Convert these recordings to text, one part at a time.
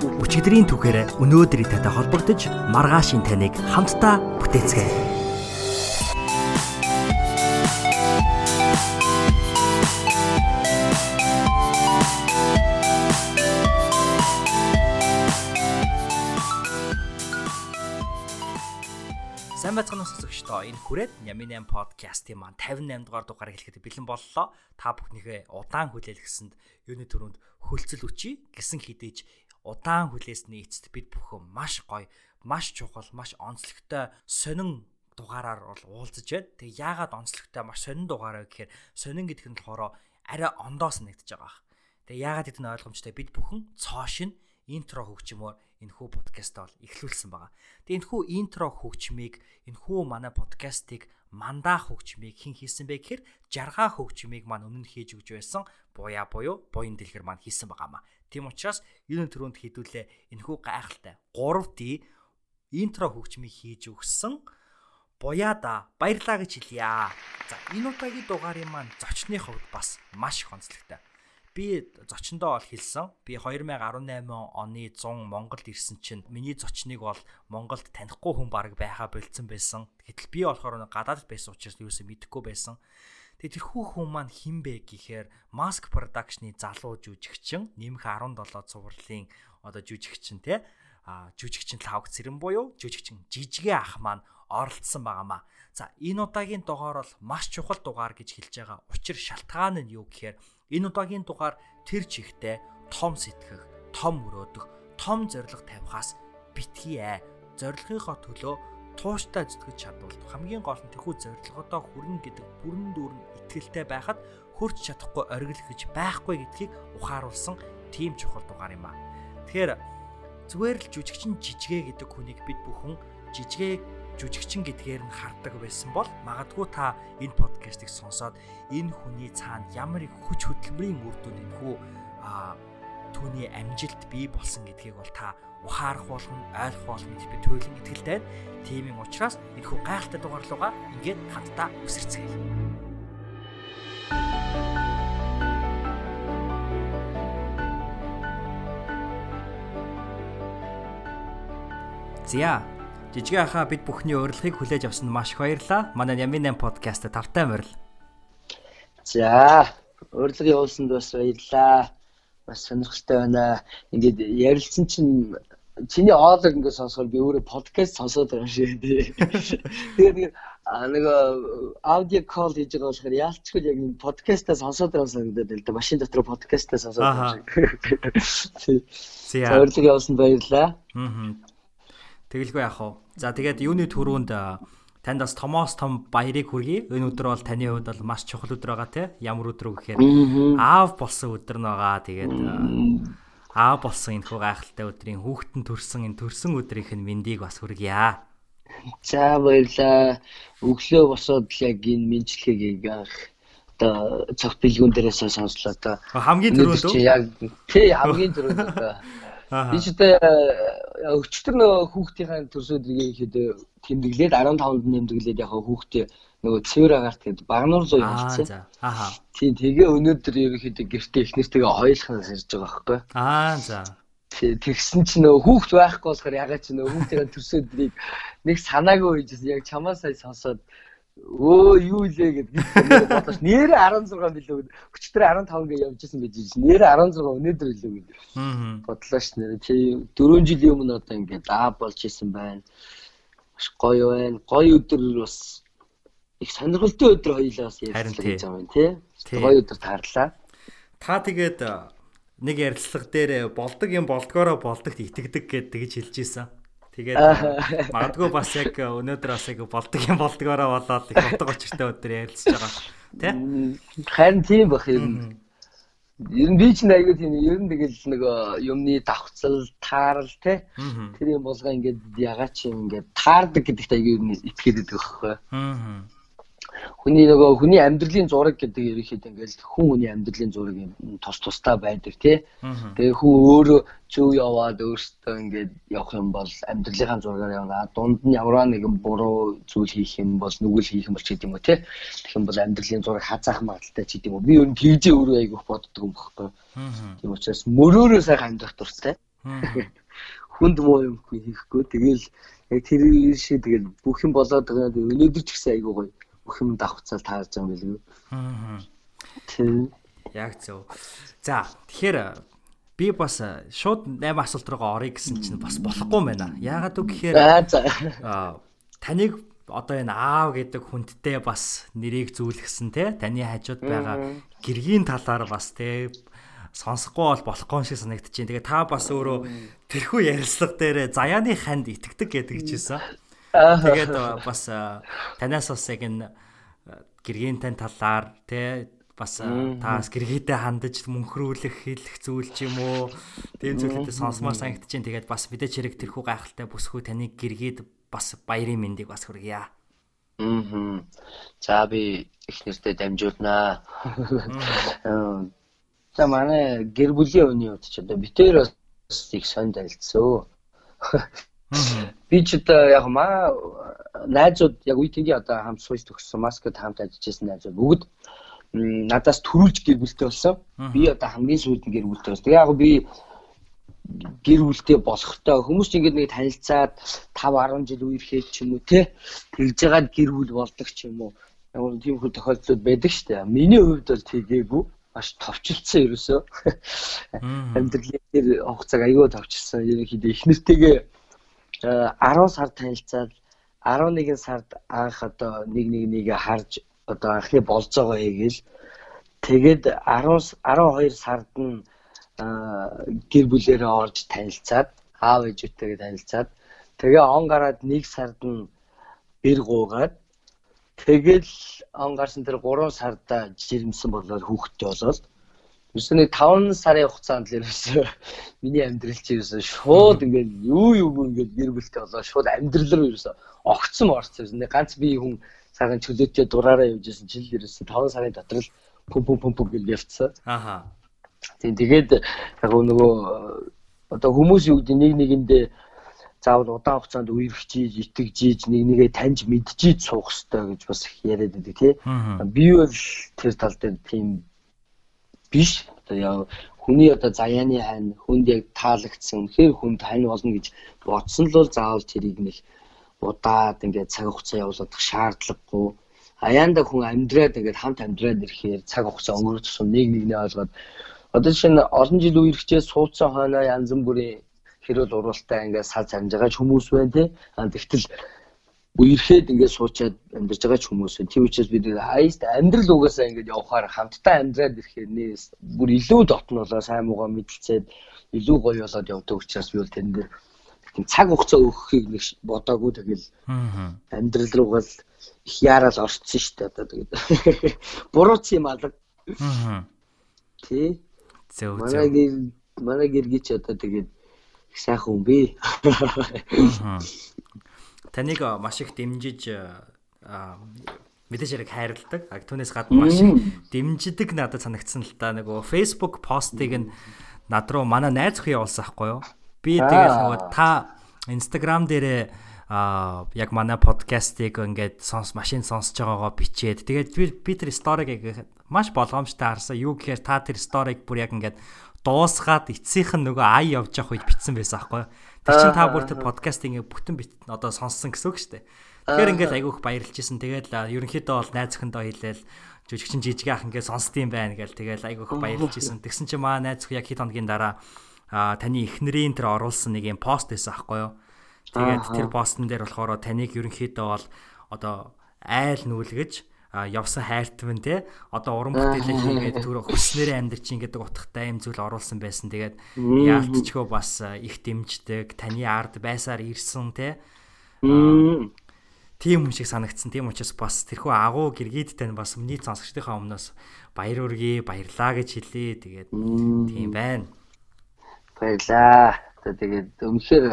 Өчигдрийн түүхээр өнөөдрийн татай холбогдож маргаашийн таныг хамтдаа бүтээцгээе. Сайн байцгаана сонсогчдоо энэ хүрээд Нямин 8 подкастын маань 58 дугаар дугаар эхлэхэд бэлэн боллоо. Та бүхнийхээ удаан хүлээлгэсэнд юуны төрөнд хөлцөл өчий гэсэн хідээж удаан хүлээсний эцэст бид бүхэн маш гоё, маш чухал, маш онцлогтой сонин дугаараар бол уулзаж байна. Тэгээ яагаад онцлогтой маш сонин дугаараа гэхээр сонин гэдэг нь болохоор арай ондоос нэгдэж байгаа. Тэгээ яагаад гэдэг нь ойлгомжтой бид бүхэн цоошин интро хөгжмөөр энэ хүү подкастаа бол эхлүүлсэн байгаа. Тэгээ энэ хүү интро хөгжмийг энэ хүү манай подкастыг мандаа хөгжмийг хэн хийсэн бэ гэхээр жаргаа хөгжмийг маань өмнө хийж өгч байсан буяа буюу буян дэлгэр маань хийсэн байгаамаа. Тийм учраас энэ төрөнд хідүүлээ энэ хүү гайхалтай 3D интро хөгжмийг хийж өгсөн буяада баярлаа гэж хэлье. За энэ удаагийн дугаарын маань зочны хувьд бас маш их онцлогтой би зочиндоо бол хэлсэн. Би 2018 оны 100 Монголд ирсэн чинь миний зочныг бол Монголд танихгүй хүн баг байхаа болцсон байсан. Гэтэл би болохоор гадаадд байсан учраас юусэн мэдэхгүй байсан. Тэгээ тэрхүү хүн маань хин бэ гэхээр Mask Production-ы залуу жүжигчин, нэмэх 17 цувралын одоо жүжигчин те а жүжигчин лавг цэрэн буюу жүжигчин жижигэ ах маань оролцсон байгаамаа. За энэ удаагийн дугаар бол маш чухал дугаар гэж хэлж байгаа. Учир шалтгаан нь юу гэхээр Энэ удаагийн дугаар тэр чихтэй том сэтгэх, том өрөөдөх, том зориг тавихаас битгий ээ. Зорилгынхоо төлөө тууштай зүтгэж чадвал хамгийн гол нь тэрхүү зорилгодоо хүрнэ гэдэг бүрэн дүүрэн итгэлтэй байхад хурц чадахгүй гэж байхгүй гэдгийг ухааруулсан тийм чухал дугаар юм аа. Тэгэхээр зүгээр л жүжигчин жижигэ гэдэг хүнийг бид бүхэн жижигэ жүжигчин гэдгээр нь хардаг байсан бол магадгүй та энэ подкастыг сонсоод энэ хүний цаана ямар их хүч хөдөлмөрийн үр дүн энэхүү а түүний амжилт бий болсон гэдгийг бол та ухаарах болгон ойлгох болгон гэж би туйлын итгэлтэй байна. Тийм юм учраас энэхүү гайхалтай дугаарлууга ингээд хамтдаа үсэрцгээе. Зя Жижиг ахаа бид бүхний урилгыг хүлээж авсанд маш их баярлалаа. Манай Ямин 8 подкаст тавтай морил. за урилга явуулсанд бас баярлаа. Бас сонирхолтой байна. Ингээд ярилцсан чинь чиний оолог ингээд сонсоход би өөрөө подкаст сонсоод байгаа шээ тий. Тэгээд нэг аудио кол хийж байгаа болохоор яалчгүй яг энэ подкастаа сонсоод байгаа санагдаад л да. Машин дотор подкастаа сонсоод байгаа шиг. Тий. Урилга явуулсанд баярлалаа. Аа. Тэгэлгүй яах вэ? За тэгээд юуны төрөнд танд бас томоос том баярыг хүргэе. Энэ өдөр бол таны хувьд бол маш чухал өдөр байгаа те. Ямар өдөр вэ гэхээр аав болсон өдөр нь байгаа. Тэгээд аав болсон энэ хөө гайхалтай өдрийн хүүхдэн төрсэн энэ төрсэн өдрийнх нь мэндийг бас хүргье. За баярлаа. Өглөө босоод л яг энэ мэдчилгээг яг одоо цогт бэлгүүн дээрээс сонслоо одоо хамгийн түрүүнд яг тий хамгийн түрүүнд одоо Би ч одоо өчтөр нөгөө хүүхдийн төрсөдрийг ихэд тэмдэглээд 15-нд нэмдэглээд яг хүүхдээ нөгөө цэвэр агаарт гэдэг багнуур зуу хэлсэн. Аа. Тийм тэгээ өнөөдөр ерөнхийдөө гэртээ эхнэртэйгээ ойлохнаас ирж байгаа байхгүй. Аа за. Тэгсэн чинь нөгөө хүүхд байхгүй болохоор ягаад чи нөгөө хүүхдийн төрсөдрийг нэг санаагүй үйжсэн яг чамаа сая сонсоод өө юу илээ гэдэг бодож нэрээ 16 билүү өчтөр 15 гэж явжсэн гэж байна. Нэрээ 16 өнөөдөр билүү гэдэг. Аа. Бодлоо ш нэрээ чи 4 жилийн өмнө одоо ингээд аа болж исэн байна. Маш гоё байна. Гоё өдөр бас их сонирхолтой өдөр хоёлаа бас ярилцлага гэж байгаа юм тий. Гоё өдөр таарлаа. Та тэгээд нэг ярилцлага дээр болдог юм болдгоороо болдогт итгэдэг гэж тэгж хэлж ийсэн. Тэгээд магадгүй бас яг өнөөдөр бас яг болдог юм болдгоороо болоод их утга учиртай өдөр ярилцж байгаа тий. Харин тийм бах юм. Ер нь би ч аягүй тийм ер нь тэгэл нөгөө юмны давхцал, таарал те. Тэр юм болгоо ингээд ягаад чи ингээд таардаг гэдэгт аягүй ер нь итгээд байдаг байхгүй. Аа. Хүний нөгөө хүний амьдралын зураг гэдэг ерөнхийдөө ингээд хүн хүний амьдралын зураг юм тус тустай байдаг тий. Тэгээ хүн өөрөө зөв яваад өөртөө ингээд явах юм бол амьдралынхаа зургаар явна. Дунд нь ямар нэгэн буруу зүйл хийх юм бол нүгэл хийх юм бол ч гэдэг юм уу тий. Тэгэх юм бол амьдралын зураг хазаах магадaltaй ч гэдэг юм уу. Би ер нь тэгжээ өөрөө айгүйх боддог юм багхгүй. Тийм учраас мөрөөрөө сайхан амьдрах дуртай. Хүнд муу юм хийхгүй. Тэгэл яг тэр шиг тэгэл бүх юм болоод байгаа. Өнөөдөр ч гэсэн айгүй гоё. Бүх юм давхцаал таарж байгаа юм билгүй. Аа. Тийм. Яг зөв. За тэгэхээр би бас э, шууд 8 асуулт руугаа орё гэсэн чинь бас болохгүй байна. Яагаад үг гэхээр Аа аа, таныг одоо энэ аав гэдэг хүндтэй бас нэрийг зүүлгсэн те таны хажууд байгаа гэргийн талаар бас те сонсохгүй бол болохгүй шиг санагдаж байна. Тэгээ та бас өөрөө тэрхүү ярилцлага дээр заяаны ханд итгэдэг гэдэг жисэн. Аа. Тэгээд бас танаас бас яг энэ гэргийн тань талаар те бас таас гэргийдээ хандаж мөнхрүүлэх хэлэх зүйл ч юм уу тийм зүйлүүдэд сонсомоор санагдаж байна. Тэгээд бас мэдээч хэрэг тэрхүү гайхалтай бүсгүй таны гэргийд бас баярын мэндийг бас хүргье. Мм. За би их нэртэй дамжуулнаа. Аа. За манай гэр бүлийн үний хувьд ч одоо битээр бас их сонд танилцсан. Би ч одоо яг маа найзууд яг үе тэнгийн одоо хамт сууж төгссөн маскад хамт ажиллаж байсан найзууд бүгд надаас төрүүлж гэр бүлтэй болсон. Би одоо хамгийн сүүлд гэр бүлтэй болсон. Яг би гэр бүлтэй болохтой хүмүүс ч ингэдэг нэг танилцаад 5 10 жил үерхээд ч юм уу те тэгж жагаад гэр бүл болдог ч юм уу. Яг нь тийм хөл тохиолдлууд байдаг шүү дээ. Миний хувьд бол тэгээгүй маш товчлцсан ерөөсөө. Амьдралын тэр хугацааг аягүй товчлсан. Ерөнхийдөө их нэртэйгээ 10 сар танилцаад 11 сард анх одоо нэг нэг нэгэ харж одоо анхны болцоогоо хийгээл тэгээд 10 12 сард нь гэр бүлээрээ орж танилцаад аав ээжүүтэйгээ танилцаад тэгээ он гараад нэг сард нь бэр гуугаад тэгэл он гарсан тэр 3 сарда жирэмсэн болоод хүүхдтэй болоод Юусе нэг 5 сарын хугацаанд л ерөөсөө миний амьдрал чи ерөөсөө шууд ингээд юу юу ингээд гэр бүлтэй болоо шууд амьдрал руу ерөөсөө огцсон орцсон. Нэг ганц би хүн цагаан чөлөөтэй дураараа явж исэн чил ерөөсөө 5 сарын дотор л пум пум пум пум гэж явцсан. Ааха. Тийм тэгээд яг нөгөө одоо хүмүүс юу гэдэг нэг нэгэндээ заавал удаан хугацаанд үерхжиж, итгэжиж, нэг нэгээ таньж мэджиж суух хэрэгтэй гэж бас яриад байдаг тий. Аа. Би бол тэр тал дээр тийм биш. Одоо яа хүний одоо заяаны хань хүнд яг таалагдсан. Үнэхээр хүнд хань болно гэж бодсон л бол заавал тэрийг нэг удаад ингээд цаг хугацаа явуулах шаардлагагүй. Аяанда хүн амьдраад ингээд хамт амьдраад ирэхээр цаг хугацаа өнгөрөх тусам нэг нэгнээ ойлгоод одоо жишээ нь олон жил үерхчээ суудсан хойноо янз бүрийн хэрүүл уралтай ингээд сал замж байгаа ч хүмүүс байна тий. Тэгтэл үерхэд ингээд суучаад амьдарч байгаа ч хүмүүс байна. Тийм учраас бид хаяст амьдрал угаасаа ингээд явахаар хамтдаа амьдраад ирэхээр нээс бүр илүү дотнолоо сайн муугаа мэдэлцээд илүү гоё болоод явдаг учраас би бол тэн дээр тийм цаг хугацаа өгөхийг нэг бодоогүй тэгэл амьдрал руугаа л их яарал орцсон шүү дээ одоо тэгээд. Бурууц юм алга тий Зөв манай зөв. гэр манай гэргийч одоо тэгээд их сайхан хүн бэ Аа. Таныг а, маш их дэмжиж а, мэдээж хэрэг хайрладаг. А түүнээс гадна маш их дэмждэг надад санагдсан л та нөгөө Facebook постыг нь над руу манай найз охин явуулсан байхгүй юу? Би тэгээд нөгөө та Instagram дээрээ а яг манай подкастыг ингээд сонс машин сонсож байгаагаа бичээд тэгээд би би тэр сториг яг маш болгоомжтой харсан. Юу гэхээр та тэр сториг бүр яг ингээд дуусгаад эцсийнх нь нөгөө ай явж явах үед бичсэн байсан аахгүй? Тэр чин та бүр тэр подкастыг ингээд бүтэн бит одоо сонссон гэсэн үг шүү дээ. Тэгэхээр ингээд айгүйх баярлж исэн. Тэгээд а, ерөнхийдөө бол найз охиндоо хэлээл жүжигчин жижиг ах ингээд сонсдсон байна гээл тэгээд айгүйх баярлж исэн. Тэгсэн чинь маа найз охин яг хэд хоногийн дараа а таны эхнэрийн тэр оруулсан нэг юм пост байсан аахгүй юу? Тэгээд тэр постн дээр болохоор таныг ерөнхийдөө бол одоо айл нүүлгэж явсан хайртвэн те одоо уран бүтээлээ хийгээд түр хүснээрээ амьдр чинь гэдэг утгатай юм зүйл оруулсан байсан. Тэгээд яалтчгүй бас их дэмждэг, таны ард байсаар ирсэн те. тийм хүн шиг санагдсан. Тийм учраас бас тэрхүү агуу гэргийдтэй нь бас миний сонсогчдынхаа өмнөөс баяр үргээ баярлаа гэж хэлье. Тэгээд тийм байна. Баярлаа. Тэгээд өмнөхөр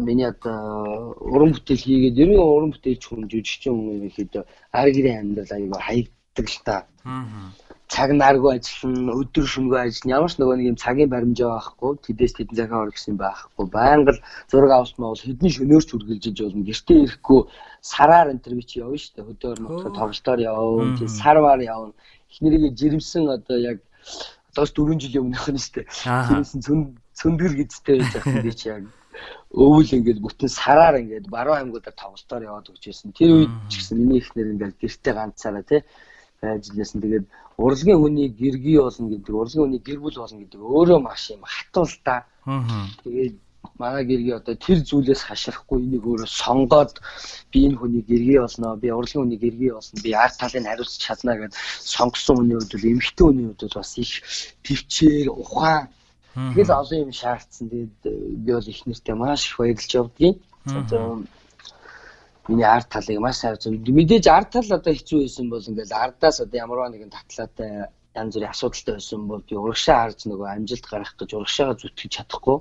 миний одоо уран бүтээл хийгээд ер нь уран бүтээлч хүн жүжигчин хүн ихэд ар гэрийн амьдрал аяга хаягддаг л та. Аа. Цаг наргүй ажиллана, өдөр шөнөгүй ажиллана. Ямар ч нөгөө нэг юм цагийн баримжаа байхгүй, тэдэс тэдэн захаа ор гэсэн байхгүй. Байнга л зураг авсмаа бол хэдэн шөнөөрч үргэлжиж болно. Гэртээ ирэхгүй сараар энэ төр би чи явна шүү дээ. Хөдөөр мөтө тоглолтоор явна. Чи сарваар явна. Эхнэрийгээ жирэмсэн одоо яг одоос 4 жилийн өмнөх нь шүү дээ. Жирэмсэн цөндгөр гэдтэй байж байгаа би чи яг өвөл ингээд бүтэн сараар ингээд баруун аймагуудаар тоглолтоор яваад өгч байсан. Тэр үед ч гэсэн миний ихнэр ингээд гэртээ ганцаараа тий байж лээсэн. Тэгээд урлагийн хүний гэргий болно гэдэг, урлагийн хүний гэр бүл болно гэдэг өөрөө маш юм хатуул та. Тэгээд манай гэргий одоо тэр зүйлээс хаширахгүй энийг өөрөө сонгоод би энэ хүний гэргий болно, би урлагийн хүний гэргий болно, би арт талыг хариуцж чадна гэд сонгосон хүний хувьд бол эмэгтэй хүний хувьд бас их төвчээр ухаан тэгэл олон юм шаардсан. Тэгээд би бол их нэртэй маш их баярлж явдгийн. Одоо миний арт талыг маш сайн зөв. Мэдээж арт тал одоо хэцүү байсан бол ингээл ардаас одоо ямарваа нэгэн татлаатай янз бүрийн асуудалтай байсан бол би урагшаа харж нөгөө амжилт гарах гэж урагшаага зүтгэж чадахгүй.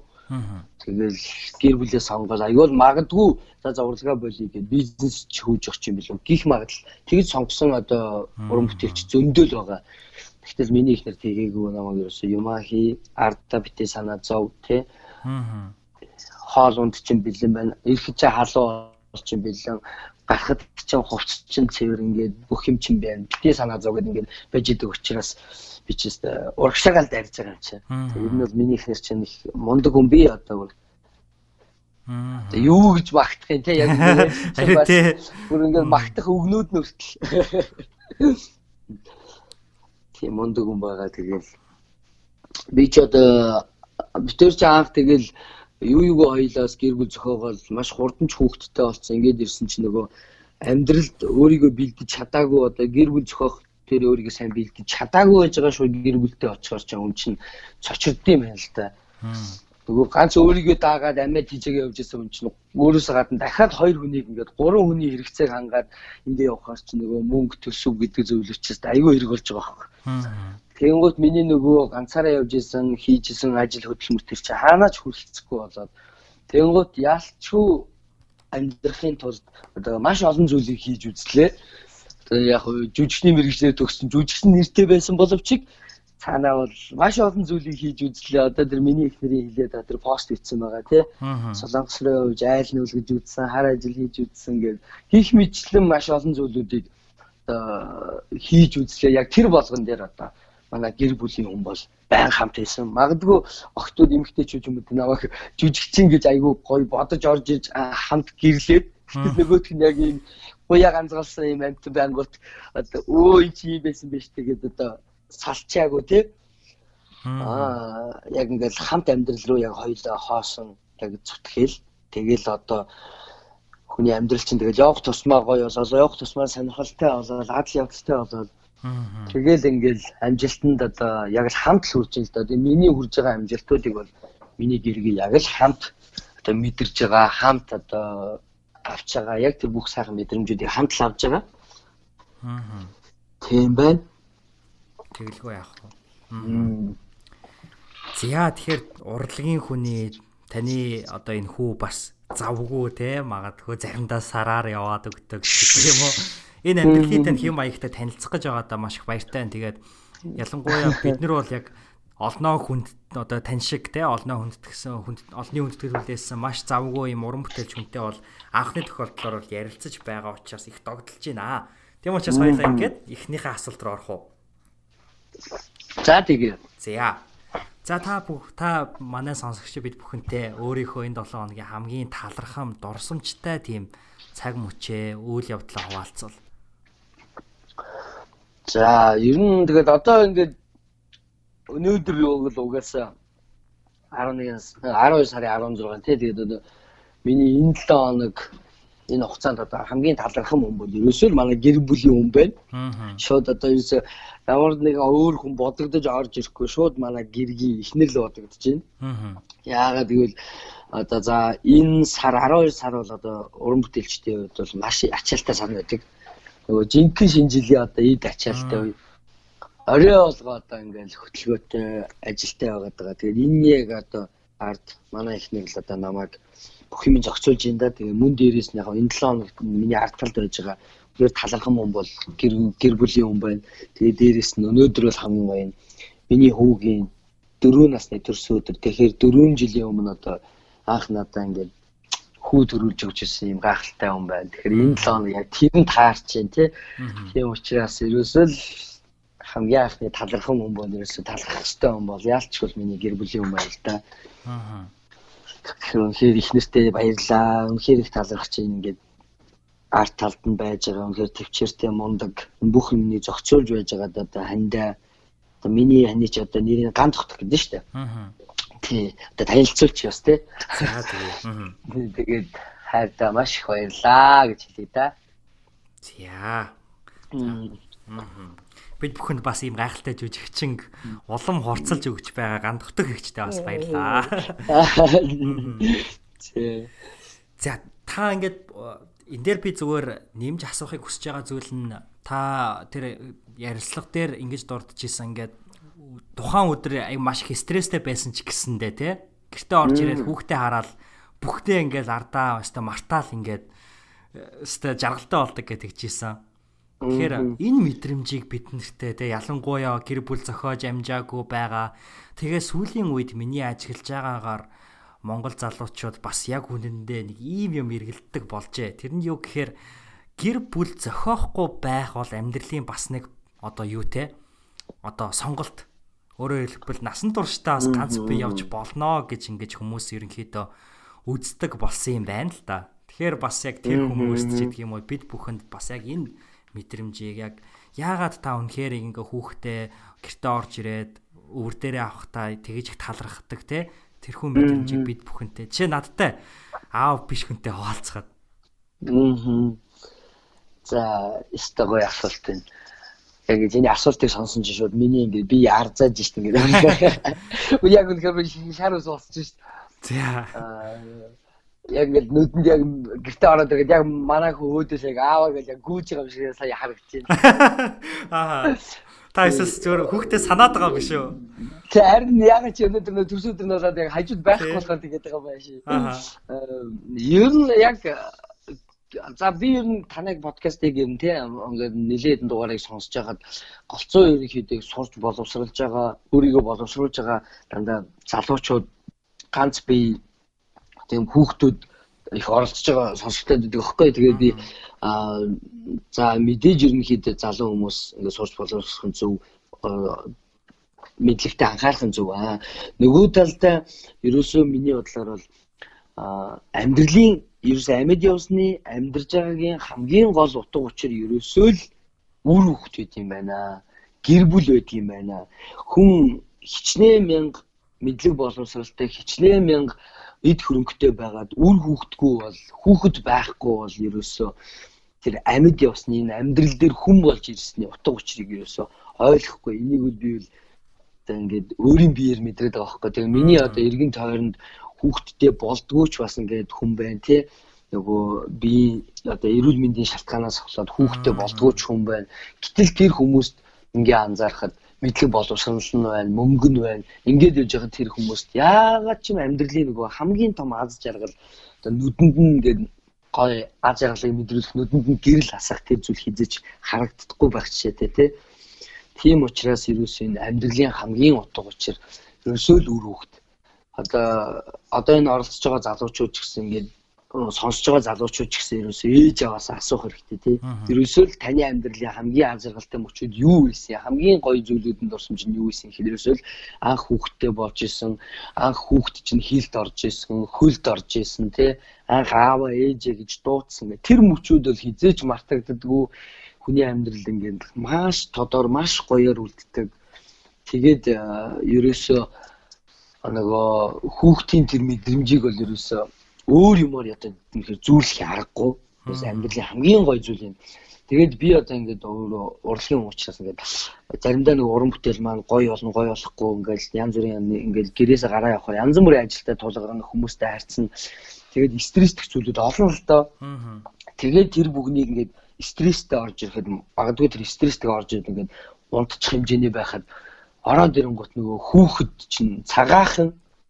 Тэгэл гэр бүлээ сонгоод аюул магадгүй за зурглага болъё гэж бизнес ч хөөж өгч юм билүү. Гих магадлал тэгж сонгосон одоо уран бүтээлч зөндөл байгаа. Тэгтэл миний ихнэр тгээгүй намайг ерөөсөө юмахи арта битээ санаа зов тэ. Хоол унд чинь бэлэн байна. Ирэх чи халуу чинь бэлэн гарахад чинь хувцс чинь цэвэр ингээд бүх юм чинь байна. Битээ санаа зов гэдэг ингээд байж идэг учраас би ч гэсэн урагшаагаал дайрж байгаа юм чи. Тэр нь бол миний ихнэр чинь их мундаг хүн би одоо Тэг юу гэж магтах юм те яг бүр ингээд магтах өгнүүд нь өртөл. Тийм мундаг хүн байгаа тэгэл би ч одоо битэр ч анх тэгэл юу юу хоёлаас гэр бүл зохиогоол маш хурдан ч хүүхдтэй болсон. Ингээд ирсэн чинь нөгөө амьдралд өөрийгөө бэлдэж чадаагүй одоо гэр бүл зохиох тэр өөрийгөө сайн бэлдэж чадаагүй байж байгаа шүү гэр бүлтэй очихоор ч юм чинь цочирдсан юм байна л та. Нөгөө ганц өөрийгөө даагаад амьд хийжээгээ явж исэн хүн чинь өөрөөсөө гадна дахиад хоёр хүнийг ингээд гурван хүний хэрэгцээг хангаад эндээ явахаар чинь нөгөө мөнгө төсөв гэдэг зөвлөчөөс айгүй хэрэг болж байгаа байхгүй. Тэгэнгүүт миний нөгөө ганцаараа явж исэн хийжсэн ажил хөдөлмөр төр чи хаанаач хүрэлцэхгүй болоод тэгэнгүүт яалчгүй амьдрахын тулд одоо маш олон зүйлийг хийж үзлээ. Одоо яг жүжигчний мэрэгчлэр төгссөн жүжигчин нэртэй байсан боловч цаанаа бол маш олон зүйлийг хийж үзлээ. Одоо тэр миний их нэрийн хилээд тэр пост хийсэн байгаа тий. Солонгос руу явж айл нүүлгэж үзсэн, хар ажил хийж үзсэн гэдэг хийх мэтлэн маш олон зүйлүүдийг одоо хийж үзлээ. Яг тэр болгон дээр одоо манай гэр бүлийн хүн бол байн хамт байсан. Магадгүй охтууд эмэгтэйчүүд юм уу намайг жүжигчин гэж айгүй гоё бодож орж иж хамт гэрлээд тэгэл нөгөөх нь яг ийм буяа ганцгалсан юм амт байнгут одоо өө ин чи юм байсан биш тэгээд одоо салчаагүй тий. Аа яг ингээл хамт амьдрал руу яг хоёлоо хоосон яг зүтгэл. Тэгэл одоо хүний амьдрал чинь тэгэл явах тусмаа гоё болоо явах тусмаа сонирхолтой болоо адал явдалтай болоо Тэгэл ингээл амжилтанд одоо яг л хамт л хүрч байна л да. Миний хүрж байгаа амжилтуудыг бол миний гэргийг яг л хамт одоо мэдэрж байгаа, хамт одоо авч байгаа. Яг тэр бүх сайхан мэдрэмжүүдийг хамт л авч байгаа. Аа. Тийм байна тэгэлгүй яах вэ? За тэгэхээр урлагийн хүний таны одоо энэ хүү бас завгүй те магадгүй заримдаа сараар яваад өгдөг гэх юм уу? Энэ амьдралын тань хэм маягтай танилцах гэж байгаадаа маш их баяртай. Тэгээд ялангуяа бид нар бол яг олноо хүнд одоо тань шиг те олноо хүндэтгсэн хүнд олны хүндэтгэл хүлээсэн маш завгүй юм уран бүтээлч хүнтэй бол анхны тохиолдлоор бол ярилцаж байгаа учраас их догдолж байна. Тийм учраас хоёлаа ингээд эхнийхээ асуулт руу орох уу? За тэгээ. За. За та бүх та манай сонсогч бид бүхэнтэй өөрийнхөө энэ 7 хоногийн хамгийн талархам дурсамжтай тийм цаг мөчөө үйл явдлаа хуваалцвал. За, ер нь тэгээд одоо ингээд өнөөдөр бол угаасаа 11 12 сарын 16 тий тэгээд одоо миний энэ 7 хоног энэ хугацаанд одоо хамгийн талархам хүн бол ерөөсөө л манай гэр бүлийн хүн байна. Шууд одоо ерөөсөө ямар нэг өөр хүн бодогдож орж ирэхгүй шууд манай гэргийн эхнэр л бодогдож байна. Яагаад гэвэл Одоо за энэ сар 12 сар бол одоо уран бүтээлчдийн хувьд бол маш ачаалтай сан байдаг. Нөгөө жинхэнэ шинэ жилийн одоо ийд ачаалтай үе. Орой олгоо одоо ингээл хөтөлбөртэй ажилтай байгаад байгаа. Тэгээд энэ яг одоо ард манай ихнэр л одоо намайг бүх юм зохицуулж ин да. Тэгээ мөн дээрээс нь яг энэ 7 хоног миний ард талд байж байгаа. Тэр талархан хүн бол гэр гэр бүлийн хүн байна. Тэгээ дээрээс нь өнөөдөр бол хамгийн гоё. Миний хүүгийн 4 насны төрсөн өдөр. Тэгэхээр 4 жилийн өмнө одоо анх надаа ингээд хүү төрүүлж өгч ирсэн юм гайхалтай хүн байна. Тэгэхээр энэ 7 хоног яг тэрэнд таарч जैन тий. Тийм учраас ерөөсөө л хамгийн анхны талархан хүн бол ерөөсөө талархах хэрэгтэй хүн бол яалчгүй миний гэр бүлийн хүн байл та. Аа. Тэгэхээр үнэхээр их нэртэй баярлаа. Үнэхээр их талархаж байна ингээд арт талд нь байж байгаа үнэхээр төвчээртэй мундаг бүх юмний зохицуулж байж байгаа одоо хандаа одоо миний хани ч одоо нэрийг ган тогтох гэдэг нь шүү дээ. Аа тий одоо танилцуулч яс тий. За тэгээ. Тэгээд хайртай маш их баярлаа гэж хэлье да. За. Бид бүхэнд бас ийм гайхалтай жүжигчин улам хурцлж өгч байгаа гандхдаг ихчтэй бас баярлаа. За та ингээд энэ дээр би зүгээр нэмж асуухыг хүсэж байгаа зүйл нь та тэр ярилцлага дээр ингэж дурдж исэн ингээд тухайн өдөр аяг маш их стресстэй байсан ч гэсэндээ те гэртээ орж ирээд хүүхдээ хараад бүхдээ ингээд ардаа өстө мартаал ингээд өстө жаргалтай болдог гэж тэгжсэн. Тэгэхээр энэ мэдрэмжийг бид нартэй те ялангуяа гэр бүл зохиож амжаагүй байгаа. Тэгээ сүүлийн үед миний ажиглаж байгаагаар Монгол залуучууд бас яг үнэндээ нэг ийм юм эргэлддэг болжээ. Тэр нь юу гэхээр гэр бүл зохиохгүй байх бол амьдралын бас нэг одоо юу те одоо сонголт Өөрөөр хэлбэл насан туршдаа бас ганц би явж болноо гэж ингэж хүмүүс ерөнхийдөө үздэг болсон юм байна л да. Тэгэхээр бас яг тэр хүмүүст ч гэдэг юм уу бид бүхэнд бас яг энэ мэдрэмжийг яг яагаад та үнэхээр ингээ хүүхдээ гэрте орж ирээд өвөр дээрээ авахтаа тэгэж их талархдаг те тэрхүү мэдрэмжийг бид бүхэнтэй жишээ надтай аав биш хүнтэй хаалцахад. Аа. За, өстой гоё асуулт байна яг энэ асуултыг сонсон чинь шууд миний ингээд би ярзааж шít ингээд. Үгүй яг үнэхээр би шар ус болчих шít. За. Яг ингээд нүдэнд яг гэрте ороод ирээд яг манай хөө өөдөөс яг ааваа гэж яг гүүж байгаа юм шиг сая харагдчихээн. Аа. Та эсвэл зөвөр хүүхдээ санаад байгаа биш үү? Тэ харин яг ч өнөөдөр нөө төрсөдөр нь болоод яг хажууд байхгүй болохоор тэгээд байгаа юм байши. Аа. Ер нь яг за би ер нь таныг подкастыг юм те ингээд нэлээд дугаарыг сонсож байгаад голцоо ерөнхийдөө сурч боловсруулж байгаа өөрийгөө боловсруулж байгаа дандаа залуучууд ганц би тийм хүүхдүүд их оролцож байгаа сонсогчдод байдаг аахгүй тэгээд би а за мэдээж ерөнхийдөө залуу хүмүүс ингээд сурч боловсруулах нь зөв мэдлэгтэй анхаарах нь зөв аа нөгөө талдаа ерөөсөө миний бодлоор бол амьдралын ерөөс амьд явсны амьдарж байгаагийн хамгийн гол утга учир ерөөсөө л үр хөвгт байд юм байна. Гэр бүл байд юм байна. Хүн хичнээн мянга мэдлэг боловсралтай хичнээн мянга эд хөрөнгөтэй байгаад үр хөвгтгүй бол хүүхэд байхгүй бол ерөөсөө тэр амьд явсны энэ амьдрал дээр хүн болж ирсний утга учирыг ерөөсөө ойлгохгүй. Энийг үл би бол одоо ингээд өөрийн биеэр мэдрээд байгаа байхгүй. Тэгээ миний одоо эргэн тойронд хүүхдтэй болдгооч бас ингээд хүн байна тий нөгөө би одоо эрүүл мэндийн шалтгаанаас болоод хүүхдтэй болдгооч хүн байна. Гэтэл тэр хүмүүст ингээ анзаархад мэдлэг боловсрол нь байна, мөнгө нь байна. Ингээд явж байгаа тэр хүмүүст яагаад ч юм амьдралын нөгөө хамгийн том аз жаргал одоо нүдэнд нь ингээд гой аз жаргалыг мэдрүүлэх нүдэнд нь гэрэл хасах тэр зүйл хизэж харагддаггүй байх жишээтэй тий. Тийм учраас ерөөсөө энэ амьдралын хамгийн утга учир ерөөсөө л үр хөвгт одоо одоо энэ оролцож байгаа залуучууд ч гэсэн ингээд сонсож байгаа залуучууд ч гэсэн ерөөсөө ээж аваас асуух хэрэгтэй тий. Ерөөсөө л таны амьдралын хамгийн аз жаргалтай мөчүүд юу байсан? Хамгийн гоё зүйлүүдэнд орсон чинь юу байсан гэхээр ерөөсөө л анх хүүхдтэй болж исэн, анх хүүхд чинь хилд орж исэн, хөлд орж исэн тий. Анх аава ээжээ гэж дуудсан. Тэр мөчүүд бол хизээч мартагддаггүй хүний амьдрал ингээд маш тодор, маш гоёор үлддэг. Тэгээд ерөөсөө нөгөө хүүхдийн тэр мэдрэмжийг бол ерөөсөө өөр юмор ядаа тэгэхээр зүүрлэх аргагүй. Тэрс амьдралын хамгийн гоё зүйл юм. Тэгээд би одоо ингээд өөрөө урлагийн уучраас ингээд заримдаа нэг уран бүтээл маань гоё болно, гоё болохгүй ингээд янз бүрийн ингээд гэрээсээ гараа явахаар янз бүрийн ажилтай тулгарна хүмүүстэй харьцсан. Тэгээд стресстэй зүйлүүд олон л доо. Тэгээд тэр бүгнийг ингээд стресстэй орж ирэхэд магадгүй тэр стресстэй орж ирээд ингээд унтчих хэмжээний байхад ороод ирэнгүүт нөгөө хүүхэд чинь цагаахан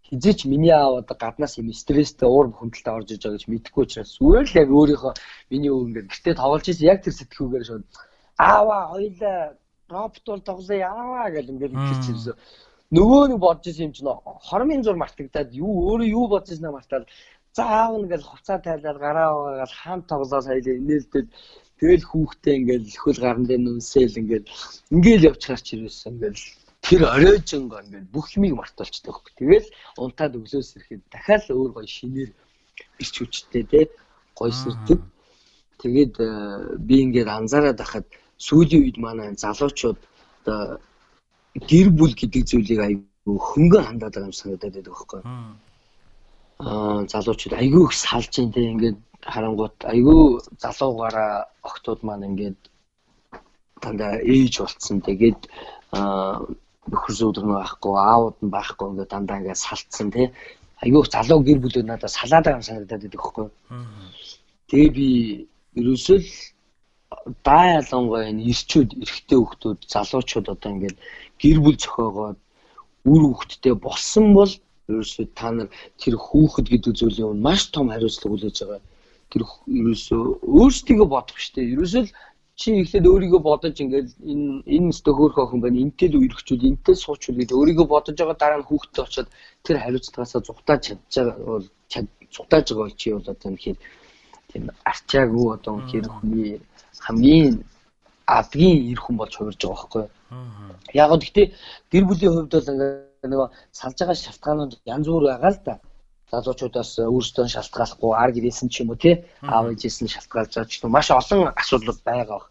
хизээч миний аав одоо гаднаас юм стресстэй уур бухимдалтай орж иж байгаа гэж мэдэхгүй учраас зүгээр л яг өөрийнхөө миний өвөө ингээд гэртээ тоглож ирсэн яг тэр сэтгүүгээр шууд аава хоёлаа робот бол тоглоё яаваа гэж ингээд хэлчихсэн. Нөгөө нэг бодож ирсэн юм чинь хормын зур мартагдаад юу өөрөө юу бодож ирсэнээ мартаад заав нэгэл хувцаа тайлаад гараа угаагаад хаан тоглоо саяла инээлдэл тэгэл хүүхдээ ингээл хөл гаран дээр нүнсэл ингээл ингээл явчихарч ирсэн ингээл тэр оройжонг ингээд бүх юмыг мартуулчихдаг хөөх. Тэгэл унтаад өглөөс ирэхэд дахиад өөр гоё шинээр ирч хүчтэй те гоё сэрдэг. Тэгээд э, би ингээд анзаараад байхад сүүлийн үед манай залуучууд одоо гэр бүл гэдэг зүйлийг айгүй хөнгөн хандаад байгаа юм санагдаад байдаг байхгүй. Аа залуучууд айгүй их салж ин те ингээд харангуут айгүй залуугаараа охтууд маань ингээд дандаа ээж болцсон. Тэгээд аа нөхөр зүүдрэн байхгүй аауд нь байхгүй ингээд дандаа ингээд салтсан тий. Айгүйх залуу гэр бүлүүд надад салаад байгаа санагдаад байдаг байхгүй тэгээ би ерөөсөө л даа ялангуяа энэ ирчүүд эрэгтэй хүүхдүүд залуучууд одоо ингээд гэр бүл зохиогоод үр хүүхдтэй болсон бол ерөөсөө та нар тэр хүүхэд гэдэг зүйлийн маш том хариуцлага хүлээж байгаа. Тэр ерөөсөө өөрсдийгөө бодох штэ ерөөсөө л чи ихлээд өөрийгөө бодож ингээл энэ энэ өстө хөөх охин байна энтэй л үерхчүүл энтэй суучвал гэж өөрийгөө бодож байгаа дараа нь хүүхдээ очиод тэр хариуцлагаасаа зугатаж чадж байгаа бол зугатаж байгаа бол чи бол одоо үнэхээр тийм арчаагүй одоо үнэхээр хүний хамгийн адгийн эр хүн болж хувирж байгаа байхгүй яг гоо гэхдээ гэр бүлийн хувьд бол ингээ нөгөө салж байгаа шалтгаанууд янз бүр байгаа л да залуучуудаас өөрсдөө шалтгааллахгүй ар гэрээсэн ч юм уу тий? Аав ээжээс нь шалтгаалж байгаа ч юм маш олон асуудлууд байгаа.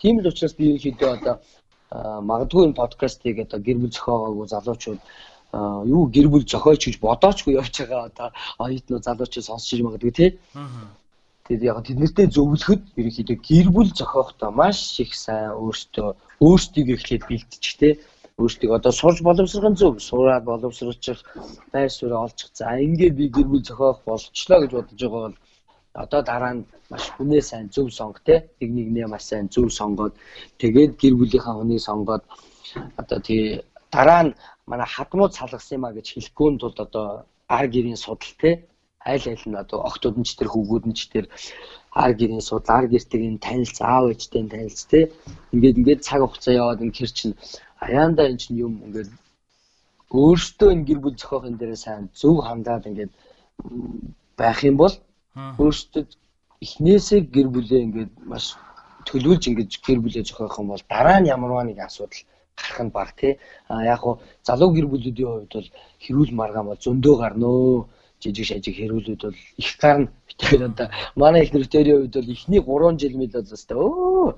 Тийм л учраас би ерөнхийдөө одоо магадгүй энэ подкастыг одоо гэр бүл зохиогоогүй залуучууд юу гэр бүл зохиоч гэж бодоочгүй явж байгаа одоо оюутнууд залуучууд сонсч иж магадгүй тий. Тэгээд яг тэднэртэй зөвлөхөд ерөнхийдөө гэр бүл зохиохдоо маш их сайн өөртөө өөртөө эхлээд бэлтчих тий өөрсдийг одоо сурж боловсрох нь зөв. Сураад боловсруулчих байр суурь олчих. За ингээд би гэр бүл зохиох болчлоо гэж бодож байгаа бол одоо дараа нь маш хүнээ сайн зөв сонг те нэг нэгнээ маш сайн зөв сонгоод тэгээд гэр бүлийнхаа хүнийг сонгоод одоо тий дараа нь манай хадмууд салгасан юм а гэж хэлэхгүй тулд одоо ар гэрийн судал те айл айл нь одоо охтууд нь ч тэр хүүгүүд нь ч тэр ар гэрийн судал ар гэртийн танилц аав ээжтэй танилц те ингээд ингээд цаг хугацаа яваад энэ хэр чинь аяанда эн чинь юм ингээд өөртөө энэ гэр бүл зохиохын дээр сайн зөв хандаад ингээд байх юм бол өөртөө эхнээсээ гэр бүлээ ингээд маш төлөвлөж ингээд гэр бүлээ зохиох юм бол дараа нь ямарваа нэг асуудал гарах нь баг тий. А яг хуу залуу гэр бүлүүдийн хувьд бол хэрүүл маргаан бол зөндөө гарнөө жижиг шажиг хэрүүлүүд бол их гарна. Тэгэхээр одоо манай их нэртэрийн хувьд бол эхний 3 жил мэл бол өстой өө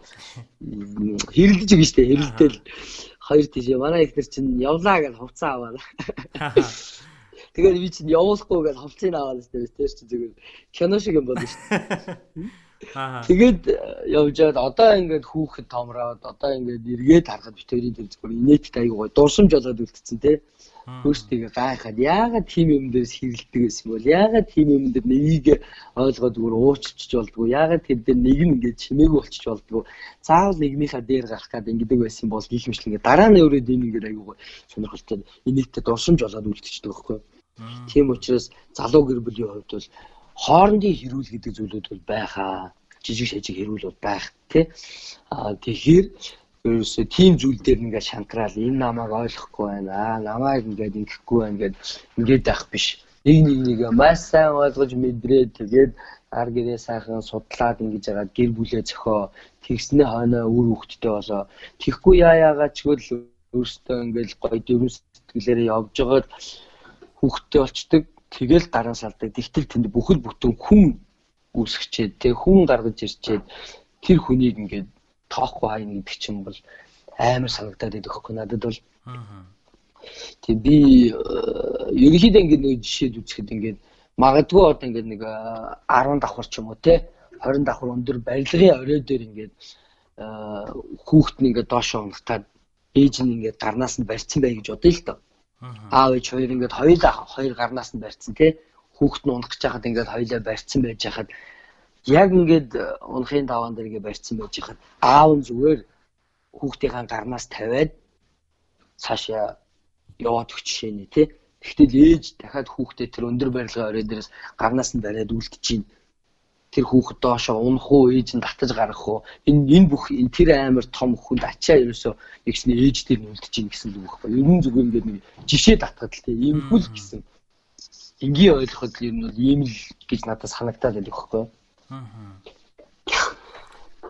хэрэлдэж шүү дээ. Хэрэлдэл хоёр тийшээ манай ихнэр чинь явлаа гэж хувцас аваад. Тэгээд би чинь явуулахгүй гэж хувцсыг аваад шүү дээ. Тэр чинь зүгээр кино шиг юм болно шүү дээ. Тэгээд явж байгаад одоо ингээд хүүхэд томроод одоо ингээд эргээд харахад битэрийн тэр зүгээр инээдтэй аягүй гой дурсамж болоод үлдсэн тий. Өөрсдийгөө гайхаад яагаад тийм юм дээрс хэрэлдэг гэсэн бол яагаад тийм юм дээр нэгийг ойлгоод зүгээр ууччих болдгоо яагаад тэр дээр нэг нь ингээд чимээгүй болчих болдгоо заавал нэгнийхээ дээр гарах гад ингэдэг байсан бол гих мэт ингээд дараа нь өөрөө дэм ингээд аягүй сонирхолтой инээдтэй дурсамж болоод үлдчихдэг байхгүй. Тийм учраас залуу гэр бүлийн хувьд бол хоорондын хэрүүл гэдэг зүйлүүд бол байхаа жижиг шажиг хэрүүлүүд байх тий. Аа тэгэхээр ерөөсөө тийм зүйл дээр ингээд шантраал энэ намайг ойлгохгүй байна. Аа намайг ингээд ингэхгүй байна гэд ингээд байх биш. Нэг нэг нэг маш сайн ойлгож мэдрээ тэгээд ар гэрээ сайхан судлаад ингэж яагаад гэр бүлээ зөхөө тэгснээ хойноо үр хөвгттэй болоо. Тэгхгүй яа яагаад ч гэл өөртөө ингээд гоё дэвэн сэтгэлээрээ явж байгаад хөвгттэй болчдөг. Тэгэл дараа салдаг. Тэгтэл тэнд бүхэл бүтэн хүн үүсгчээд тэг хүн гаргаж ирчээд тэр хүнийг ингээд тоохгүй хайна гэдэг чинь бол амар санагдаад идэх хөхгүй надад бол. Тэг би э, ерөнхийдөө ингээд нэг жишээд үзэхэд ингээд магадгүй одоо ингээд нэг 10 давхар ч юм уу те 20 давхар өндөр барилгын орой дээр ингээд хүүхэд нь ингээд доош унахтаад ээж нь ингээд гарнаас нь барьцсан бай гэж бодъё л доо. Аав ээж хоёр ингээд хоёулаа хоёр гарнаас нь барьцсан тий. Хүүхэд нь унах гэж хахад ингээд хоёулаа барьцсан байж хахад яг ингээд унахын даваан дээр ингээд барьцсан байж хахад аав нь зүгээр хүүхдийнхаа гарнаас тавиад цаашаа яваад өгч жишээний тий. Тэгтэл ээж дахиад хүүхдээ тэр өндөр барилгын орой дээрээс гарнаас нь бариад үлдчихээн тэр хүүхэд доошоо унах уу ээж нь татаж гарах уу энэ энэ бүх энэ тэр амар том хүнд ачаа ерөөсөө нэгсний ээж дээр нүлдэж ийн гэсэн үг байхгүй. Ер нь зүгээр ингээд нэг жишээ татхад л тийм ийм хүл гэсэн. Энгийн ойлгоход ер нь бол ийм л гэж надад санагдаад байдаг байхгүй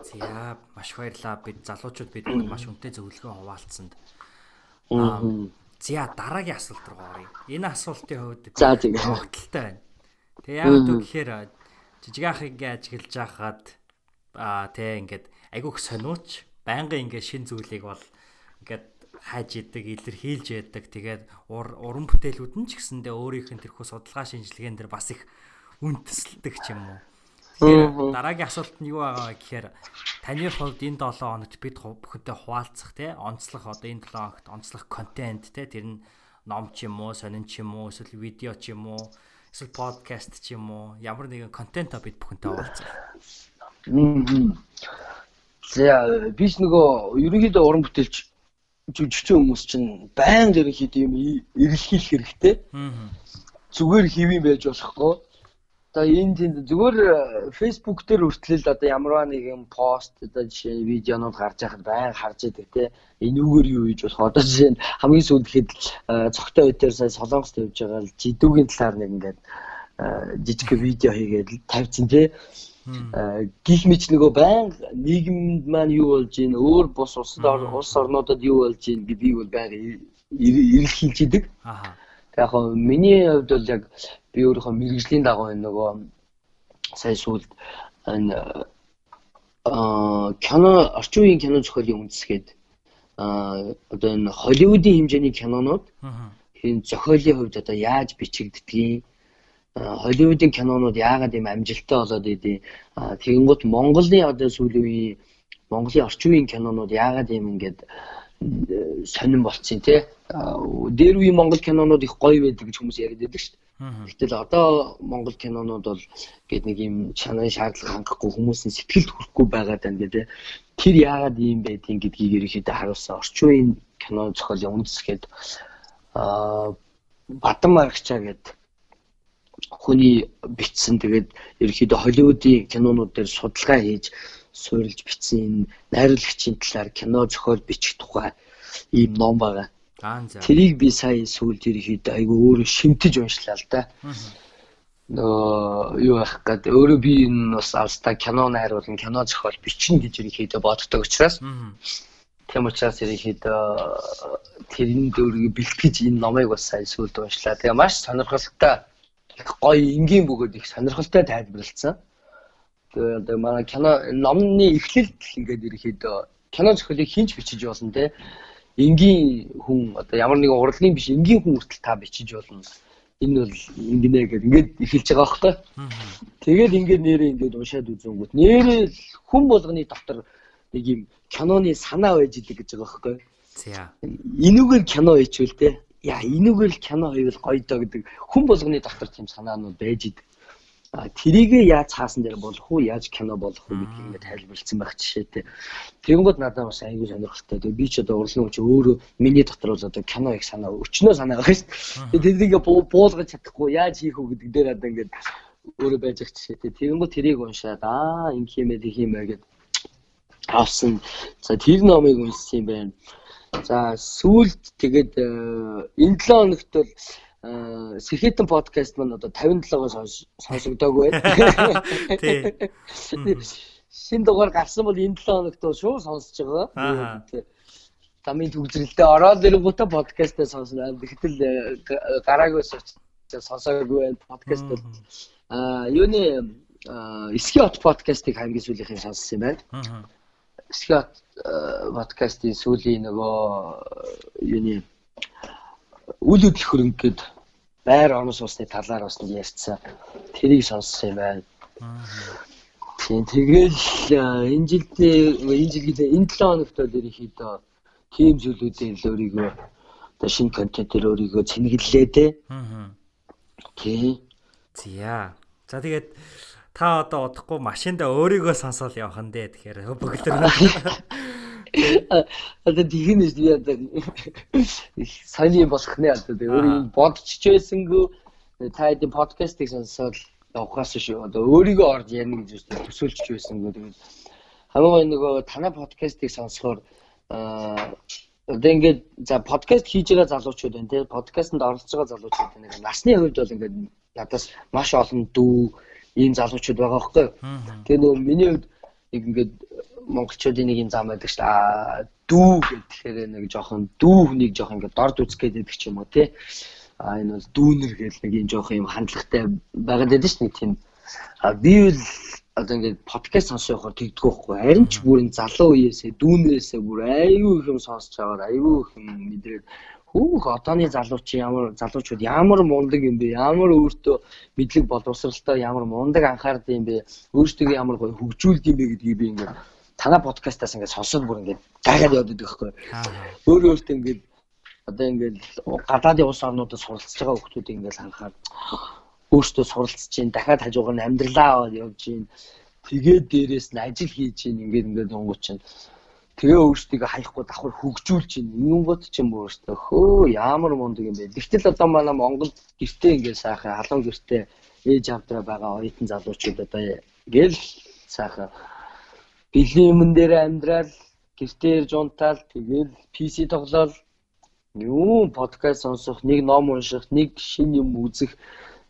За маш баярлаа. Бид залуучууд бид маш үнэтэй зөвлөгөө хуваалцсанд. За дараагийн асуулт руу оръё. Энэ асуултын хувьд За тийм. тогтолтой байна. Тэгээ яг үг гэхээр жижиг ах ингээ ажиглаж байхад аа тэ ингээд айгүйх сониуч байнгын ингээ шин зүйлийг бол ингээд хайж идэг, илэрхийлж яадаг. Тэгээд уран бүтээлүүд нь ч гэсэндээ өөрийнх нь тэрхүү судалгаа шинжилгээнд дэр бас их үндэслэдэг ч юм уу. Тэгэхээр дараагийн асуулт нь юу байгаа гэхээр таны хувьд энэ 7 хоногт бид бүхэнтэй хуваалцах те онцлох одоо энэ 7 хоногт онцлох контент те тэр нь ном ч юм уу, сонин ч юм уу, эсвэл видео ч юм уу эсвэл подкаст ч юм уу ямар нэгэн контент бид бүхэнтэй уулзах. За биш нөгөө ерөнхийдөө уран бүтээлч жүжигчин хүмүүс чинь байнга ерөнхийдөө юм эргэлхийлэх хэрэгтэй. Зүгээр хэвэн байж болохгүй. Одоо энэ тэнд зүгээр Facebook дээр хүртэл одоо ямарваа нэгэн пост одоо жишээ нь видеонууд гарч байхад байнга харж идэг те. Энүүгээр юу хийж болох одоо жишээ нь хамгийн сүүлд ихэд цогтой үедээр сая солонгост явж байгаа л жидүүгийн талаар нэг ингээд жижиг видео хийгээд тавьчихсан те. Гих мэт нөгөө байнга нийгэмд маань юу болж ийн өөр бус улсад улс орнуудад юу болж ийн гэдгийг бол байнга эргэлхийлж идэг. Аа. Хоо миний хувьд бол яг би өөрийнхөө мэрэгжлийн дагуу энэ нөгөө сая сүүлд энэ аа кино орчин үеийн кино зохиолын үндэсгээд аа одоо энэ Холливуудын хэмжээний кинонууд энэ зохиолын хувьд одоо яаж бичигддгийг Холливуудын кинонууд яагаад ийм амжилттай болоод идэв тэгэнгუთ Монголын одоо сүүлийн үеийн Монголын орчин үеийн кинонууд яагаад ийм ингээд сонирн болцсон тий дээр үеийн монгол кинонууд их гоё байдаг гэж хүмүүс яриад байдаг шүү Гэтэл одоо Монгол кинонууд бол гээд нэг юм чанарын шаардлага хангахгүй хүмүүсийн сэтгэлд хүрэхгүй байгаад байна гэдэг. Тэр яагаад ийм байдгийг гэдгийг ерөөхдөө харуулсан орчин үеийн кино зохиолын үндэсгээд аа Бадан Маргачаа гэдэг хүний бичсэн тэгээд ерөөхдөө Холливуудын кинонууд дээр судалгаа хийж суурилж бичсэн энэ найруулагчийн талаар кино зохиол бичих тухай ийм ном байгаа. Тэрийг би сая сүүлд ерөөхдөө айгүй өөрөө шимтэж уншлаа л да. Нөө юу яах гээд өөрөө би энэ бас авста кино найруулан кино зохиол бичнэ гэж ерөөхдөө боддог учраас тийм учраас ерөөхдөө тэрний дөрөгийг бэлтгэж энэ номыг бас сая сүүлд уншлаа. Тэгээ маш сонирхолтой гоё энгийн бөгөөд их сонирхолтой тайлбарлалцсан. Тэгээ одоо манай кино номны эхлэлд ингээд ерөөхдөө кино зохиолыг хинч бичиж болно те энгийн хүн одоо ямар нэгэн урлагийн биш энгийн хүн хүртэл та бичиж болно. Энэ бол ингэнэ гэдэг ингээд эхэлж байгаа байхгүй. Тэгээд ингээд нэрээ ингээд уншаад үзэнгүүт нэрээ хүн болгоны дотор нэг юм киноны санаа байж идэг гэж байгаа байхгүй. За. Энүүгээр кино хийчихвэл те. Яа энүүгээр л кино хийвэл гоё доо гэдэг хүн болгоны дотор тийм санаанууд байж идэг тэрийг яаж хаасан дээр болох уу яаж кино болох уу гэдгийг ингээд тайлбарлсан байх жишээтэй. Тэгэнгүүт надад бас аягүй сонирхолтой. Тэгээ би ч одоо урлагийн хүч өөрөө миний дотор бол одоо кино их санаа өчнөө санаа байгаа шүү дээ. Тэрийг буулгаж чадахгүй яаж хийх үү гэдэг дээр одоо ингээд өөрөө байж байгаа жишээтэй. Тэгэнгүүт тэрийг уншаад аа ингэ юм ээ юм ээ гэд авсан. За тэр номыг уншсан юм байна. За сүүлд тэгээд э, энэ 7 хоногт бол Сэхэтэн подкаст маань одоо 57-оос сонсогдоогүй байна. Тий. Шинэ дугаар гарсан бол энэ 7 хоногт шууд сонсож байгаа. Тамийн төгсрэлтэй ороод ирэнгүүтээ подкастаа сонсно. Тэгтэл э, гараагүйс учраас сонсоогүй байна. Подкаст бол аа юуны Скиот подкастыг хамгийн сүүлийнхэн сонссон юм байна. Скиот э, подкастын сүүлийн нөгөө юуны үйл хөдлөх хөрөнгө гээд байр орон сууцны талаар бас ярьцсан. Тэрийг сонссон юм байна. Тийм тэгэл а, энэ жилдээ энэ жилдээ энэ 7 хоногт бол ерөнхийдөө тийм зүйлүүдээр л өөрийгөө одоо шинэ контентээр өөрийгөө цэнгэллээ те. Аа. Тийм. Зя. За тэгээд та одоо удахгүй машинда өөрийгөө сонсоол явах нь дээ. Тэгэхээр бөглөр. Одоо тэгнэ би одоо сайн юм болох нэ одоо тэг өөрийг бодч ч байсангүй та хэдийн подкастыг сонсоод явахаас шүү. Одоо өөрийгөө орж ярина гэж үстэй төсөөлж байсангүй тэгээд хамгийн нөгөө танай подкастыг сонсохоор аа одоо ингээд за подкаст хийж байгаа залуучууд байна тий подкастэнд оролцож байгаа залуучууд байна. Насны хувьд бол ингээд надаас маш олон дүү ийм залуучууд байгаа байхгүй. Тэгээ нөгөө миний хувьд нэг ингээд монголчуудын нэг юм зам байдаг шүү дээ. Дүү гэхээр нэг жоохон дүү хүнийг жоохон ингээд дорд үзэх гэдэг ч юм уу тий. Аа энэ бол дүүнер гэл нэг юм жоохон юм хандлагатай байгаад байдаг шүү дээ нэг тийм. Аа би бол одоо ингээд подкаст сонсох явахаар тэгдэггүй байхгүй. Харин ч бүр энэ залуу үеэсээ дүүнээсээ бүр аюу их юм сонсож байгаа аюу их юм мэдрээд Хүүх одооны залууч ямар залуучууд ямар мундаг юм бэ? Ямар өөртөө мэдлэг боловсралтай ямар мундаг анхаард юм бэ? Өөртөө ямар гоё хөгжүүлд юм бэ гэдгийг би ингээд танай подкастаас ингээд сонсоод бүр ингээд гайхаад явдаг байхгүй. Өөр өөртөө ингээд одоо ингээд гадаадын улс орнуудад суралцж байгаа хүмүүсийг ингээд харахаар өөртөө суралцж чинь дахиад хажуугаар нь амьдралаа явж чинь тэгээд дээрэс нь ажил хийж чинь ингээд ингээд онгоо чинь тэгээ өөртөө хаяхгүй давхар хөгжүүлж чинь юунгот ч юм өөртөө хөө ямар мундаг юм бэ. Тэгтэл одоо манай Монголд гэртээ ингээд сайхан халуун гэртээ ээж авдраа байгаа оюутан залуучууд одоо гэл сайхан бэлэн юмн дээр амьдрал гэртээ ирж унтаал тэгэл PC тоглоал юу подкаст сонсох, нэг ном унших, нэг шин юм үзэх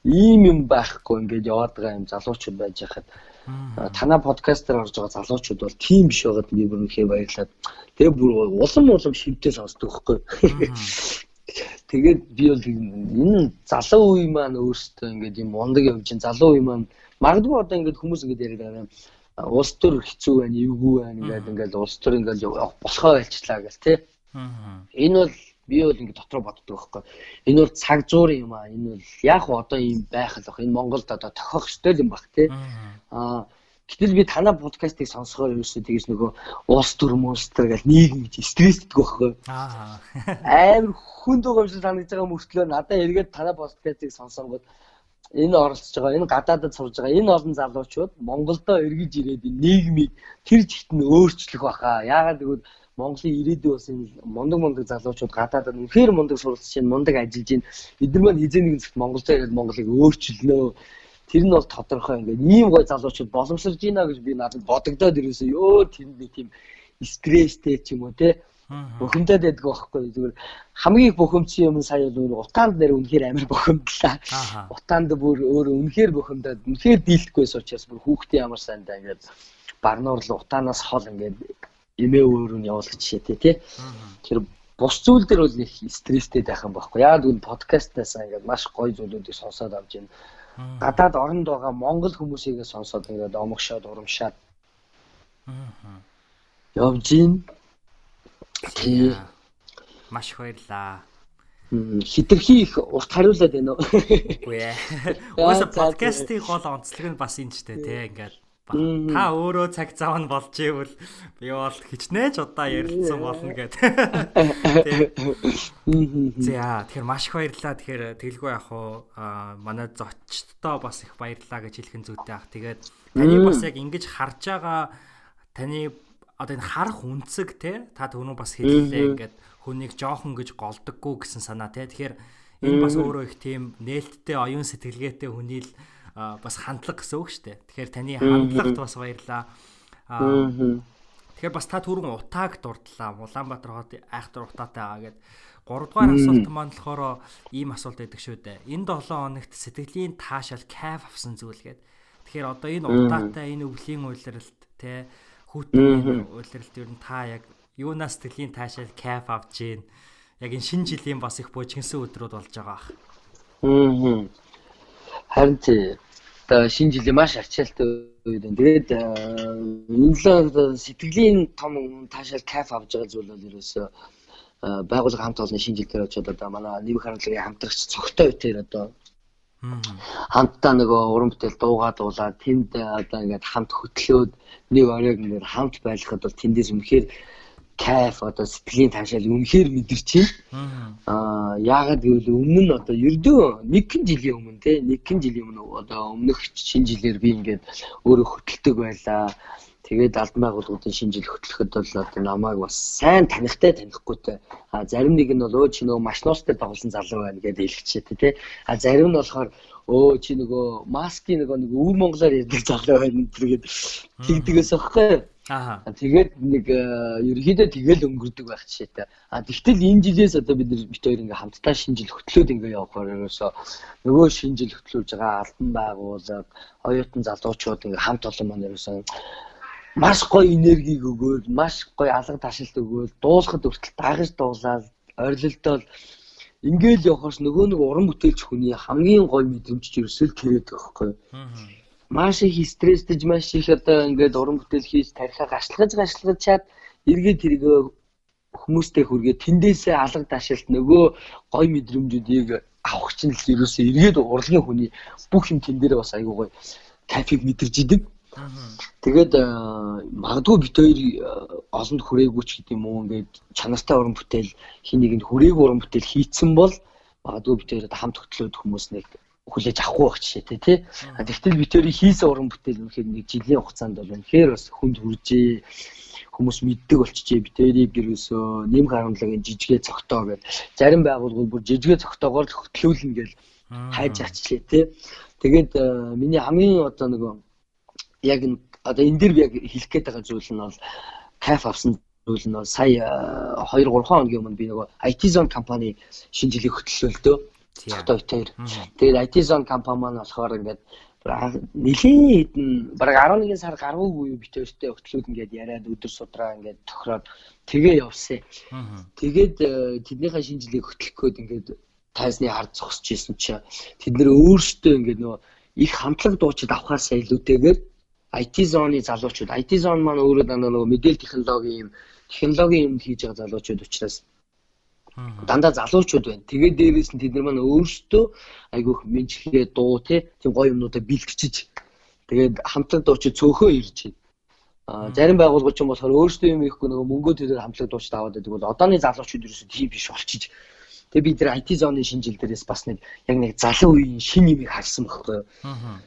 ийм юм байхгүй ингээд яваад байгаа юм залуучууд байж хахад. Танаа подкастер орж байгаа залуучууд бол тийм биш байгаад би бүр үнэхээр баярлаад тэгээ бүр улам улам шивдээ сонсдог байхгүй. Тэгээд би бол энэ залуу үе маань өөртөө ингээд юм мундаг явж чинь залуу үе маань магадгүй одоо ингээд хүмүүс ингээд яриад байгаа юм улс төр хэцүү байна, эвгүй байна ингээд ингээд улс төр ингээд болохоо байлчлаа гэл тий. Энэ бол би бол ингэ дотроо боддог байхгүй. Энэ бол цаг зуурын юм аа. Энэ бол яг одоо ийм байх л бах. Энэ Монголд одоо тохиох ёстой юм бах тий. Аа гэтэл би танаа подкастыг сонсохоор ерөөсөө тэгэж нөгөө уус төр мөстер гэл нийгэм гэж стрессддэг байхгүй. Аа. Амар хүнд байгаа юм шиг санагдаж байгаа мөртлөө надад эргээд танаа подкастыг сонсонгод энэ оролцож байгаа энэ гадаадад сурж байгаа энэ олон залуучууд Монголдо эргэж ирээд нийгмийг тэр жигт нь өөрчлөх баха. Яагаад гэвэл Монголын ирээдүйн бас энэ мундаг мундаг залуучууд гадаадад үнэхээр мундаг суралцж чинь мундаг ажиллаж чинь эдгээр маань хизээ нэгэн цагт Монголд ирээд Монголыг өөрчилнөө. Тэр нь бол тодорхой ингээд ийм гой залуучууд боломжсорж байна гэж би надад бодогдоод ирээсээ ёо тэнд нэг тийм стресстэй ч юм уу те бухимдаад байдг байхгүй зүгээр хамгийн их бухимдсан юм сая бол утаанд нэр үнэхээр амар бухимдлаа. Утаанд бүр өөр үнэхээр бухимдаад үнэхээр дийлдэхгүйс учраас бүр хүүхдээ ямар сайндаа ингээд барнуур л утаанаас хол ингээд эмээ өөр нь явуулах жишээтэй тий. Тэр бус зүйл дээр бол их стресстэй байх юм байхгүй. Яг үн подкастаас ингээд маш гоё зүйлүүдийг сонсоод авч байна. Гадаад оронд байгаа монгол хүмүүсийг сонсоод ингээд омгшоод урамшаад явж гин. Тий. Маш их баярлаа. хитрхи их урт хариулаад байна уу? Үгүй ээ. Өөсө подкастын гол онцлог нь бас энэ ч тий ингээд Та өөрөө цаг зав нь болж ивэл би бол хичнээн ч удаа ярилцсан болно гэд. За тэгэхээр маш их баярлалаа. Тэгэхээр тэгэлгүй яг уу манай зочдтой бас их баярлалаа гэж хэлхэн зүйтэй ах. Тэгээд таны бас яг ингэж харж байгаа таны одоо энэ харах үнцэг те та түрүү бас хэллээ ингээд хүнийг жоохон гэж голдоггүй гэсэн санаа те. Тэгэхээр энэ бас өөрөө их тийм нээлттэй оюун сэтгэлгээтэй хүний л бас хандлага гэсэн үг шүү дээ. Тэгэхээр таны хандлагт бас баярлаа. Тэгэхээр бас та түрүүн утааг дурдлаа. Улаанбаатар хот айхтар утаатай байгаа гэд 3 дугаар асуулт маань болохоор ийм асуулт байдаг шүү дээ. Энэ 7 хоногт сэтгэлийн таашаал кайф авсан зүйл гээд. Тэгэхээр одоо энэ утаатай энэ өвлийн уйлралт те хүүтний уйлралт ер нь та яг юунаас сэтгэлийн таашаал кайф авч гин. Яг энэ шинэ жилийн бас их бужигнсан өдрүүд болж байгаа ах. Аа. Харин тий. Одоо шинэ жилийн маш ачаалтай үед байна. Тэгээд энэ л сэтгэлийн том таашаал кайф авж байгаа зүйл бол ерөөсөө байгууллага хамт олон шинэ жил дээр очиод одоо манай нэмэх харамлагын хамтрагч цогтой үтээр одоо хамтдаа нөгөө уран бүтээл дуугаа дуулаад тэнд одоо ингээд хамт хөтлөөд нэг оройг ингээд хамт байлгахад бол тэндээс үнэхээр кайф одоо сэтгэлийн таашаал үнэхээр мэдэрч байна. Аа яагаад гэвэл өмнө нь одоо ердөө нэгэн жилийн өмнө те нэгэн жилийн өмнө одоо өмнөх шинэ жилээр би ингээд өөрөө хөтэлдэг байлаа. Тэгээд албан байгууллагуудын шинэ жил хөтлөхөд бол одоо намайг бас сайн танихтай танихгүйтэй. А зарим нэг нь бол өө чи нөгөө маш ноостой тоглосон залуу байна гэдэг хэлчихээ тий. А зарим нь болохоор өө чи нөгөө маскын нөгөө нэг өвөр монголоор ярьдаг залуу байна гэдэг тэгдэгээс аахгүй. Аа. Тэгээд нэг ерөөхдөө тэгэл өнгөрдөг байх жишээтэй. А тэгтэл энэ жилээс одоо бид бит хоёр ингээ хамтдаа шинэ жил хөтлөөд ингээ явахаар ерөөсөө нөгөө шинэ жил хөтлүүлж байгаа албан байгууллага, оюутан залуучууд ингээ хамт олон маань ерөөсөө маш гоё энергиг өгөөл, маш гоё алга ташилт өгөөл, дуулахад хүртэл дагаж дуулаад орилолтол ингээл явахаас нөгөө нэг уран бүтээлч хүний хамгийн гоё мэдрэмж ерөөсөө тэрээд байхгүй. Маш их стресстэж маш их одоо ингээд уран бүтээл хийж тарихаа гашлахаж гашлахаж чад эргээд тэрийг хүмүүстэй хүргээ тэндээсээ алга ташилт нөгөө гоё мэдрэмжүүдийг авах чинь л ерөөсөө эргээд урлагийн хүний бүх юм тэн дээр бас айгүй гоё кайфыг мэдэрж идэг. Тэгээд э, магадгүй бит хоёр э, олонд хүрээгүй ч гэдэм үү ингээд чанартай уран бүтээл хин нэгэнд хүрээгүй уран бүтээл хийцэн бол магадгүй бит хоёр хамт хөтлөөд хүмүүс нэг хүлээж авахгүй байх жишээтэй тий. Тэгтэл бит хоёрын хийсэн уран бүтээл үнэхээр нэг жилийн хугацаанд бол үнэхээр бас хүнд хүржээ хүмүүс мэддэг болчихжээ бит хоёрыг гэрөөсөө нэм харамлагын жижигэ цогтоо гэж зарим байгууллагууд бүр жижигэ цогтоогоор л хөтлүүлнэ гэж хайж аччлаа тий. Тэгээд э, миний хамгийн одоо нөгөө яг одоо энэ би яг хэлэх гээд байгаа зүйл нь бол кайф авсан зүйл нь бол сая 2 3 хоногийн өмнө би нөгөө IT Zone компани шинэ жилийг хөтлөлтөө цогтой хоёр. Тэгээд IT Zone компани маань болохоор ингээд нэлийн хэдэн бараг 11 сар гаргуугүй бит өөртөө хөтлүүд ингээд яриад өдөр судраа ингээд тохироод тэгээ явсан. Тэгээд тэднийхээ шинэ жилийг хөтлөх гээд ингээд тайзны ард зогсож исэн чи тэд нэр өөрсдөө ингээд нөгөө их хамтлаг дуучид авахаарсаа илүүтэйгээр IT зооны залуучууд IT зон маань өөрөө дандаа нөгөө мэдээлэл технологийн юм технологийн юм хийж байгаа залуучууд учраас дандаа залуучууд байна. Тэгээд дээрээс нь тэд нар маань өөрсдөө айгүйх менчгээ дуу тийм гоё юмнуудаа бэлтгэж тэгээд хамтлаг дуучид цөөхөө ирж байна. А зарим байгууллагууд ч юм болохоор өөрсдөө юм ихгүй нөгөө мөнгөө тэрээр хамтлаг дуучид аваад байдаг бол одооны залуучууд ерөөсөө тийм биш болчихж. Тэгээ бид нар IT зооны шинэ жил дээрээс бас нэг яг нэг залуу үеийн шинэ юмыг харсан байхгүй юу. Аа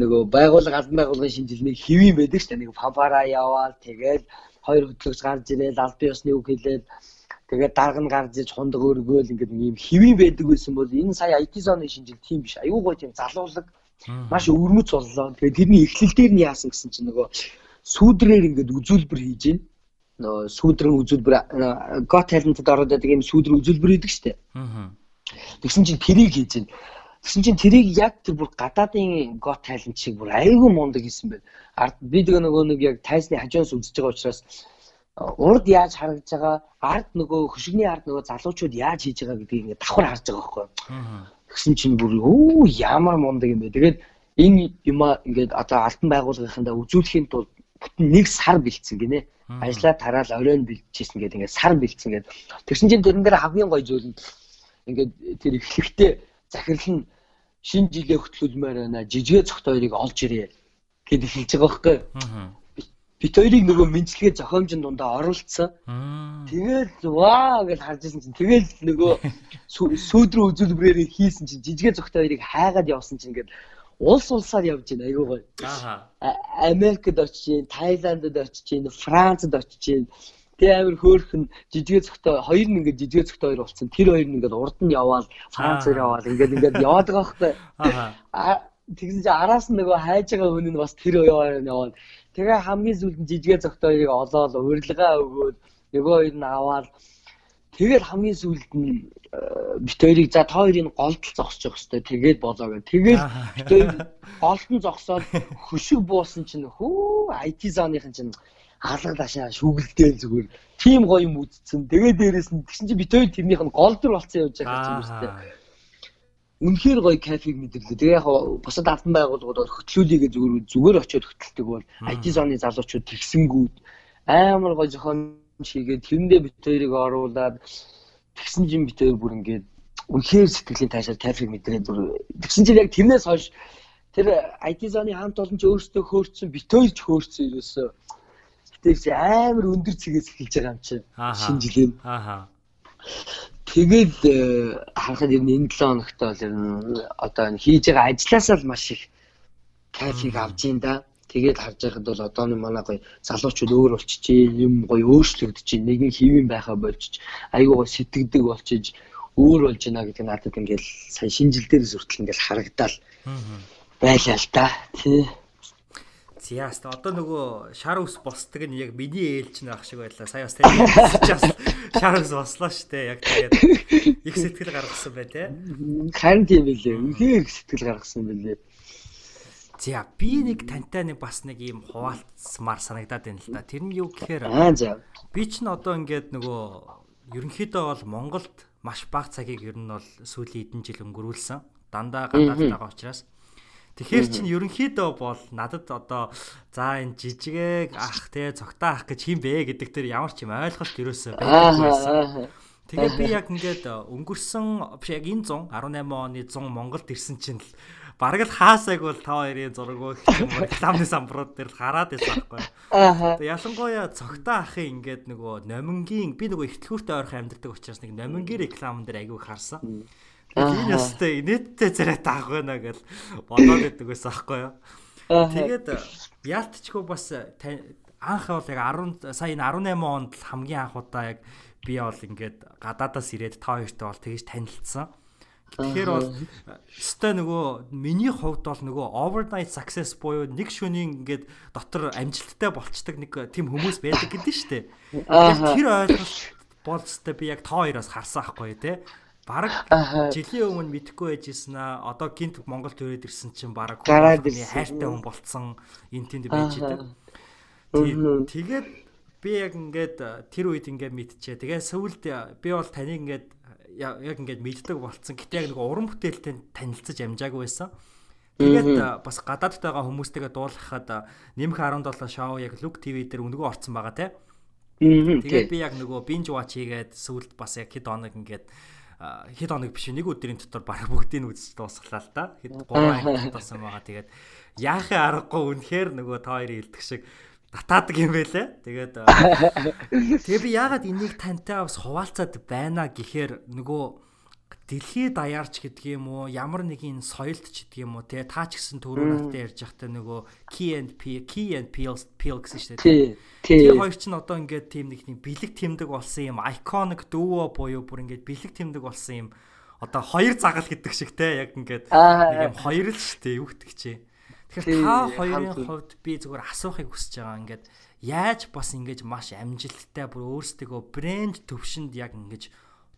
нөгөө байгууллага албан байгууллагын шинжилгээг хэвэн байдаг шүү дээ. Нэг фанфара яваал тэгээд хоёр хөтлөгч гарч ирээл албан ёсны үг хэлээд тэгээд дарга нь гарч иж хундаг өргөөл ингээд ийм хэвэн байдаг байсан бол энэ сая IT зоны шинжил тийм биш. Аюу гой тийм залуулаг маш өвөрмөц боллоо. Тэгээд тэрний эхлэл дээр нь яасан гэсэн чинь нөгөө сүүдрээр ингээд үзүүлбэр хийж гин нөгөө сүүдрэн үзүүлбэр got talent-д ороод байдаг юм сүүдрэн үзүүлбэр дээ. Аа. Тэгсэн чинь тэрийг хийж гин Тэгсэн чинь тэрийг яг тэр бүр гадаадын гот тайлан шиг бүр айгүй мундаг хийсэн байна. Ард би тэгээ нөгөө нэг яг тайзны хажуунаас үзэж байгаа учраас урд яаж харагдж байгаа, ард нөгөө хөшигний ард нөгөө залуучууд яаж хийж байгаа гэдгийг ингээд давхар харж байгаа байхгүй. Тэгсэн чинь бүр өө ямар мундаг юм бэ. Тэгээд энэ юма ингээд одоо алтан байгууллагынхандаа үзүүлэхийн тулд бүтэн нэг сар бэлдсэн гинэ. Ажлаа тараал оройн бэлдчихсэн гэдэг ингээд сар бэлдсэн гэдэг. Тэгсэн чинь тэрэн дээр хамгийн гоё зүйл нь ингээд тэр эхлэхдээ захирал нь шинэ жилээ хөтлүүлмээр байна. Жижигэ цогт хоёрыг олж ирээ гэд хэлж байгаа байхгүй. Бит хоёрыг нөгөө мэдлэгээ зохиомжин дундаа оруулсан. Тэгэл ваа гэж харж ирсэн чинь тэгэл нөгөө сүүдрүү үзүүлбэрээр хийсэн чинь жижигэ цогт хоёрыг хайгаад явсан чинь ингээд улс улсаар явж байна айгуу гоё. Аа. Америкт очиж, Тайландд очиж, Францад очиж Тэгээ амир хөөхн жижигэ цогтой хоёр нь ингээд жижигэ цогтой хоёр болсон. Тэр хоёр нь ингээд урд нь яваал Франц руу яваал ингээд ингээд яваад байгаа хөөхтэй. Аа тэгсэн чинь араас нь нөгөө хайж байгаа хүн нь бас тэр яваа яваад тэгээ хамгийн сүүлд нь жижигэ цогтой хоёрыг олоод урилгаа өгөөд нөгөө хоёр нь аваад тэгээд хамгийн сүүлд нь э, бит хоёрыг за та хоёрын голдол зогсож явах хэрэгтэй тэгээд болоо гэх. Тэгээд бит хоёр голтон зогсоод хөшиг буусан чинь хөө IT зооныхын чинь хаалга дашаа шүглдээл зүгээр тийм гоё юм үдцсэн. Тэгээ дээрэс нь тэгсэн чинь бит хоёр тэрнийх нь гол дөр болсон явж байгаа юм шүү дээ. Үнэхээр гоё кафег мэдэрлээ. Тэгээ яг бусад албан байгууллагууд бол хөтлүүлээгээ зүгээр зүгээр очиод хөтэлдэг бол IT зоны залуучууд тэгсэнгүүд амар гоё зохион хийгээд тэрэндээ бит хоёрыг оруулаад тэгсэн чинь бит хоёр бүр ингээд үнэхээр сэтгэлийн таашаал тайфыг мэдрээд бүр тэгсэн чинь яг тэрнээс хойш тэр IT зоны хамт олон ч өөрсдөө хөөрцөн битөөж хөөрцөн ерөөсөө чи амар өндөр цэгээс эхэлж байгаа юм чинь шинэ жилийн Ааха. Тэгээд э, харахад ер нь энэ 7 хоногт бол ер нь одоо энэ хийж байгаа ажлаасаа л маш их кайфыг авж ин да. Тэгээд харж байхад бол одооны манай гоё залуучууд өөр болчихжээ, юм гоё өөрчлөгдөж, нэгэн хэвэн байхаа болчих, айгүй гоё сэтгэдэг болчих, өөр болж байна гэдэг нь надад ингээл сая шинэ жил дээрээс хүртэл ингээл харагдаал байлаа л да. Тий. Зяаст одоо нөгөө шар ус босдаг нь яг миний ээлж нэг ах шиг байлаа. Сая бас тэгээд шар ус бослоо штэ. Яг тэгээд их сэтгэл гаргасан бай тээ. Харин тийм билээ. Үнхээр их сэтгэл гаргасан билээ. За би нэг тантай нэг бас нэг юм хуваалцмаар санагдаад байна л да. Тэр нь юу гэхээр би ч н одоо ингээд нөгөө ерөнхийдөө бол Монголд маш бага цагийг ер нь бол сүүлийн хэдэн жил өнгөрүүлсэн. Дандаа гадаад байгаа учраас Тэгэхээр чин ерөнхийдөө бол надад одоо за энэ жижигээг ах те цогтаа ах гэж хин бэ гэдэг тэр ямар ч юм ойлголт ерөөсөө байхгүй байсан. Аа. Тэгээ би яг ингээд өнгөрсөн биш яг энэ 100 18 оны 100 Монголд ирсэн чинь л бараг л хаасайг бол та хоёрын зураг гэх юм рекламны самбарууд дээр л хараад байсан байхгүй. Аа. Тэгээ ялангуяа цогтаа ахын ингээд нөгөө номингийн би нөгөө ихтлгүүртэй ойрхон амьдардаг учраас нэг номингийн реклам дээр айгүй харсан. Тэгээ ястай нийтдээ зэрэг таах байна гэж бодоод байдаг байсан байхгүй юу. Тэгээд яалтчгүй бас та- анх бол яг 10 сая энэ 18 онд л хамгийн анх удаа яг би бол ингээд гадаадаас ирээд та хоёртой бол тэгж танилцсан. Тэгэхээр бол өстой нөгөө миний хувьд бол нөгөө overnight success буюу нэг шөнийн ингээд дотор амжилттай болцдог нэг тийм хүмүүс байдаг гэдэг нь шүү дээ. Тэр ойлголт бол өстой би яг та хоёроос харсан ахгүй тий. Бараг жилийн өмнө мэдхгүй байжсэн аа одоо гинт Монголд төрөөд ирсэн чинь бараг ирсэн. хайртай хүн болцсон энэ тэнд байж идэг. Тэгээд би яг ингээд э, тэр үед ингээд мэдчихэ. Тэгээ сүүлд э, би бол таныг ингээд э, яг ингээд мэддэг болцсон. Гэтэ яг нэг уран бүтээлтэй танилцаж амжаагүй байсан. Тэгээд бас гадаадд байгаа хүмүүстэйгээ дуулгахад э, нэмэх 17 шоу яг Look TV дээр өнгөө орцсон байгаа те. Тэгээд би яг нөгөө binge watch хийгээд сүүлд бас яг хэд хоног ингээд хэд хоног биш нэг өдрийн дотор баг бүгдийг үзэж дуусглаа л да. Хэд 3 анги татсан байгаа. Тэгээд яахын аргагүй үнэхээр нөгөө та хоёрын хэлдэг шиг татаадаг юм байлээ. Тэгээд тэгээ би яагаад энийг тантай бас хуваалцаад байна гэхээр нөгөө дэлхийд даяарч гэдэг юм уу? Ямар нэг энэ соёлт ч гэдэг юм уу те? Та ч гэсэн түрүү надад ярьж байхдаа нөгөө key and p key and peel peel гэсэн шүү дээ. Тэр хоёр чинь одоо ингээд тийм нэг нэг бэлэг тэмдэг болсон юм. Iconic дүүо буюу бүр ингээд бэлэг тэмдэг болсон юм. Одоо хоёр загал гэдэг шиг те? Яг ингээд нэг юм хоёр л шүү дээ гэдэг чи. Тэгэхээр та хоёрын хувьд би зүгээр асуухыг хүсэж байгаа. Ингээд яаж бас ингэж маш амжилттай бүр өөрсдөө брэнд төвшөнд яг ингэж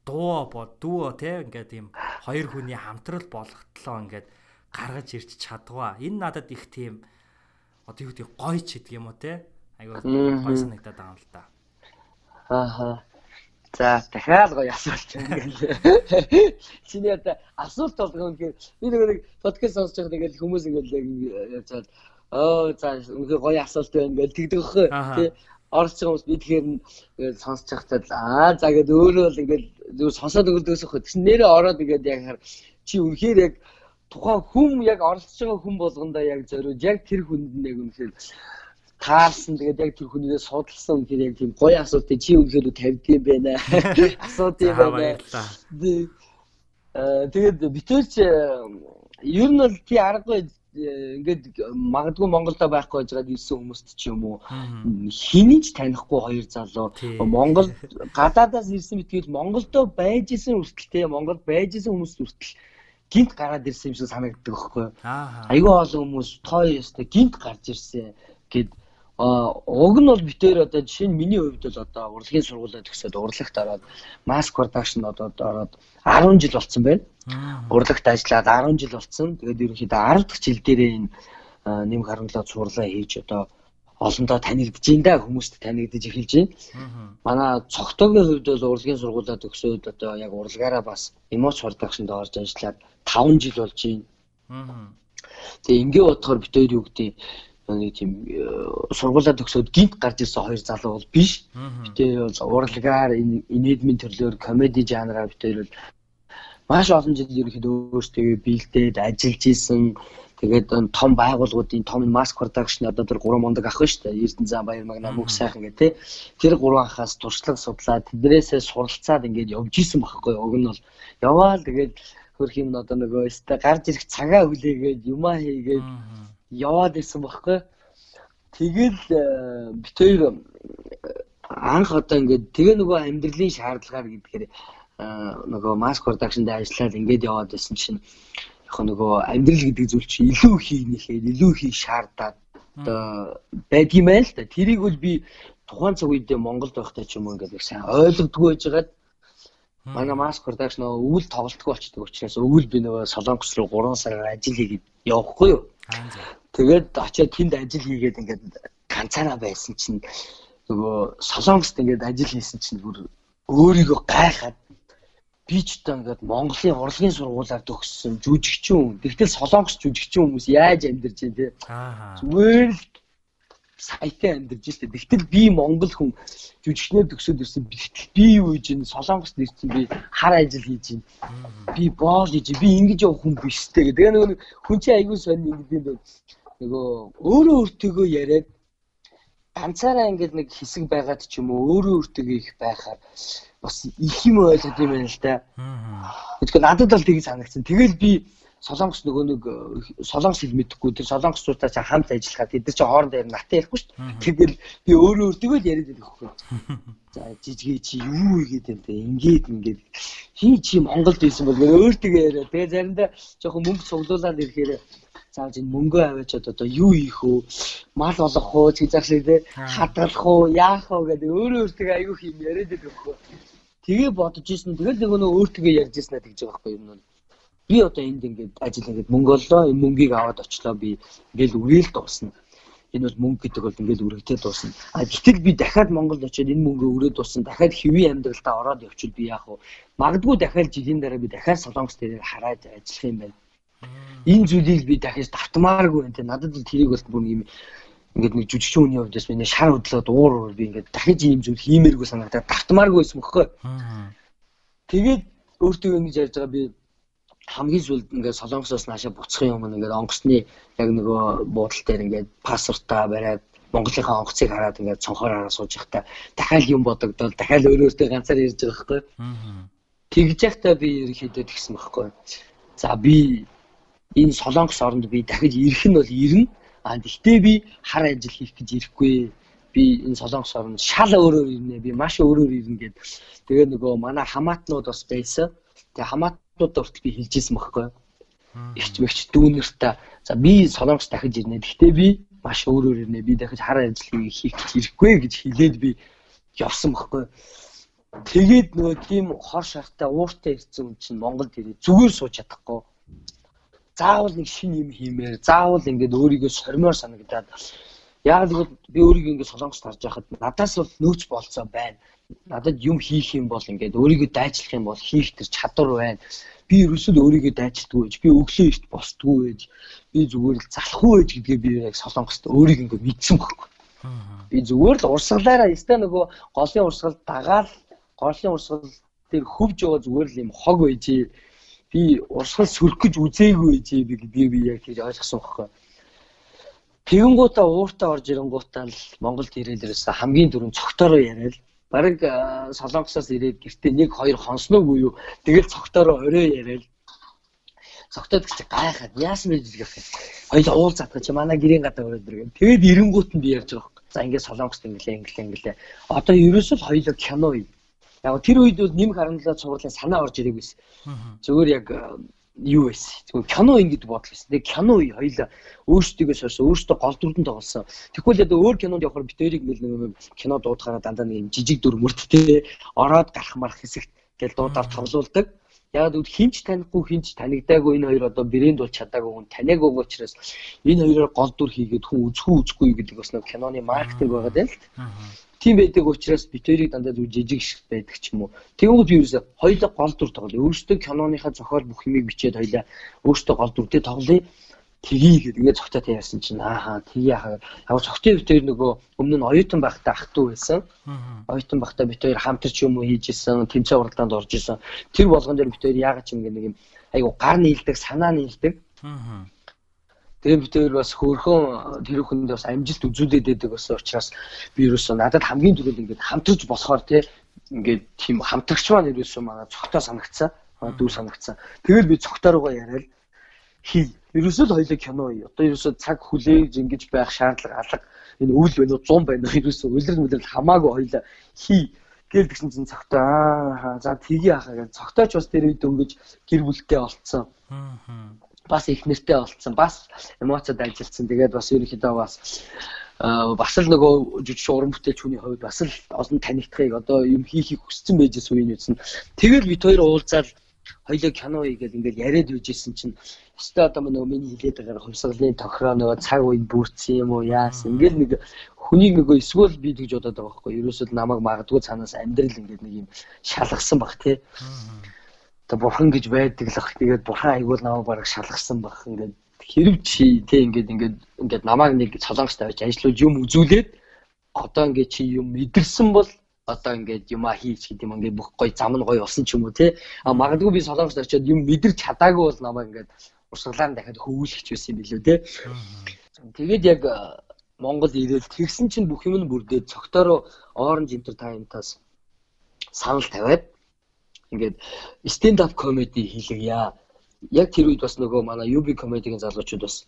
дуу бод дүү те ингээд юм хоёр хүний хамтрал болготлоо ингээд гаргаж ирч чадгаа. Энэ надад их тийм одоо юу гэдэг гоё ч гэдэг юм уу те. Айгуу гоё санагдаад байгаа юм л да. Ааха. За дахиад гоё асуулт ингээл. Чиний одоо асуулт болгоо үнэхээр би нэг подкаст сонсож байгаа ингээл хүмүүс ингээл яг яаж оо за үнэхээр гоё асуулт байна ингээл тэгдэг Аха. тий. Орж байгаа хүмүүс би тэгэхээр ингээл сонсож байхдаа аа за гээд өөрөө л ингээл зүгээр сонсоод өгдөөс өхөө. Тэгсэн нэрээ ороод ингээд яг хар чи үнэхээр яг тухайн хүм яг оролцож байгаа хүн болгондоо яг зориуд яг тэр хүнд нэг үнэхээр таарсан тэгээд яг тэр хүнээс судалсан тэр яг тийм гоё асуултыг чи үнэхээр тавьдсан байна. Асуудаг За байна. э, Тэгээд битэрч ер нь бол тий аргагүй ингээд магадгүй Монголда байхгүй байж байгаа ирсэн хүмүүст ч юм уу Мгм. хэнийг ч танихгүй хоёр залуу. Монгол гадаадаас ирсэн битгийл Монголдо байж исэн хүртэл те Монголд байж исэн хүмүүс хүртэл гинт гараад ирсэн юм шиг санагддаг байхгүй. Айгүй олон хүмүүс тоо ёстой гинт гарч ирсэн гэд а уг нь бол битээр одоо жишээ нь миний хувьд бол одоо урлагийн сургуулиуд төгсөөд урлагт ороод масс продакшн одоо ороод 10 жил болцсон байна. Урлагт ажиллаад 10 жил болцсон. Тэгээд ерөнхийдөө 10 дахь жил дээрээ энэ нэм харамлаад сурлаа хийж одоо олондоо танигдж ин да хүмүүст танигдж эхэлж байна. Манай цогтойгийн хувьд бол урлагийн сургуулиуд төгсөөд одоо яг урлагаараа бас эмоц продакшнд орж ажиллаад 5 жил болж байна. Тэгээ ингээ бодохоор хоёр юу гэдэг нэг тийм э, сургуулаа төгсөөд гинт гарч ирсэн хоёр залуу бол биш. Бол урлагаар инедмийн төрлөөр комеди жанраар хоёр бол маш олон жил ерөнхийдөө өөртөө биелдээд ажиллаж исэн тэгээд том байгууллагуудын том маск продакшн одоо тэр гурван мондөг ах шүү дээ. Эрдэнэ зам баяр магна мөх сайхан гэх тээ. Тэр гурван ахаас туршлага судлаад тэднээсээ суралцаад ингээд явж исэн байхгүй. Уг нь бол яваал тэгээд хөрх юм одоо нөгөө өстэй гарч ирэх цагаа хүлээгээд юмаа хийгээд яваад исэн байхгүй. Тэгэл бит хоёр анх одоо ингээд тэгээ нөгөө амьдралын шаардлагаар гэдгээр нөгөө маск продакшнд ажиллаад ингээд яваад байсан чинь яг нөгөө амьдрал гэдэг зүйл чинь илүү хийнэхээ илүү хийх шаардаад одоо байдгийм байл та тэрийг бол би тухайн цаг үед Монголд байхдаа ч юм уу ингээд сайн ойлгодгүй байжгаад манай маск продакшн өвөл тоглолтгүй болчихдог учраас өвөл би нөгөө солонгос руу 3 сараар ажил хийгээд явахгүй юу тэгээд очиад тэнд ажил хийгээд ингээд ганцаараа байсан чинь нөгөө солонгост ингээд ажил хийсэн чинь бүр өөрийгөө гайхаад би ч одоо ингээд Монголын урлагийн сургуулиар төгссөн жүжигчин. Тэгтэл солонгос жүжигчин хүмүүс яаж амьдарч байна те. Зүгээр л саятай амьдарч штэ. Тэгтэл би Монгол хүн жүжигчнээр төгсөөд ирсэн. Тэгтэл би юу хийж ин солонгост ирсэн би хар ажил хийж ин. Би боол хийж би ингэж явах хүн биш тэ. Тэгээ нөгөө хүн чинь аягүй сонь ингэдэм нөгөө өөрөө өөртөөгөө яриад ганцаараа ингээд нэг хэсэг байгаад ч юм уу өөрөө өөртөө их байхаар бас их юм ойлгож юм байна л да. Тэгэхээр надад бол тийг санагдсан. Тэгэл би солонгос нөгөө нэг солонгос хэл мэдэхгүй тэр солонгосчуудаа ч хамт ажиллахад тэд нар ч хоорондоо ярь натаа ярихгүй шүү дээ. Тэгэл би өөрөө өөртөө л яриад байдаг хөхгүй. За жижигээ чи юу игээд юм бэ? Ингээд ингээд хи чи Монголд байсан бол өөртөө яриа. Тэгээ заримдаа жоохон мөнгө цуглуулад ирэхээр зааж энэ мөнгөө аваачаад одоо юу хийх вэ? Мал олох уу, цэцэрсээ тэ хадгалах уу, яах вэ гэдэг өөрөө өөртөө аягүй юм яриад хөхгүй. Тэгээ бодож исэн. Тэгэл нөгөө нөө өөртөө ярьж ирсэн гэж байгаа байхгүй юм нь. Би одоо энд ингээд ажил ингээд мөнгө оллоо, энэ мөнгийг аваад очлоо би ингээд үрээл дуусна. Энэ бол мөнгө гэдэг бол ингээд үргэлжлээ дуусна. А гэтэл би дахиад Монголд очиод энэ мөнгөө өрөөд дуусна. Дахиад хэвийн амьдралдаа ороод явчихвал би яах вэ? Магадгүй дахиад жилийн дараа би дахиад Солонгос дээр хараад ажиллах юм байна энэ зүйлийг би дахиж давтмааргүй те надад л тэрийг бол бүр юм ингээд нэг жүжигчин хүний хувьд бас миний шар хөдлөөд уур би ингээд дахиж ийм зүйл хиймээргүй санагдаад давтмааргүй байсан бохоо. Тэгээд өөртөө ингэж ярьж байгаа би хамгийн сүүлд ингээд солонгосоос наашаа буцах юм ингээд онгоцны яг нөгөө буудал дээр ингээд пассвортаа бариад Монголынхаа онгоцыг хараад ингээд цонхоор хараа сууж явахдаа дахиад юм бодогдол дахиад өөр өөртөө ганцаар ярьж байгаа байхгүй. Тэгж яхтаа би ерөнхийдөө тэгсэн байхгүй. За би энэ солонгос оронд би дахиж ирэх нь бол ирнэ. А гэхдээ би хар ажил хийх гэж ирэхгүй. Би энэ солонгос оронд шал өөрөөр ирнэ. Би маш өөрөөр ирнэ гэд. Тэгээ нөгөө манай хамаатнууд бас байсан. Тэгээ хамаатнууд хүртэл би хэлжсэн байхгүй. Ихч мэгч дүүнэртээ за би солонгос дахиж ирнэ. Гэхдээ би маш өөрөөр ирнэ. Би дахиж хар ажил хийх гэж ирэхгүй гэж хэлээд би явсан байхгүй. Тэгээд нөгөө тийм хор шахтай ууртай ирсэн хүн чинь Монголд ирээ зүгээр сууж чадахгүй заавал нэг шин юм хиймээр заавал ингээд өөрийгөө сормоор санагдаад яг л би өөрийгөө ингээд солонгост харж байхад надаас бол нөөц болцоо байна. Надад юм хийх юм бол ингээд өөрийгөө дайчлах юм бол хийх тэр чадвар байна. Би ерөөсөө өөрийгөө дайчилдгүй байж, би өглөө ихт босдгүй байж, би зүгээр л залахгүй байж гэдгээ би яг солонгост өөрийг ингээд мэдсэн байхгүй. Би зүгээр л урсгалаараа өстой нөгөө голын урсгал дагаад голын урсгал тэр хөвж байгаа зүгээр л юм хог байжээ би урсгал сүрх гэж үзээгүй чи би би яг хийж ойлгосон байхгүй. Тэгэнгүүтээ ууртаа орж ирэнгүүтээ л Монголд ирээл ерөөсө хамгийн дөрөв цогтороо яриад бараг солонгосоос ирээд гэртээ нэг хоёр хонсноогүй юу. Тэгэл цогтороо орой яриад цогтоод гэж гайхаад яасан бэ гэж. Хоёул уул задгаа чи манай гэрийн гадаа өрөөд иргэн. Тэгэд ирэнгүүт нь би ярьж байгаа. За ингээд солонгост инглээ инглээ инглээ. Одоо ерөөсөө хоёул кино юм Яг тэр үед бол нэмэх харамлаа цувралын санаа орж ирээгүй байсан. Зүгээр яг юу байсан. Зүгээр кино ингэдэг бодол байсан. Тэгээ кино хоёлаа өөрсдөө сорсон, өөрсдөө гол дүрдэн тоглосон. Тэгвэл одоо өөр кинонд явахаар хоёрыг нэг кино дуудахаараа дандаа нэг жижиг дүр мөрдтэй ороод гарах марах хэсэгт тэгэл дуудаар тоглоулдаг. Яг үл хинч танихгүй хинч танигдаагүй энэ хоёр одоо брэнд бол чадаагүй хүн таниагүй учраас энэ хоёроор гол дүр хийгээд хүн үзэхүү үзэхгүй гэдэг бас нэг киноны маркетинг байгаа даа л тийм байдаг учраас хоёрыг дандаа зүг жижиг шиг байдаг ч юм уу. Тэгвэл би юусаа хоёулаа гол дүр тоглоё. Өөрөөсөө киноныхаа зохиол бүх юмыг бичээд хоёулаа өөрөөсөө гол дүртэй тоглоё. тгий гэдэг ингээд цогтой ярьсан чинь ааха тгий яхаа яг цогтой бит хоёр нөгөө өмнө нь оюутан байхдаа ах トゥ байсан. Оюутан байхдаа бит хоёр хамтарч юм уу хийж исэн, тэмцээн уралдаанд орж исэн. Тэр болгон дээр бит хоёр яагаад ч юм нэг юм айгу гар нийлдэг, санаа нийлдэг. Тэгээ бид хоёр бас хөөрхөн тэр хүнд бас амжилт үзүүлээд байдаг бас учраас би ерөөсөө надад хамгийн түрүүнд ингээд хамтарч болохоор те ингээд тийм хамтрагч маань ерөөсөө манай цогтой санагцсан. Дүү санагцсан. Тэгэл би цогтой руугаа яриад хий. Ерөөсөө л хоёлоо кино ий. Одоо ерөөсөө цаг хүлээж ингэж байх шаардлага алга. Энэ үйл байна уу 100 байна уу ерөөсөө үлрэл мүлрэл хамаагүй хоёлоо хий гээл тэгсэн чинь цогтой аа за тгий ахаа гэж цогтойч бас тэр үед өнгөж гэр бүлтэй олцсон. Аа бас их нэртэй болцсон. Бас эмоцод ажилласан. Тэгээд бас ерөнхийдөө бас бас л нөгөө жижиг уран бүтээлч хүний хувьд бас л олон танигдахыг одоо юм хийхийг хүссэн байжсэн үеийн үсэн. Тэгээд бид хоёр уулзаад хоёлоо кино хийгээл ингээл яриад үйжсэн чинь өстой одоо нөгөө миний хилээд байгаа хувьсгалын тохироо нөгөө цаг үед бүрдсэн юм уу яасан. Ингээл нэг хүнийг нөгөө эсвэл би тэгж бодоод байгаа байхгүй. Ерөөсөө намайг магадгүй цаанаас амьдрал ингээд нэг юм шалгасан баг тий. Тэг бурхан гэж байдаг л ах. Тэгээд бурхан айгуул намайг бараг шалгасан баг. Ингээд хэрэг чи тий ингээд ингээд ингээд намайг нэг солонгос тавьж ажиллуулж юм үзүүлээд одоо ингээд чи юм мэдэрсэн бол одоо ингээд юма хийж гэдэг юм ингээд бүх гой зам нь гой болсон ч юм уу тий. А магадгүй би солонгос очиод юм мэдэрч чадаагүй бол намайг ингээд урсгалаар дахиад хөвүүлэх байсан юм билүү тий. Тэгээд яг Монгол ирээд тэгсэн чинь бүх юм нь бүрдээд цогтойроо Orange Entertainment-аас санал тавиад ингээд stand up comedy хийлгийа. Яг тэр үед бас нөгөө манай UB comedy-гийн залуучууд бас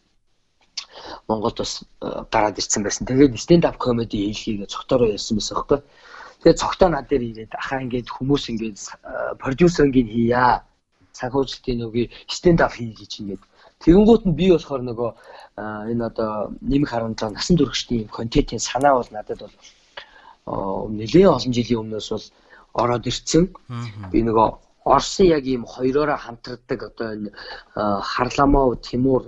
Монголд бас э, гараад ирсэн байсан. Тэгээд stand up comedy хийлгийгээ цогтороо ярьсан байсан байхгүй. Тэгээд цогтоо над дээр ирээд ахаа ингээд хүмүүс ингээд э, продюсерингийн хийя. Санхүүжилтийн нөгөө stand up хий гэж ингээд Тэгэнгүүт нь би болохоор нөгөө э, энэ одоо нэмэх 17 насан туршидын контентын санаа бол надад бол нэлээд олон жилийн өмнөөс бол ороод ирсэн. Би нөгөө Орсын яг ийм хоёроороо хамтардаг одоо энэ Харламов Тимур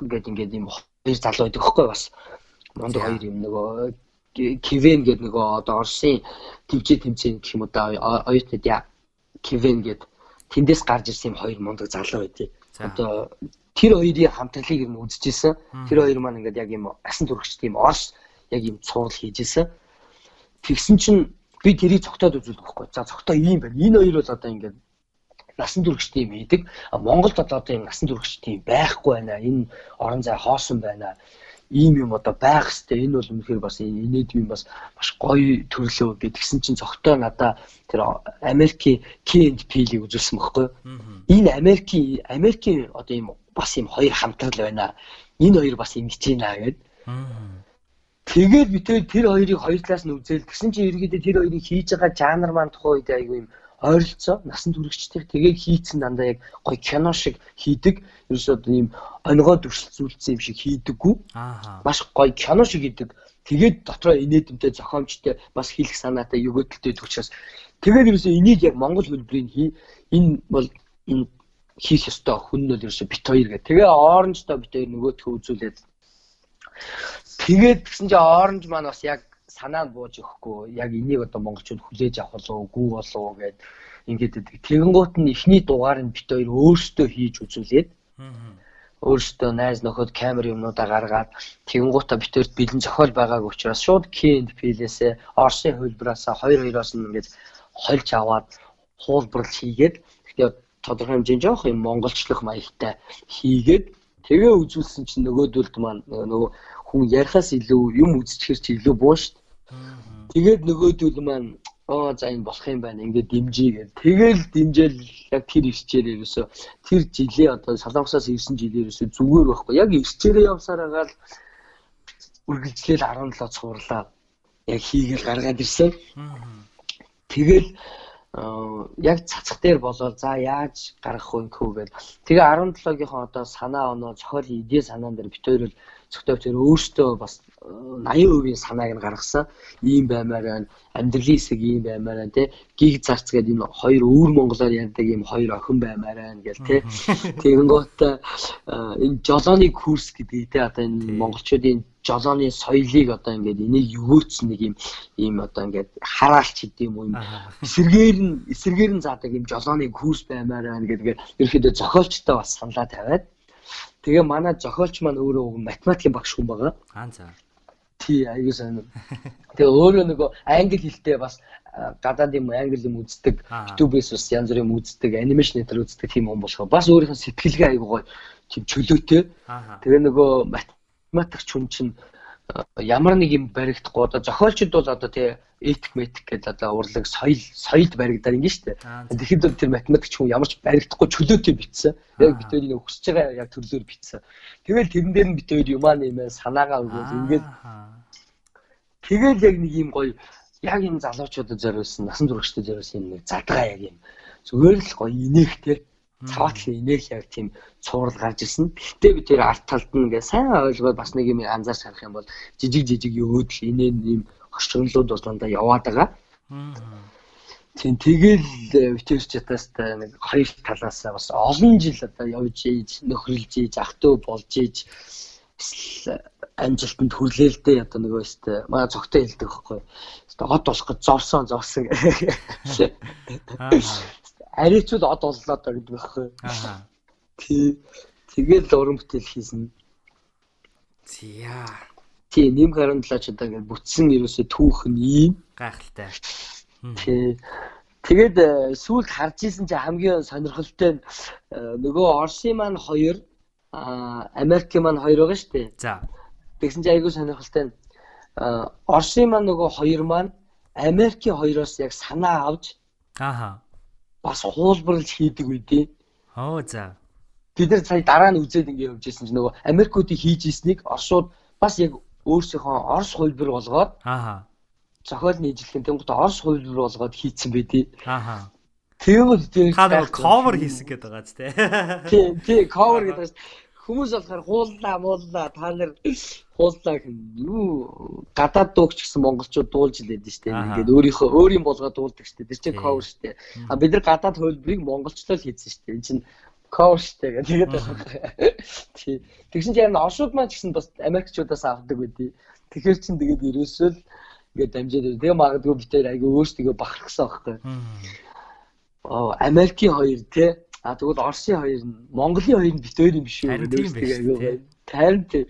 гэдэг ингээд ийм хоёр залуу байдаг хөөхгүй бас мундаг хоёр юм нөгөө Кивен гэдэг нөгөө одоо Орсын төвчээ тэмцээн гэх юм уу да оюутнууд яа Кивен гэдэг тэндээс гарч ирсэн юм хоёр мундаг залуу байдгийг. Одоо тэр хоёрын хамтарлыг юм үзчихсэн. Тэр хоёр маань ингээд яг юм асан туршид тийм Орс яг юм цуврал хийжсэн. Тэгсэн чинь би тэрийг цогтоод үзүүлдэг байхгүй. За цогтоо ийм байна. Энэ хоёр бол одоо ингээд насан туршид юм хийдэг. Монголд одоо ийм насан туршид юм байхгүй байна. Энэ орон зай хоосон байна. Ийм юм одоо байх хэвээр энэ бол үнэхээр бас инээдвийн бас маш гоё төрлөө гэдгсэн чинь цогтоо надаа тэр Америкийн KNP-ийг үзүүлсэн байхгүй. Энэ Америкийн Америкийн одоо ийм бас ийм хоёр хамтрал байна. Энэ хоёр бас ингэж байна гэдэг. Тэгээд би тэр хоёрыг хоёр талаас нь үзэл тэгсэн чинь ерөөдөө тэр хоёрыг хийж байгаа жанр маань тухайн үед айгүй юм ойролцоо насан туршидтайг тэгээд хийцэн дандаа яг гоё кино шиг хийдэг. Ерөөсөө ийм онгоо дүрслэлцүүлсэн юм шиг хийдэггүй. Маш гоё кино шиг хийдэг. Тэгээд дотроо инээдэмтэй зохиомжтой бас хийх санаатай өгөөдөлтэй төгчөөс тэгээд ерөөсөө энийг яг Монгол хөлбөрийн хий энэ бол энэ хийх ёстой хүн нь бол ерөөсөө бит хоёр гэх. Тэгээ оранжтой бит хоёр нөгөөдхөө үзүүлээд Тэгээд гэсэн чинь оранж маань бас яг санаа бууж өгөхгүй. Яг энийг одоо монголчууд хүлээж авах болов уу болов уу гэд ингээд тэгэнгუут нь эхний дугаар нь бит хоёр өөрсдөө хийж үзүүлээд өөрсдөө найз нөхөд камер юмнуудаа гаргаад тэгэнгуутаа бит хоёрт бэлэн зохиол байгаагүй учраас шууд K&P филээсээ Орсын хөлбраасаа хоёр хоёроос нь ингээд хольж аваад хуулбарлал хийгээд тэгэхээр тодорхой хэмжээнд жоох юм монголчлох маягтай хийгээд тэгээ үзүүлсэн чинь нөгөөдөлд маань нөгөө хүн ярихаас илүү юм үзчихэр чи илүү буу дээ. Тэгээд нөгөөдөл маань оо за энэ болох юм байна ингээд дэмжиж гэл. Тэгэл дэмжээл яг тэр ирчээр ерөөсө тэр жилээ одоо солонгосоос ирсэн жилээ ерөөсө зүгээр байхгүй. Яг ирчээрээ явсаар агаал үргэлжлээл 17 цуурлаа яг хийгээл гаргаад ирсэн. Тэгэл яг цацх дээр болоод за яаж гаргах вэ гэвэл тэгээ 17-гийнхоо одоо санаа оноо зохиол идея санаан дээр бит хоёр л зөвхөн өөртөө бас 80% санааг нь гаргасан. Ийм баймаар байна. Амьдралын хэсэг ийм баймаар байна тий. Гиг зарц гэдэг энэ хоёр өөр монголоор ярьдаг ийм хоёр охин баймаар байна гэл тий. Тэгэнгүүт энэ жолооны курс гэдэг тий одоо энэ монголчуудын жолооны соёлыг одоо ингээд энийг өгөөцсөн нэг юм ийм одоо ингээд хараалч гэдэг юм уу юм эсэргээр нь эсэргээр нь заадаг юм жолооны курс баймаар байна гэдгээр ерөөхдөө зохиолчтой бас саналаа тавиад Тэгээ манай зохиолч маань өөрөө математикийн багш хүн байгаа. Аа за. Тий, аюу сайн. Тэгээ өөрөө нөгөө англи хэлтэй бас гадаад юм англи юм үздэг. YouTube-с бас янз бүрийн үздэг, анимашн нэтер үздэг тийм хүн болохоор бас өөрийнхөө сэтгэлгээ аюу гоё тийм чөлөөтэй. Тэгээ нөгөө математикч хүн чинь а, ямар нэг юм баригдахгүй одоо зохиолчд бол одоо тий этик метик гэдэг одоо урлаг соёл соёлд баригдаад ингэ штэ. Тэгэхэд бол тэр математикч хүн ямар ч баригдахгүй чөлөөтэй бичсэн. Яг Аа. битүүрийг өсөж байгаа яг төрлөөр бичсэн. Тэгэл тэрэн дээр нь битүүр юмаа нэмээ санаагаа өгөөд ингээд тэгэл яг нэг юм гоё яг энэ залуучуудад зориулсан насан туршидад зориулсан юм нэг задгаа яг юм зүгээр л гоё инээхтэй цаваатлан инээх яг тийм цуврал гарч ирсэн. Гэхдээ би тэр арт талд нь ингээ сайн ойлгоод бас нэг юм анзаарч харах юм бол жижиг жижиг өөдөл инээ юм орчиглууд бол дандаа яваад байгаа. Тийм тэгэл витэрч ятаастай нэг хоёр талаас бас олон жил одоо явж ийж нөхрөлж ийж ах トゥ болж ийж эсвэл амжилтанд хүрлээ л дээ одоо нөгөө өстэй манай цогтой хэлдэг байхгүй. Өстэй од болох гэж зорсон зорсон. Аа. Аричуд од боллоо доо гэдэг байхгүй. Аа. Тий. Тэгэл уран бүтээл хийсэн. Зя. Тий, нэм харандлаач одоо ингээд бүтсэн ерөөсө түүх нь ийм. Гайхалтай. Тий. Тэгээд э, сүүлд харж исэн чи хамгийн сонирхолтой нь э, нөгөө Орсын маань хоёр а Америкийн маань хоёр байгаа шүү дээ. За. Тэгсэн чи айгүй сонирхолтой нь а Орсын маань нөгөө хоёр маань Америкийн хоёроос яг санаа авч Ааха. Бас хуулбарлаж хийдэг үедээ Оо за. бид нар сая дараа нь үзээд ингэ явж исэн чи нөгөө Америкуудыг хийж ийснийг Орсууд бас яг өөрсдийнхөө Орос хуулбар болгоод Ааха. зохиолны ижилхэн тэнгуут Орос хуулбар болгоод хийцэн байдий. Ааха. Тэгээд тэр Та нэг cover хийсэн гэдэг байгаа ч тий. тий тий cover гэдэг чинь хүмүүс болохоор хууллаа мууллаа та нар хууллаа гэн юу гадаад дуугч гэсэн монголчууд дуулж илээд нь штэ. Ингээд өөрийнхөө өөрийн болгоод дуулдаг штэ. Тэр чинь cover штэ. А бид нар гадаад хуулбарыг монголчлол хийсэн штэ. Энэ чинь cover штэ гэдэг тэгээд тий. Тэгсэн чинь яг оршууд маань гэсэн бас америкчуудаас авдаг байдий тэгэхээр чин тэгээд ерөөсөө л ингээд дамжаад байв. тэгээ магадгүй бид тэр айгүй өөрсдөө бахархсан байхгүй Оо, Америкийн хоёр тий. А тэгвэл Оросын хоёр нь Монголын хоёр нь бит өөр юм биш үү? Харин тий.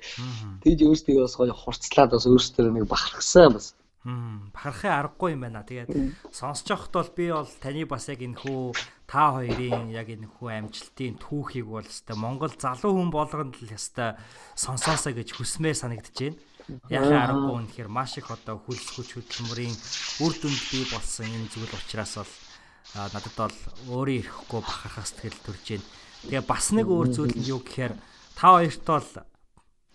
Тэгж өөрсдөө бас гоё хурцлаад бас өөрсдөө нэг бахархсан бас. Хм бахархын аргагүй юм байна. Тэгээд сонсож явахд бол би бол таны бас яг энэ хүү та хоёрын яг энэ хүү амжилтын түүхийг бол өстой Монгол залуу хүн болгонд л өстой сонсоосоо гэж хүсмээр санагдаж байна. Яхаа аргагүй үнэхээр маш их одоо хөлс хүч хөдөлмөрийн үр дүнд бий болсон энэ зүйл учраас бол надад бол өөрөө ирэхгүй бахархах сэтгэл төрж байна. Тэгээ бас нэг өөр зүйл нь юу гэхээр та хоёрт бол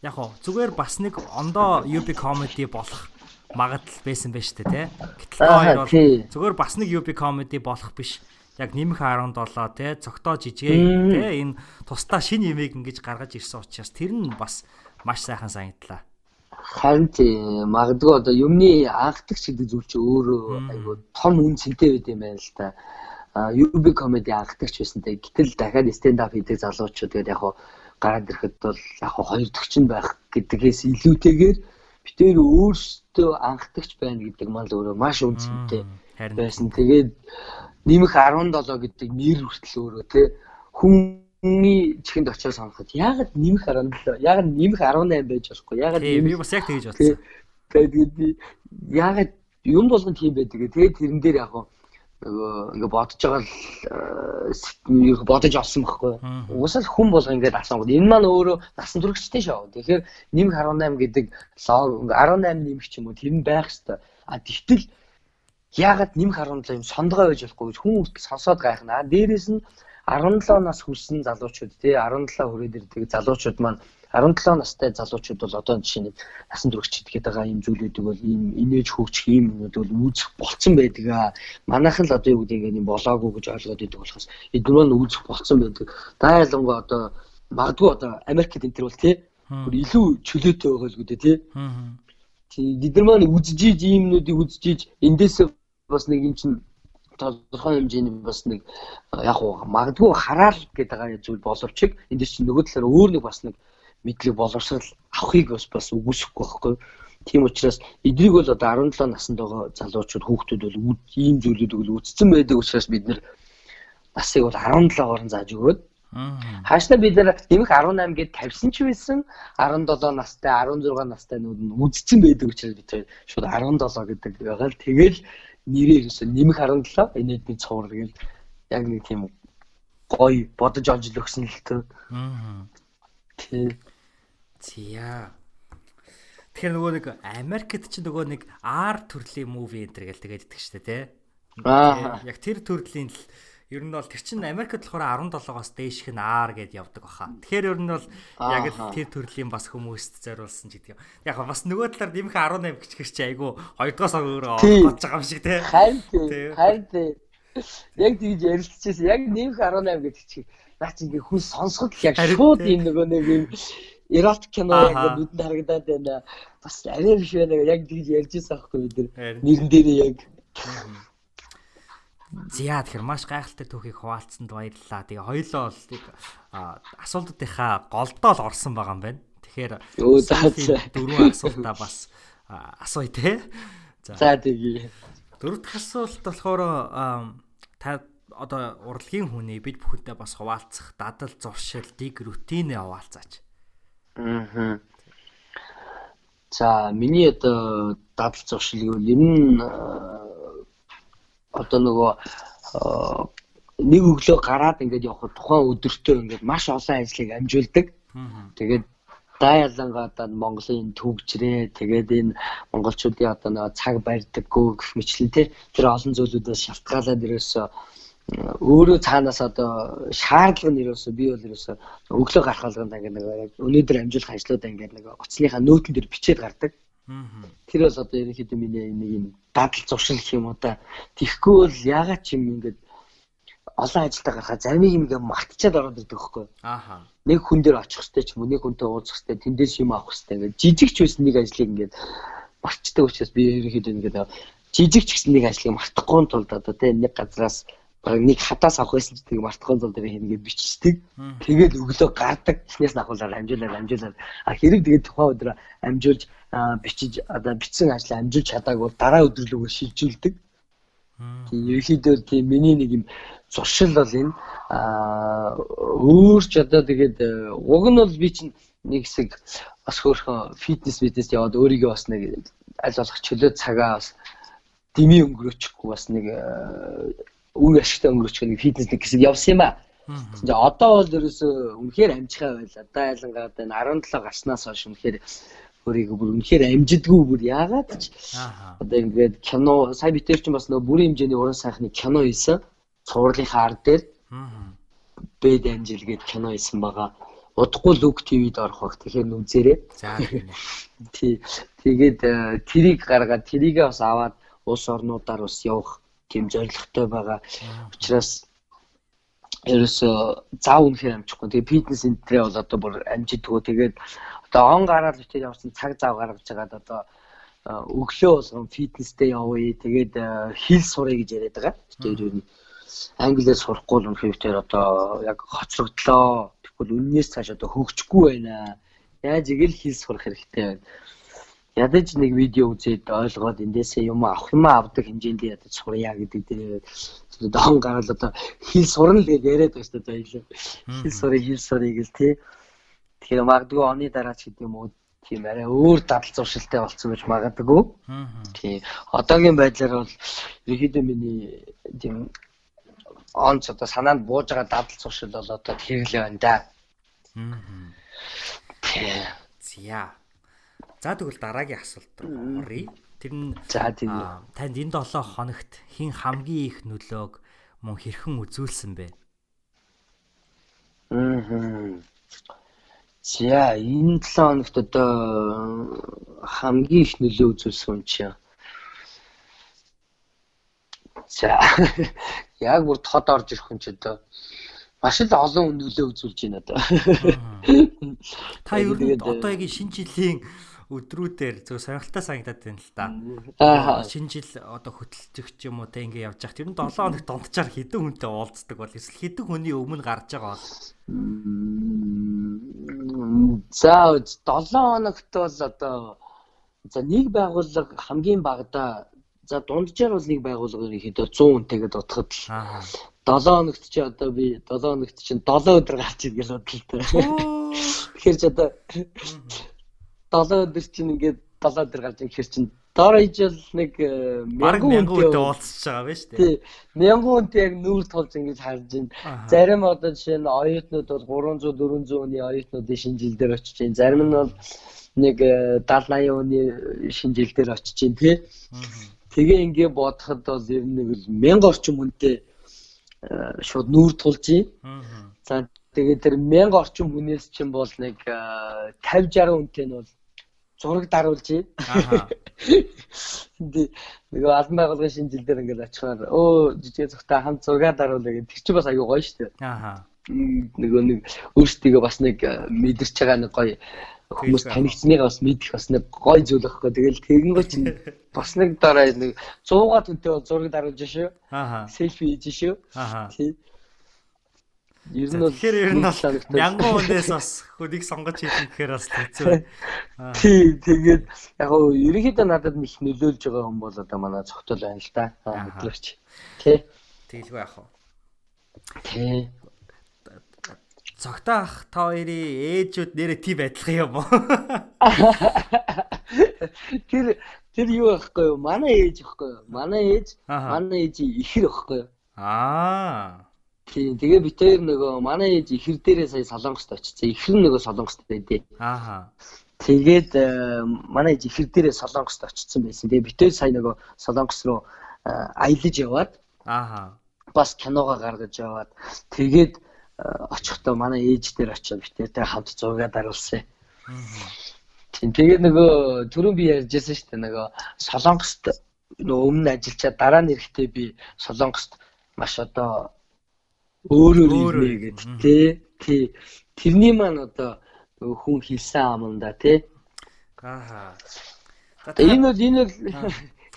яг хоо зүгээр бас нэг ондоо UB comedy болох магадлал байсан байж тээ тий. Гэтэл та хоёр бол зүгээр бас нэг UB comedy болох биш. Яг нэмэх 17 тий цогтоо жижиг тий энэ тусдаа шин юмэг ингэж гаргаж ирсэн учраас тэр нь бас маш сайхан санагдлаа. Харин тий магадгүй одоо юмны анхдагч гэдэг зүйл чи өөрөө айгүй том үн цэнтэй байд юм байна л та. А UB comedy анхдагч байсан те. Гэтэл дахиад stand up хийдэг залуучууд тэгээд яг хуу гараад ирэхэд бол яг хоёр дахь нь байх гэдгээс илүүтэйгээр битээр өөрсдөө анхдагч байна гэдэг мал өөрөө маш үн цэнтэй байсан. Тэгээд нэмэх 17 гэдэг нэр хүртэл өөрөө те хүний чихэнд очиод соноход яагаад нэмэх 17 яагаад нэмэх 18 байж болохгүй яагаад тий би бас яг Тий. бодсон. Тэгээд би яагаад юм болгон тийм байдаг гэ. Тэгээд тэрэн дээр яг нөгөө бодож байгаа л э, бодож олсон байхгүй. Угсаал хүн болго ингээд асуугод энэ маань өөрөө насан туршидтэй шоу. Тэгэхээр нэмэх 18 гэдэг лог 18 нэмэх ч юм уу тэр нь байх хэвээр. А тэгтэл яагаад нэмэх 17 юм сондгой байж болохгүй гэж хүн үртэл сонсоод гайхна. Дээрээс нь 17 нас хүрсэн залуучууд тий 17 хүрээд ирдэг залуучууд маань 17 настай залуучууд бол одоо жишээ нь насан туршид гэдэг байгаа юм зүйлүүдийг бол ийм инээж хөгжих ийм юмуд бол үүсэх болцсон байдаг аа. Манайхан л одоо юу гэдэг юм болоогүй гэж ойлгоод идэг болохоос эдгээр маань үүсэх болцсон байдаг. Та ялангуяа одоо магадгүй одоо Америкт энэ төр бол тий илүү чөлөөтэй байгаа л гэдэг тий. Тий бид нар маань үзэж ийж ийм нүдийг үзэж ийж эндээс бас нэг юм чинь тодорхой хэмжээний бас нэг а, яг уу магадгүй хараал гэдэг зүйл боловч эндээс чинь нөгөө талаараа өөр нэг бас нэг мэдлэг боловсрал авахыг бас бас үгүйсэхгүй байхгүй. Тийм учраас эднийг бол одоо 17 наснд байгаа залуучууд хүүхдүүд бол ийм зүйлүүдийг бол үтцсэн байдаг учраас бид нар насыг бол 17-оор нь зааж өгөөд. Хаашна бид нэр нэмэх 18 гээд тавьсан ч байсан 17 настай 16 настай нүүд нь үдцэн байдаг учраас бид шууд 17 гэдэг байгаа л тэгэл нэрээ ерөөсө нэмэх 17 энэд би цуур гэл яг нэг тийм гоё бодож олж л өгсөн л төө. Аа. Тий. Зя. Тэгэхээр нөгөө нэг Америкт ч нөгөө нэг R төрлийн муви энэ гэл тэгээд идэх штэ тий. Аа. Яг тэр төрлийн л ер нь бол тэр чинь Америкт болохоор 17-оос дээшх нь R гэдээ явдаг баха. Тэгэхээр ер нь бол яг л тэр төрлийн бас хүмүүст зориулсан ч гэдэг юм. Яг ба бас нөгөө талаар нэмэх 18 гिचгэр чи айгу 2-оос өөрөө Тий. олж байгаа юм шиг тий. Харин Тий. Харин тий. Яг тэгж ярилцчихсэн. Яг нэмэх 18 гэдэг чи наа чи ингээ хүн сонсоход яг шууд юм нөгөө нэг юм эротик кино яг нүдэнд харагдаад байна. Бас арай биш байна. Яг тэгж ярьж байсан аахгүй бид нар. Нэрэн дээрээ яг Зя тэгэхээр маш гайхалтай түүхийг хуваалцсанд баярлалаа. Тэгээ хоёлоо бол асуултуудынхаа голдоо л орсон байгаа юм байна. Тэгэхээр дөрвөн асуултаа бас асууя те. За за тэгээ. дөрөв дахь асуулт болохоор та одоо урлагийн хүний бид бүхэнтэй бас хуваалцах дадал зуршил дэг рутинээ хуваалцаач. Аа. За миний одоо дадал зуршил гэвэл ер нь одоо нөгөө аа, нэг өглөө гараад ингээд явхад тухайн өдөртөө ингээд маш олон ажлыг амжуулдаг. Тэгээд даа ялангаа одоо Монголын төгжрээ тэгээд энэ монголчуудын одоо нөгөө цаг барьдаггүй гэх мэтлэн тий тэр олон зүйлүүдээс шалтгаалаад ерөөсөө м, өөрөө цаанаас одоо шаардлага нь ерөөсөө би бол ерөөсөө өглөө гарах алганд ингээд нэг өнөөдөр амжуулах ажлуудаа ингээд нэг оцсныхаа нөөтөн дээр бичээд гардаг. Тэр бол одоо ерөнхийдөө миний нэг юм дадал зуршил гэх юм уу та. Тэгэхгүй бол ягаад ч юм ингээд олон ажилдаа гарахаа зарим юм ингээд мартчихад ороод ирдэг юу? Ааха. нэг хүн дээр очих хэвээр ч юм уу нэг хүнтэй уулзах хэвээр тэндээс юм авах хэвээр ингээд жижиг ч байсан нэг ажлыг ингээд мартчихдаг учраас би ерөнхийдөө ингээд жижиг ч гэсэн нэг ажлыг мартахгүй тулд одоо тийм нэг газраас баг нэг хатаас авах байсан ч тийг мартахгүй тулд би ингээд бичдэг. Тэгээд өглөө гардаг. Эхнээс нь ахуулаад амжуулаад амжуулаад а хэрэг тэгээд тухайн өдөр амжуулж бичиж одоо бичсэн ажлаа амжуулж чадаагүй бол дараа рүүгээ шилжүүлдэг. Тийм ерөнхийдөө тийм миний нэг юм зуршил бол энэ аа өөр ч одоо тэгээд э, уг нь бол би чинь нэг хэсэг бас хөөрхөн фитнес фитнес яваад өөрийгөө бас нэг аль болох чөлөө цагаа бас дими өнгөрөөчихгүй бас нэг э, үе ашигтай өнгөрөөчих нэг фитнес нэг хэсэг явсан юм аа. За одоо бол ерөөсөө үнэхээр амжихаа байла. Одоо ялангаа одоо энэ 17 гарснаас хойш үнэхээр өөрийгөө бүр үнэхээр амжидгүй бүр яагаад ч одоо ингээд кино сая битэр чинь бас нөгөө бүрийн хэмжээний уран сайхны кино хийсэн. Цувралынхаа ард дээр. Бэд Анжел гээд кино хийсэн байгаа. Удахгүй Лук ТV-д орох баг. Тэгэхээр нүзээрээ. За. Тий. Тэгээд э, трийг гаргаад трийгээ бас аваад улс орнуудаар бас явах тийм зорилготой байгаа. Учираас ерөөсөө зав үнэхээр амжихгүй. Тэгээ фитнес энтрээ бол одоо бүр амжидггүй. Тэгээд одоо он гараад битээ явсан цаг зав гаргаж байгаад одоо э, өглөө болгон фитнестэй явъя. Тэгээд э, хил сурыг гэж яриад байгаа. Тэр ер нь англиар сурахгүй л үнэхээр одоо яг хоцрогдлоо. Тэгвэл үннээс цааш одоо хөгжихгүй байна. Яаж игэл хил сурах хэрэгтэй байна. Ядаж нэг видео үзээд ойлгоод эндээсээ юм авах юм авдаг хэмжээндээ ядаж сурья гэдэг дээр дон гараад одоо хил сурна л гэж яриад шүү дээ хоёлоо. Хил сурыг хил сурыг гэл тий. Тэгэхээр магадгүй оны дараа ч гэдэг юм уу тийм арай өөр дадал зуршилтай болцсон гэж магадгүй. Тийм. Одоогийн байдлаар бол ерөөдөө миний тийм онц одоо санаанд бууж байгаа дадал зуршил бол одоо хэрэглээ байна да. Мгм. Тийм. Зя. За тэгвэл дараагийн асуулт руу оръё. Тэр нь За тийм. аа, танд энэ 7 хоногт хин хамгийн их нөлөөг мөн хэрхэн үзүүлсэн бэ? Мм. За энэ 7 хоногт одоо хамгийн их нөлөө үзүүлсэн юм чи. За яг бүр тод орж ирэх юм чи одоо маш л олон нөлөө үзүүлж байна одоо. Та ер нь одоо яг шинэ жилийн өдрүүдээр зөв сонирхолтой санагдаад байна л да. Аа. Шинэ жил одоо хөтөлчих юм уу те ингэ явж явах. Тэр нь 7 хоногт донтчаар хэдэн хүнтэй уулздаг бол эсвэл хэдэн хүний өмнө гарч байгаа бол За 7 хоногт бол одоо за нэг байгууллага хамгийн багадаа за дунджаар бол нэг байгууллага ерөнхийдөө 100 хүнтэйгээ дутахад л аа 7 хоногт чи одоо би 7 хоногт чинь 7 өдөр гарч ир гэж бодлоо. Тэгэхээр ч одоо 7 өдөр чинь ингээд 7 өдөр гарч ирэхээр чинь доор ижил нэг Бараг мянган мянган үнэтэй уулзчихж байгаа байж тээ. Тий. Мянган үнэтэй яг нүүр тулж ингэж харж байна. Зарим одоо жишээ нь оюутнууд бол 300 400 оны оюутнуудын шинэ жил дээр очиж байна. Зарим нь бол нэг 70 80 оны шинэ жил дээр очиж байна тий. Тэгээ ингээ бодоход бол ер нь нэг л 1000 орчим хүнтэй э, шууд нүүр тулж байна. За тэгээ тэр 1000 орчим хүнээс чинь бол нэг э, 50 60 хүнтэй нь бол зураг даруулж. Ааха. Hindi нөгөө албан байгууллагын шинэ жил дээр ингээд очихоор өө жижиг зөвхөн хамт зураг даруулъя гэдэг. Чинь бас аюу гоё шүү дээ. М, Нөгөө нэг өөрсдийгөө бас нэг э, мэдэрч байгаа нэг гоё хүмүүс танигдсныгаа бас мэдэх бас нэг гоё зүйл байхгүй. Тэгэл тэгэнгөө чинь бас нэг дараа нэг 100 хүнтэй бол зураг даруулж шүү. Ааха. Селфи хийж шүү. Ааха. Ер нь бол Тэгэхээр ер нь бол мянган хүнээс бас хөдийг сонгож хийх гэхээр бас хэцүү. Тий, тэгээд яг гоо ерөнхийдөө надад их нөлөөлж байгаа хүн бол одоо манай цогтол байна л да. Хөтлөгч. Тий. Тэгэлгүй яах вэ? Тий. Цогтоох та хоёрын ээжүүд нэрээ тийм адилхан юм уу? Тэр тэр юу байхгүй юу? Манай ээж байхгүй юу? Манай ээж, манай ээж ихэр байхгүй юу? Аа. Тийм. Тэгээ би тэр нөгөө манай ээж ихэр дээрээ сая солонгост очсон. Ихэр нөгөө солонгост байдээ. Ааха. Тэгээд э, манай ээж ихэр дээрээ солонгост очсон байсан. Тэгээ би тэр сая нөгөө солонгос руу э, аялаж яваад Ааха. бас киногоо гаргаж яваад тэгээд э, очихдоо манай ээж дээр очиод битээтэй хамт зураг даруулсан. Тийм тэгээд нөгөө түрүүн би ярьжсэн шүү дээ нөгөө Солонгост нөгөө өмнө ажиллачаад дараа нь эрэхтэй би Солонгост маш одоо өөрөөр гэдэг тий. Тий. Тэрний маань одоо хүн хэлсэн ам юм да тий. Ааха. Энэ бол энэ бол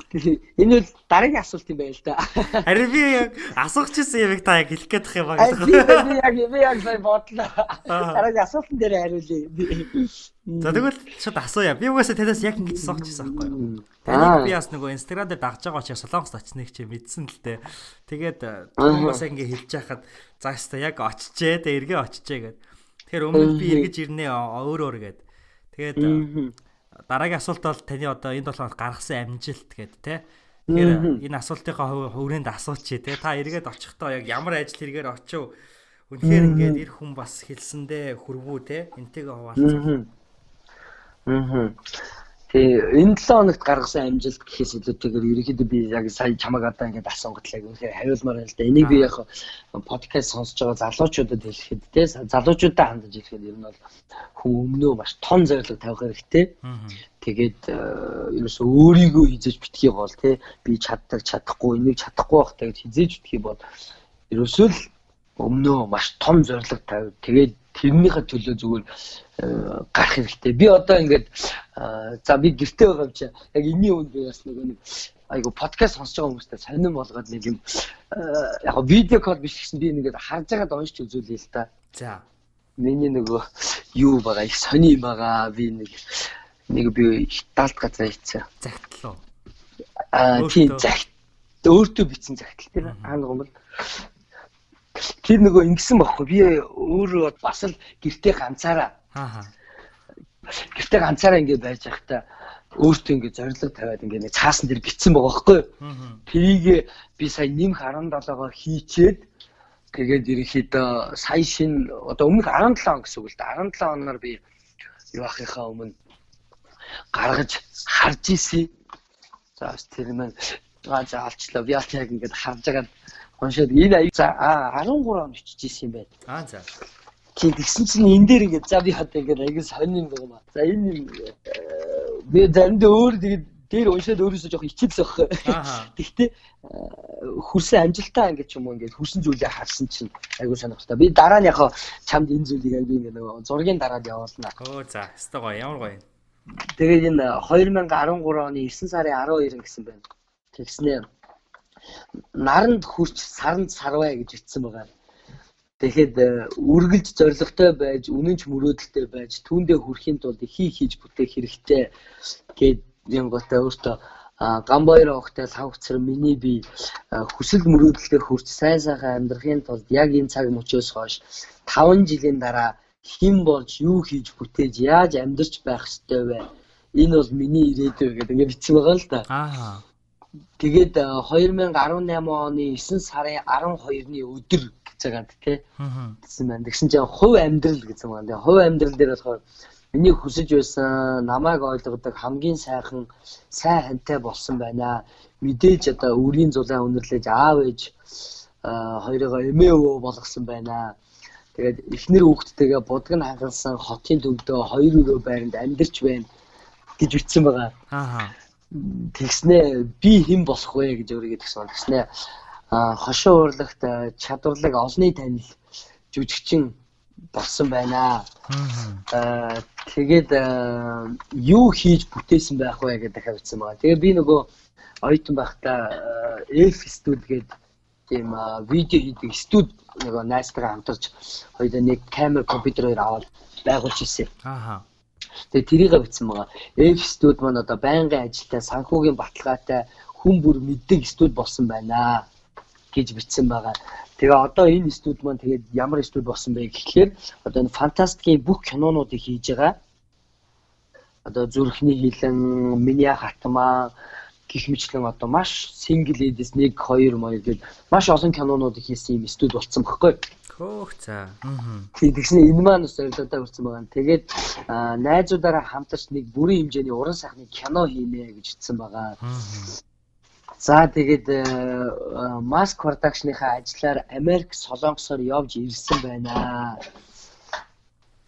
энэ бол дараагийн асуулт юм байна л да. Харин би яг асуух гэсэн юм та яг хэлэх гээд Аа, юм байна. би яг би яг сая бодлоо. Аа. Дараагийн асуултан дээр хариулъя. За тэгвэл шууд асууя. Би угаасаа танаас яг ингэж суучихсан байхгүй юу? Таныг би бас нөгөө инстаграм дээр дагж байгаа учраас солонгост очсныг чи мэдсэн л дээ. Тэгээд Аа. түрүүн бас ингэ хэлж яхад за өстө яг очижээ тэ эргээ очижээ гэд. Тэгэхээр өмнө би эргэж ирнэ өөр өөр гэд. Тэгээд дараагийн асуулт бол таны одоо энэ 7 хоногт гаргасан амжилт гэд те. Тэгэхээр энэ асуултынхаа хүрээнд асуучих те. Та эргээд очихдоо яг ямар ажил хэрэгээр очив. Үнэхээр ингээд эр хүн бас хэлсэндээ хүрвүү те. Энтэйгээ хуваалцах. Аа. Тэгээ энэ 7 хоногт гаргасан амжилт гэхээс илүүтэйгээр ерөнхийдөө би яг сая чамаг одоо ингээд асуугатлаа үнэхээр хариулмаар байна л да. Энийг би яг подкаст сонсож байгаа залуучуудад хэлэхэд те залуучуудаа хандаж хэлэхэд ер нь бол хүн өмнөө маш том зорилго тавих хэрэгтэй. Тэгээд э, ерөөсөө өөрийгөө хизээж битгий бол те би чаддаг чадахгүй энийг чадахгүй байх гэж хизээж битгий бол ерөөсөө л өмнөө маш том зорилго тавь. Тэгээд тэрнийхээ төлөө зүгээр э, гарах хэрэгтэй. Би одоо ингээд за би гэртээ байгаа юм чи яг энэний үнд би бас нөгөө нэг айгу подкаст сонсож байгаа хүмүүстэй сонирн болгоод нэг юм э, яг видео кол биш гэсэн би нэгээд харж байгаад уншиж үзүүлээ л та. За. Миний нөгөө юу байгаа их сони юм байгаа. Би нэг нэг би даалт газар хийцээ. Загтлуу. Аа тийм загт өөртөө бичсэн загтал тэр аа нэг юм бол тэр нөгөө ингэсэн байхгүй би өөрөө бас л гэртээ ганцаараа Ааха. гэртээ ганцаараа ингээд байж байхдаа өөртөө ингээд зориг тавиад ингээд нэг цаасан дээр бичсэн байгаа байхгүй Аа. Тэрийг би сая нэмэх 17-оор хийчээд тэгээд ерөнхийдөө сая шин одоо өмнөх 17 он гэсэн үг л да 17 оноор би юу ахихаа өмнө гаргаж харж исэн. За тэр маань аа за алчлаа. Би аль яг ингээд харж байгаад уншаад энэ аяг за аа 13 он бичиж исэн юм байна. Аа за. Тийм тэгсэн чинь энэ дээр ингээд за би хад ингээд аяг сонь юм байна. За энэ юм э, би заримдаа өөр тэгээд дээр уншаад өөрөөсөө жоох. Ааха. Гэхдээ э, хүрсэн амжилтаа ингээд ч юм уу ингээд хүрсэн зүйлээ харсан чинь айгүй сонирхолтой. Би дараа нь яг чамд энэ зүйлийг айгүй ингээд нөгөө зургийн дараад явуулна. Оо за. Өстой гоё. Ямар гоё. Тэгээд энэ 2013 оны 9 сарын 12 гэсэн байна. Тэгснээр наранд хүрч саранд сарвай гэж бичсэн байгаа. Тэгэхэд э, үргэлж зоригтой байж, үнэнч мөрөөдөлтэй байж, түүндээ хүрэхийн тулд хий хийж бүтээх хэрэгтэй гэд юм готой өөртөө гамбайр огтой лавцар миний би а, хүсэл мөрөөдөлтөөр хүрч сайн сайхан амьдрахын тулд яг энэ цаг мөчөөс хойш 5 жилийн дараа хэн болж юу хийж бүтээж яаж амьдарч байх ёстой вэ? Энэ бол миний ирээдүй гэдэг ингээд бичсэн байгаа л да. Аа. Тэгээд а, 2018 оны 9 сарын 12-ны өдөр гэж байгаа тий гэсэн байна. Тэгсэн чинь хувь амьдрал гэсэн байна. Тэгээ хувь амьдрал дээр болохоор миний хүсэж байсан намайг ойлгодог хамгийн сайхан сайн хантай болсон байна. Мэдээж одоо үрийн зулаа өнөрлөж аав ээж а, хоёроо эмээ өвөө болгосон байна. Тэгээд эхнэр хүүхдтэйгээ будг нь хангалсан хотын төвдөө хоёр өрөө байранд амьдарч байна гэж ütсэн байгаа. Аа. Тэгснээ би хэн болох вэ гэж өөрийгөө тэгсэн. Тэгснээ а хошин уурлагт а, чадварлаг олонний танил жүжигчин болсон байна. Аа тэгээд юу хийж бүтээсэн байх вэ гэдэг тавьсан байгаа. Тэгээ би нөгөө оюутан байхдаа F студ гэдэг тийм видео хийдэг студ нөгөө найзтайгаа хамтарч хоёулаа нэг камер компьютер хоёр аваад байгуулж ирсэн. Аа. Тэгээ тэрийг бичсэн байгаа. F студ маань одоо байнгын ажилтай санхүүгийн баталгаатай хүн бүр мэддэг студ болсон байна гэж бичсэн байгаа. Тэгээ одоо энэ студ маань тэгээд ямар студ болсон бэ гэхлээр одоо энэ фантастикийн бүх кинонуудыг хийж байгаа. Одоо зүрхний хилэн, миний хатмаа гих мэтлэн одоо маш single ladies 1 2 маяг гээд маш олон кинонуудыг хийсэн юм студ болсон бохоггүй. Хөөх за. Аа. Тэгснэ энэ маань бас зорилготой хүрсэн байгаа. Тэгээд аа, найзуудаараа хамтарч нэг бүрийн хэмжээний уран сайхны кино хийнэ гэж хэлсэн байгаа. Аа. За тэгээд Mask Production-ийнхаа ажлаар Америк Солонгосоор явж ирсэн байна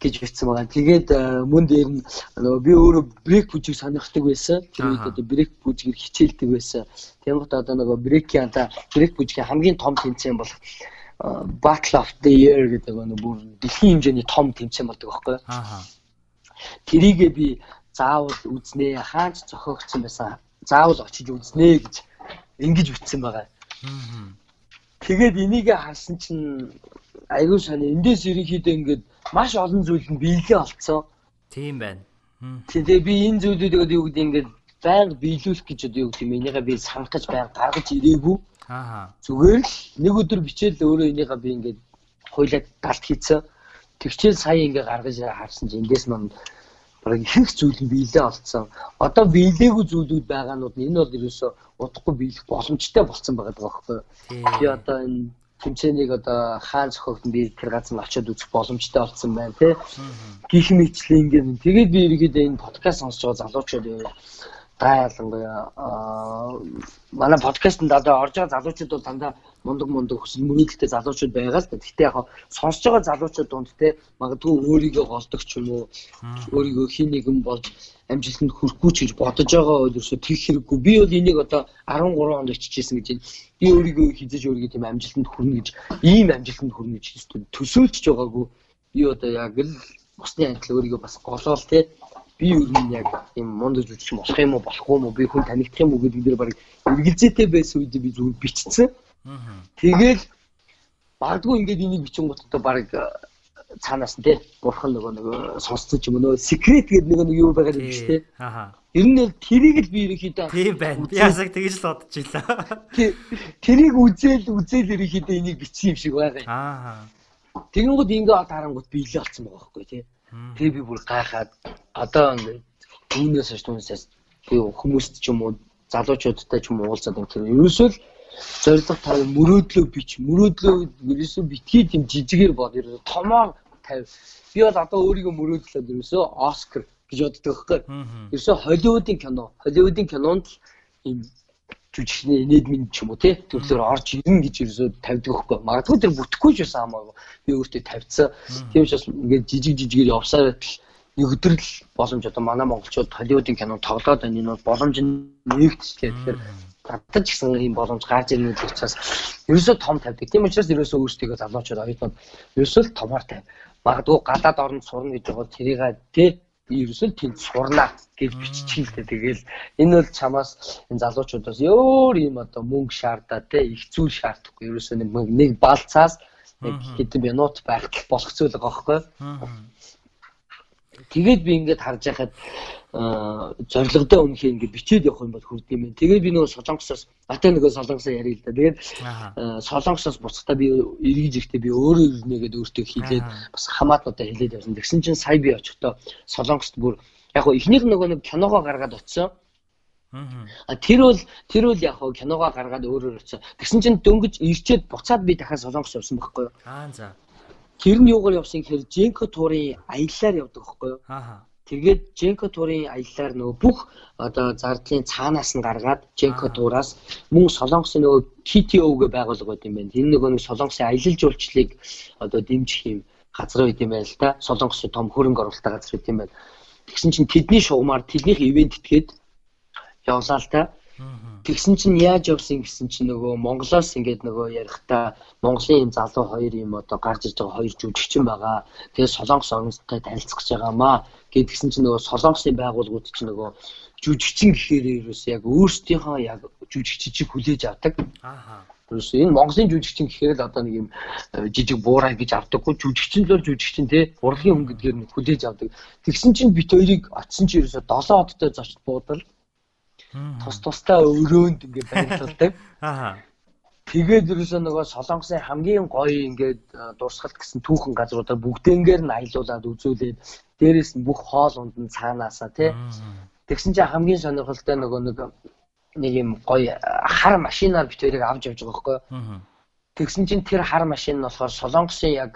гэж бичсэн байгаа. Тэгээд э, мөн дээр нь нөгөө би өөрөө брейк бүжиг сонирхдаг байсан. Тэр үед одоо брейк бүжгээр хичээлдэг байсан. Тэгмэт одоо нөгөө брейкийн ата брейк бүжгийн хамгийн том тэмцээн бол э, Battle of the Year гэдэг нөгөө бүр дэлхийн хэмжээний том тэмцээн болдог байхгүй юу? Аа. Тэрийгээ би заавал үзнэ хаач зохиогдсон байсан. Заавал очиж үзнэ гэж ингэж бичсэн байгаа. Аа. Тэгээд энийг харсан чинь айгүй сони эндээс ерөнхийдөө ингээд маш олон зүйл нь биелээ олцсон. Тийм байна. Мм. Тэгээ би энэ зүйлүүдийг юу гэдэг ингээд байнга биелүүлэх гэж одоо юу гэдэг юм энийгээ би санах гэж байнга гаргаж ирээгүй. Аа. Зүгээр л нэг өдөр бичээл өөрөө энийгээ би ингээд хойлоод галт хийцэн. Тэгчээл сая ингээд гаргаж харсан чинь эндээс маань бараг их зүйл нь биелээ олцсон. Одоо биелээгүй зүйлүүд байгаанууд нь энэ бол ерөөсөө удахгүй биелэх боломжтой болсон байгаа даа байхгүй? Тийм. Би одоо энэ тэмцээнийг одоо хаан зохиогдсон би тэр газар очиод үзэх боломжтой болсон байна тий. Гих мэтлээ ингээд тэгээд би ерөөдөө энэ подкаст сонсож байгаа залуучууд гай ялангуяа манай подкастэнд одоо орж байгаа залуучууд бол дандаа мундаг мундаг хүсэл мөрөөдөлтэй залуучууд байгаа л да. Гэхдээ яг сонсож байгаа залуучууд донд те магадгүй өөрийгөө голдог ч юм уу өөрийгөө хин нэгэн болж амжилтанд хүрэхгүй ч гэж бодож байгаа өөрөөсөө тэр хэрэггүй. Би бол энийг одоо 13 онд очижсэн гэж байна. Би өөрийгөө хизэж өөрийгөө тийм амжилтанд хүрнэ гэж ийм амжилтанд хүрнэ гэж төсөөлж байгаагүй. Би одоо яг л усны анхлаа өөрийгөө бас голоол те би юу юм яг тийм мундаг жүжигч болох юм уу болохгүй юм уу би хүн танигдах юм уу гэдэг дээр баг эргэлзээтэй байсан үед би зүгээр бичсэн. Тэгэл багдгүй ингээд энийг бичингууд одоо баг цаанаас нь те бурхан нөгөө нөгөө сонссон ч юм нөгөө секрет гэдэг нэг нэг юу байгаа юм биш те. Аа. Ер нь л тэрийг л би ерөнхийдөө Тийм байна. Би ясаг тэгж л бодож илаа. Тэ- тэрийг үзэл үзэл ерөнхийдөө энийг бичсэн юм шиг байгаа юм. Аа. Тэгэнгүүт ингээд харангууд биелээ болсон байгаа байхгүй тий. Тэгээ би бүр гайхаад одоо ингээд түүнээс хойш түүнээс би хүмүүст ч юм уу залуучуудтай ч юм уу уулзаад ингээд ерөөсөө л зориг тав мөрөөдлөө бич мөрөөдлөө ерөөсөө битгий тийм жижигээр бод ерөөсөө томоо тавь. Би бол одоо өөрийгөө мөрөөдлөөд ерөөсөө Оскар гэж боддог байхгүй. Ерөөсөө Холливуудын кино, Холливуудын кинонд ийм жүжигчний инедмин ч юм уу тий төрлөөр орж ирнэ гэж ерөөсөө тавьдаг байхгүй. Магадгүй тэр бүтэхгүй ч байсан хамаагүй. Би өөртөө тавьцсан. Тийм ч бас ингээд жижиг жижигээр явсаар байтал нэг өдөр л боломж одоо манай монголчууд Холливуудын кино тоглоод байна. Энэ бол боломж нь нэгдчихлээ. Тэгэхээр гадаж гэсэн ийм боломж гарч ирнэ гэдэг учраас ерөөсөө том тавьдаг. Тийм учраас ерөөсөө өөрсдөө залуучууд оюутнууд ерөөсөө л томоор тавь. Магадгүй гадаад орнд сурна гэж байгаа тэрийг тий би ерөөсөө тэнд сурна гэж биччихлээ. Тэгэл энэ бол чамаас энэ залуучуудаас өөр юм одоо мөнгө шаардаа те их зүйл шаардахгүй. Ерөөсөө нэг нэг балцаас нэг хэдэн минут байх болох зүйл байгаа байхгүй. Тэгээд би ингээд харж байхад зоригтой үнэхээр ингээд бичээд явах юм бол хүрд юм. Тэгээд би нөгөө солонгосоос батаа нөгөө солонгосоо яриа л да. Тэгээд солонгосоос буцахдаа би эргэж ирэхдээ би өөрөө ирнэгээд өөртөө хийлээд бас хамаатнуудаа хэлээд явсан. Тэгсэн чинь сая би очихдоо солонгост бүр яг хоо эхнийх нөгөө нэг киногоо гаргаад очсон. А тэр бол тэр бол яг хоо киногоо гаргаад өөрөөр очсон. Тэгсэн чинь дөнгөж ирчээд буцаад би дахиад солонгос явсан байхгүй юу? Аа за. Тэр нь юугаар явсан гэхээр Женко туурын аяллаар явдаг байхгүй юу? Аа. Тэгээд Женко туурын аяллаар нөгөө бүх одоо зардлын цаанаас нь гаргаад Женко туураас мөн Солонгосын нөгөө KTO-г байгуулга байт юм байна. Энэ нөгөө нэг Солонгосын аялал жуулчлалыг одоо дэмжих юм газар байт юм байна л да. Солонгосын том хөрөнгө оруулалттай газар байт юм байна. Тэгсэн чинь тэдний шугамар тэднийх ивент итгээд явлаа л та. Тэгсэн чинь яаж явсан гэсэн чинь нөгөө Монголоос ингээд нөгөө ярихдаа Монголын юм залуу хоёр юм одоо гарч иж байгаа хоёр жүжигчин байгаа. Тэгээд Солонгос орностой танилцах гэж байгаамаа гэдгсэн чинь нөгөө Солонгосын байгууллагууд чинь нөгөө жүжигчин гэхээр ерөөс яг өөрсдийнхөө яг жүжигчийг хүлээж авдаг. Аа. Ерөөс энэ Монголын жүжигчин гэхээр л одоо нэг юм жижиг буурай гэж авдаггүй жүжигчин л жүжигчин те урлагийн хүн гэдгээр нь хүлээж авдаг. Тэгсэн чинь бит хоёрыг очсон чинь ерөөсө 7 одтой зочд буудал тус тустай өрөөнд ингээд барилддаг. Аа. Тэгээд ерөөсөө нөгөө Солонгосын хамгийн гоё ингээд дурсгалт гэсэн түүхэн газруудаар бүгдэнгээр нь аялуулад үзүүлээд дээрэс нь бүх хоол унд нь цаанаасаа тий. Тэгсэн чинь хамгийн сонирхолтой нөгөө нэг нэг юм гоё хар машинаар бит хоёрыг авч явж байгаа байхгүй. Тэгсэн чинь тэр хар машин нь болохоор Солонгосын яг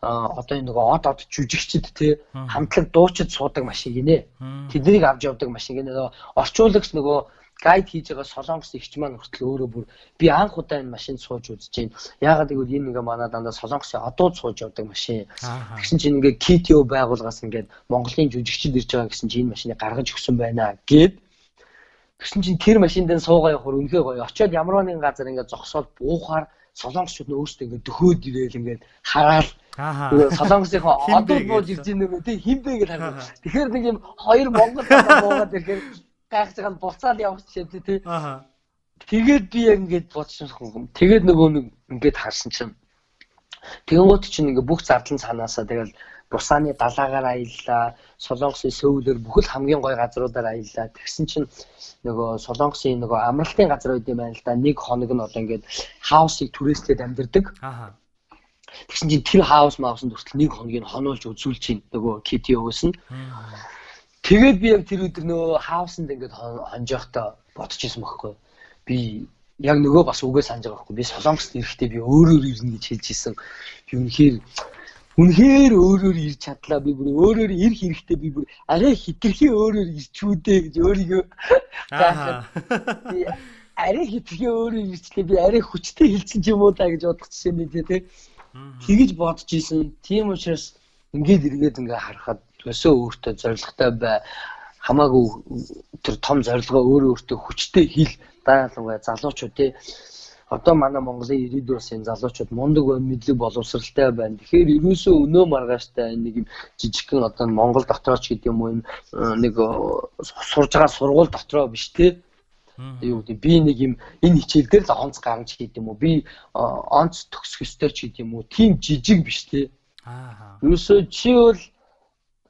одоо энэ нөгөө од од жүжигчд те хамтлаг дуучид суудаг машин гинэ. Тэднийг авч явдаг машин гинэ. Орчуулагч нөгөө гайд хийж байгаа солонгос ихч маань хүртэл өөрөө бүр би анх удаа энэ машинд сууж үзэж байна. Яагаад гэвэл энэ ингээ манай дандаа солонгосын одууд сууж явдаг машин. Тэгсэн чинь ингээ KTO байгууллагаас ингээ Монголын жүжигчд ирж байгаа гэсэн чинь энэ машиныг гаргаж өгсөн байна гэд. Тэгсэн чинь тэр машинд нь суугаа явахаар үнэхээр гоё. Очоод ямар нэгэн газар ингээ зогсоод буухаар солонгосчууд нь өөрсдөө ингээ дөхөөд ирээл ингээ хараад Аа. Солонгосынхоо одод бууж ирж байгаа нөгөө тий хинбэ гэж харагдав. Тэгэхээр нэг юм хоёр монгол буугаад ирэхээр гайхаж байгаа нь буцаад явах жишээ тий. Аа. Тэгээд би яг ингээд бодсон юм. Тэгээд нөгөө нэг ингээд харсан чинь тэгэнгүүт чинь ингээ бүх зардлан цаанаасаа тэгэл Бусааны далаагаар аяллаа, Солонгосын сөвлөр бүхэл хамгийн гоё газруудаар аяллаа. Тэгсэн чинь нөгөө Солонгосын нөгөө амралтын газар үед юм байна л да. Нэг хоног нь одоо ингээд хаусыг түрээслээд амьдэрдэг. Аа. Тэгсэн чинь тэр хаус маусанд хүртэл нэг хоногийг хонуулж үзүүлж чинь нөгөө KTO-с нь. Тэгээд би яг тэр өдөр нөгөө хаусанд ингээд хонжоохтой бодож исэн байхгүй. Би яг нөгөө бас үгээ санаж байгаа байхгүй. Би Солонгост ирэхдээ би өөрөөр ирнэ гэж хэлж исэн. Би үнэхээр үнэхээр өөрөөр ирж чадлаа. Би бүр өөрөөр ирэх хэрэгтэй би бүр арай хитрхи өөрөөр ирчүүдээ гэж өөрийгөө Аа. би арай хитрхи өөрөөр ирчлээ. Би арай хүчтэй хэлсэн ч юм уу та гэж бодох жишээ нэг тий. Тэгэж бодож исэн. Тийм учраас ингээд эргээд ингээ харахад өсөө өөртөө зоригтой бай. Хамаагүй тэр том зорилгоо өөрөө өөртөө хүчтэй хэл даалгавай залуучууд тий. Одоо манай Монголын ирээдүйн бас энэ залуучууд мундаг мэдлэг боловсралтай байна. Тэгэхээр ерөөсөө өнөө маргааштай нэг юм жижигхэн одоо Монгол дотрооч гэдэг юм уу нэг сурж байгаа сургууль дотроо биш тий юу гэдэг би нэг юм энэ хичээл дээр л онц гаргаж хийд юм уу? Би онц төгсөх ёстой ч гэдэг юм уу? Тийм жижиг биш те. Аа. ерөөсөө чи бол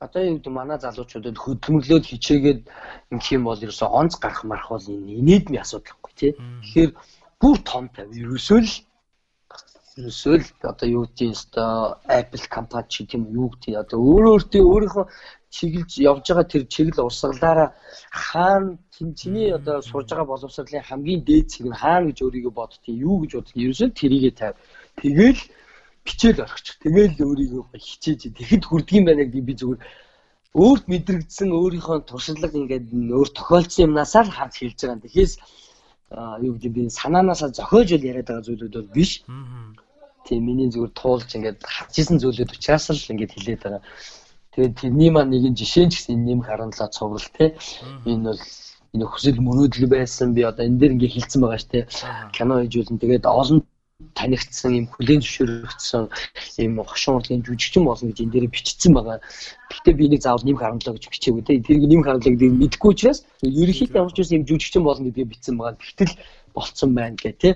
одоо юу гэдэг манай залуучуудад хөдөлмөрлөөд хичээгээд ингэх юм бол ерөөсөө онц гарах марах бол энэ инээдмийн асуудал байхгүй те. Тэгэхээр бүр том тав. Ерөөсөө л ерөөсөө л одоо юу гэдгийг өстой Apple компани ч тийм юу гэдгийг одоо өөрөө өөртөө өөрийнхөө чиглэж явж байгаа тэр чиглэл урсгалаараа хаана чиний одоо сурж байгаа боловсролын хамгийн дээд цэг нь хаана гэж өөрийгөө боддгийг юу гэж боддгийг ерөөсөө тэрийгэ тавь. Тэгэл бичээл орчих. Тэгэл өөрийгөө хичээж тэгэхэд хүрдэг юм байна гэдэг би зүгээр өөрт мэдрэгдсэн өөрийнхөө туршлага ингээд өөр тохиолдсон юмнасаа л харж хэлж байгаа юм. Тэгэхээс юу гэдэг би санаанаасаа зохиож л яриад байгаа зүйлүүд бол биш. Тийм миний зүгээр туулж ингээд харж исэн зүйлүүд учраас л ингээд хэлээд байгаа. Тэгээд тэрний маань нэгэн жишээ нь гэсэн нэмэх 17 цуврал те. Энэ бол энэ хүсэл мөрөөдөл байсан би одоо энэ дээр ингээ хилцсэн байгаа ш те. Кино хийжүүлэн тэгээд олон танигдсан юм хүлэн зөвшөөрөгдсөн юм хошин урлагийн жүжигчин болно гэж энэ дээр бичсэн байгаа. Гэхдээ би нэг заавал нэмэх 17 гэж бичээгүй те. Тэрийг нэмэх 17 гэдгийг мэдэхгүй учраас ерөнхийдөө ямар ч юм жүжигчин болно гэдгийг бичсэн байгаа. Тэгтэл болцсон байна гэх те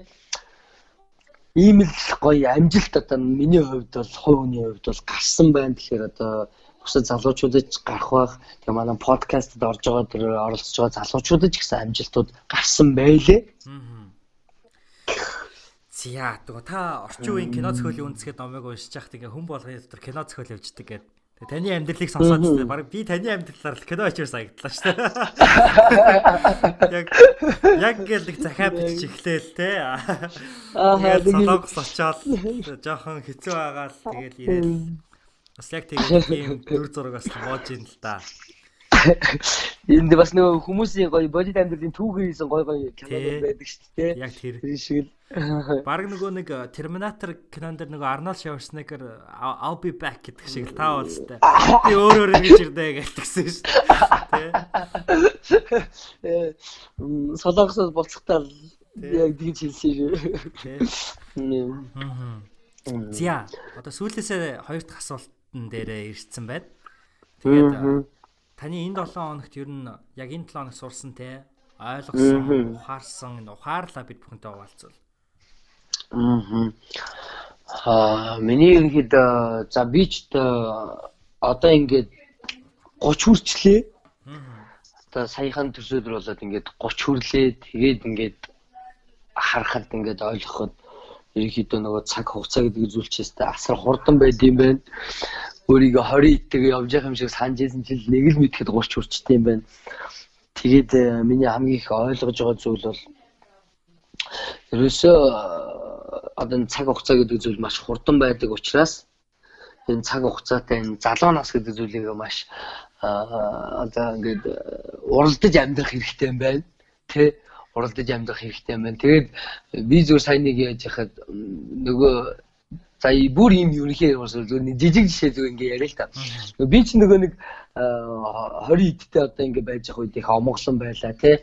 ийм л гоё амжилт одоо миний хувьд бол хувийн хувьд бол гарсан байна тэгэхээр одоо бусад залуучуудад гарах байх. Тэгээ манай подкастт орж байгаа тэр оролцож байгаа залуучуудад ч гэсэн амжилтууд гарсан байлээ. За тэгээ та орчин үеийн кино зохиолын үндэсгээд номыг уншиж яхад ингээ хүн болгоны дотор кино зохиол явждаг гэдэг. Тэгээ таны амьдралыг сонсоод тест баг би таны амьдралаар л кино очиж сагдлаа шүү дээ. Яг яг ингээл нэг захаа бичиж эхлээл те. Аа солонгос очоод жоохон хэцүү байгаа л тэгэл ирээл. Бас яг тэгээд ийм дүр зураг бас боож ин л да. Энд бас нөгөө хүмүүсийн гоё бодит амьдралын түүхэн хийсэн гоё гоё кино байдаг шүү дээ. Яг тэр. Тэр шиг л. Бараг нөгөө нэг Terminator кинонд дэр нөгөө Arnold Schwarzenegger I'll be back гэдэг шиг л таа болстой. Би өөр өөр ингэж ирдэ гэлтгсэн шүү дээ. Тэ. Солонгосоос болцохтаа яг тэгж хэлсэн шүү. За одоо сүүлээсээ хоёр дахь асуултан дээрээ ирсэн байна. Тэгээд таны энэ 7 хоногт ер нь яг энэ 7 хоног сурсан те ойлгосон, ухаарсан, ухаарлаа бид бүхэнтэй хуваалцвал. Аа миний ерөнхийдөө за би ч одоо ингээд 30 хүрчлээ. Одоо саяхан төсөөлөр болоод ингээд 30 хүрлээ. Тэгээд ингээд харахад ингээд ойлгоход ерөнхийдөө нөгөө цаг хугацаа гэдэг зүйлчээсээ асар хурдан байд юм байна. Өөрийгөө 20 итгэж явж байгаа юм шиг санаж ирсэн чинь нэг л мэдхэд 30 хүрчтэй юм байна. Тэгээд миний хамгийн их ойлгож байгаа зүйл бол ерөөсөө одоо энэ цаг хугацаа гэдэг зүйл маш хурдан байдаг учраас энэ цаг хугацаатай энэ залуу нас гэдэг зүйлийг маш одоо ингээд уралдаж амьдрах хэрэгтэй юм байна. Тэ уралдаж амьдрах хэрэгтэй юм байна. Тэгээд би зүгээр сайн нэг яаж яхад нөгөө за бүр юм ерөнхий бас зүгээр жижиг жишээ зүгээр ингээ яриа л та. Би ч нөгөө нэг 20 идтэй одоо ингээ байж байгаа үед их омглон байлаа тий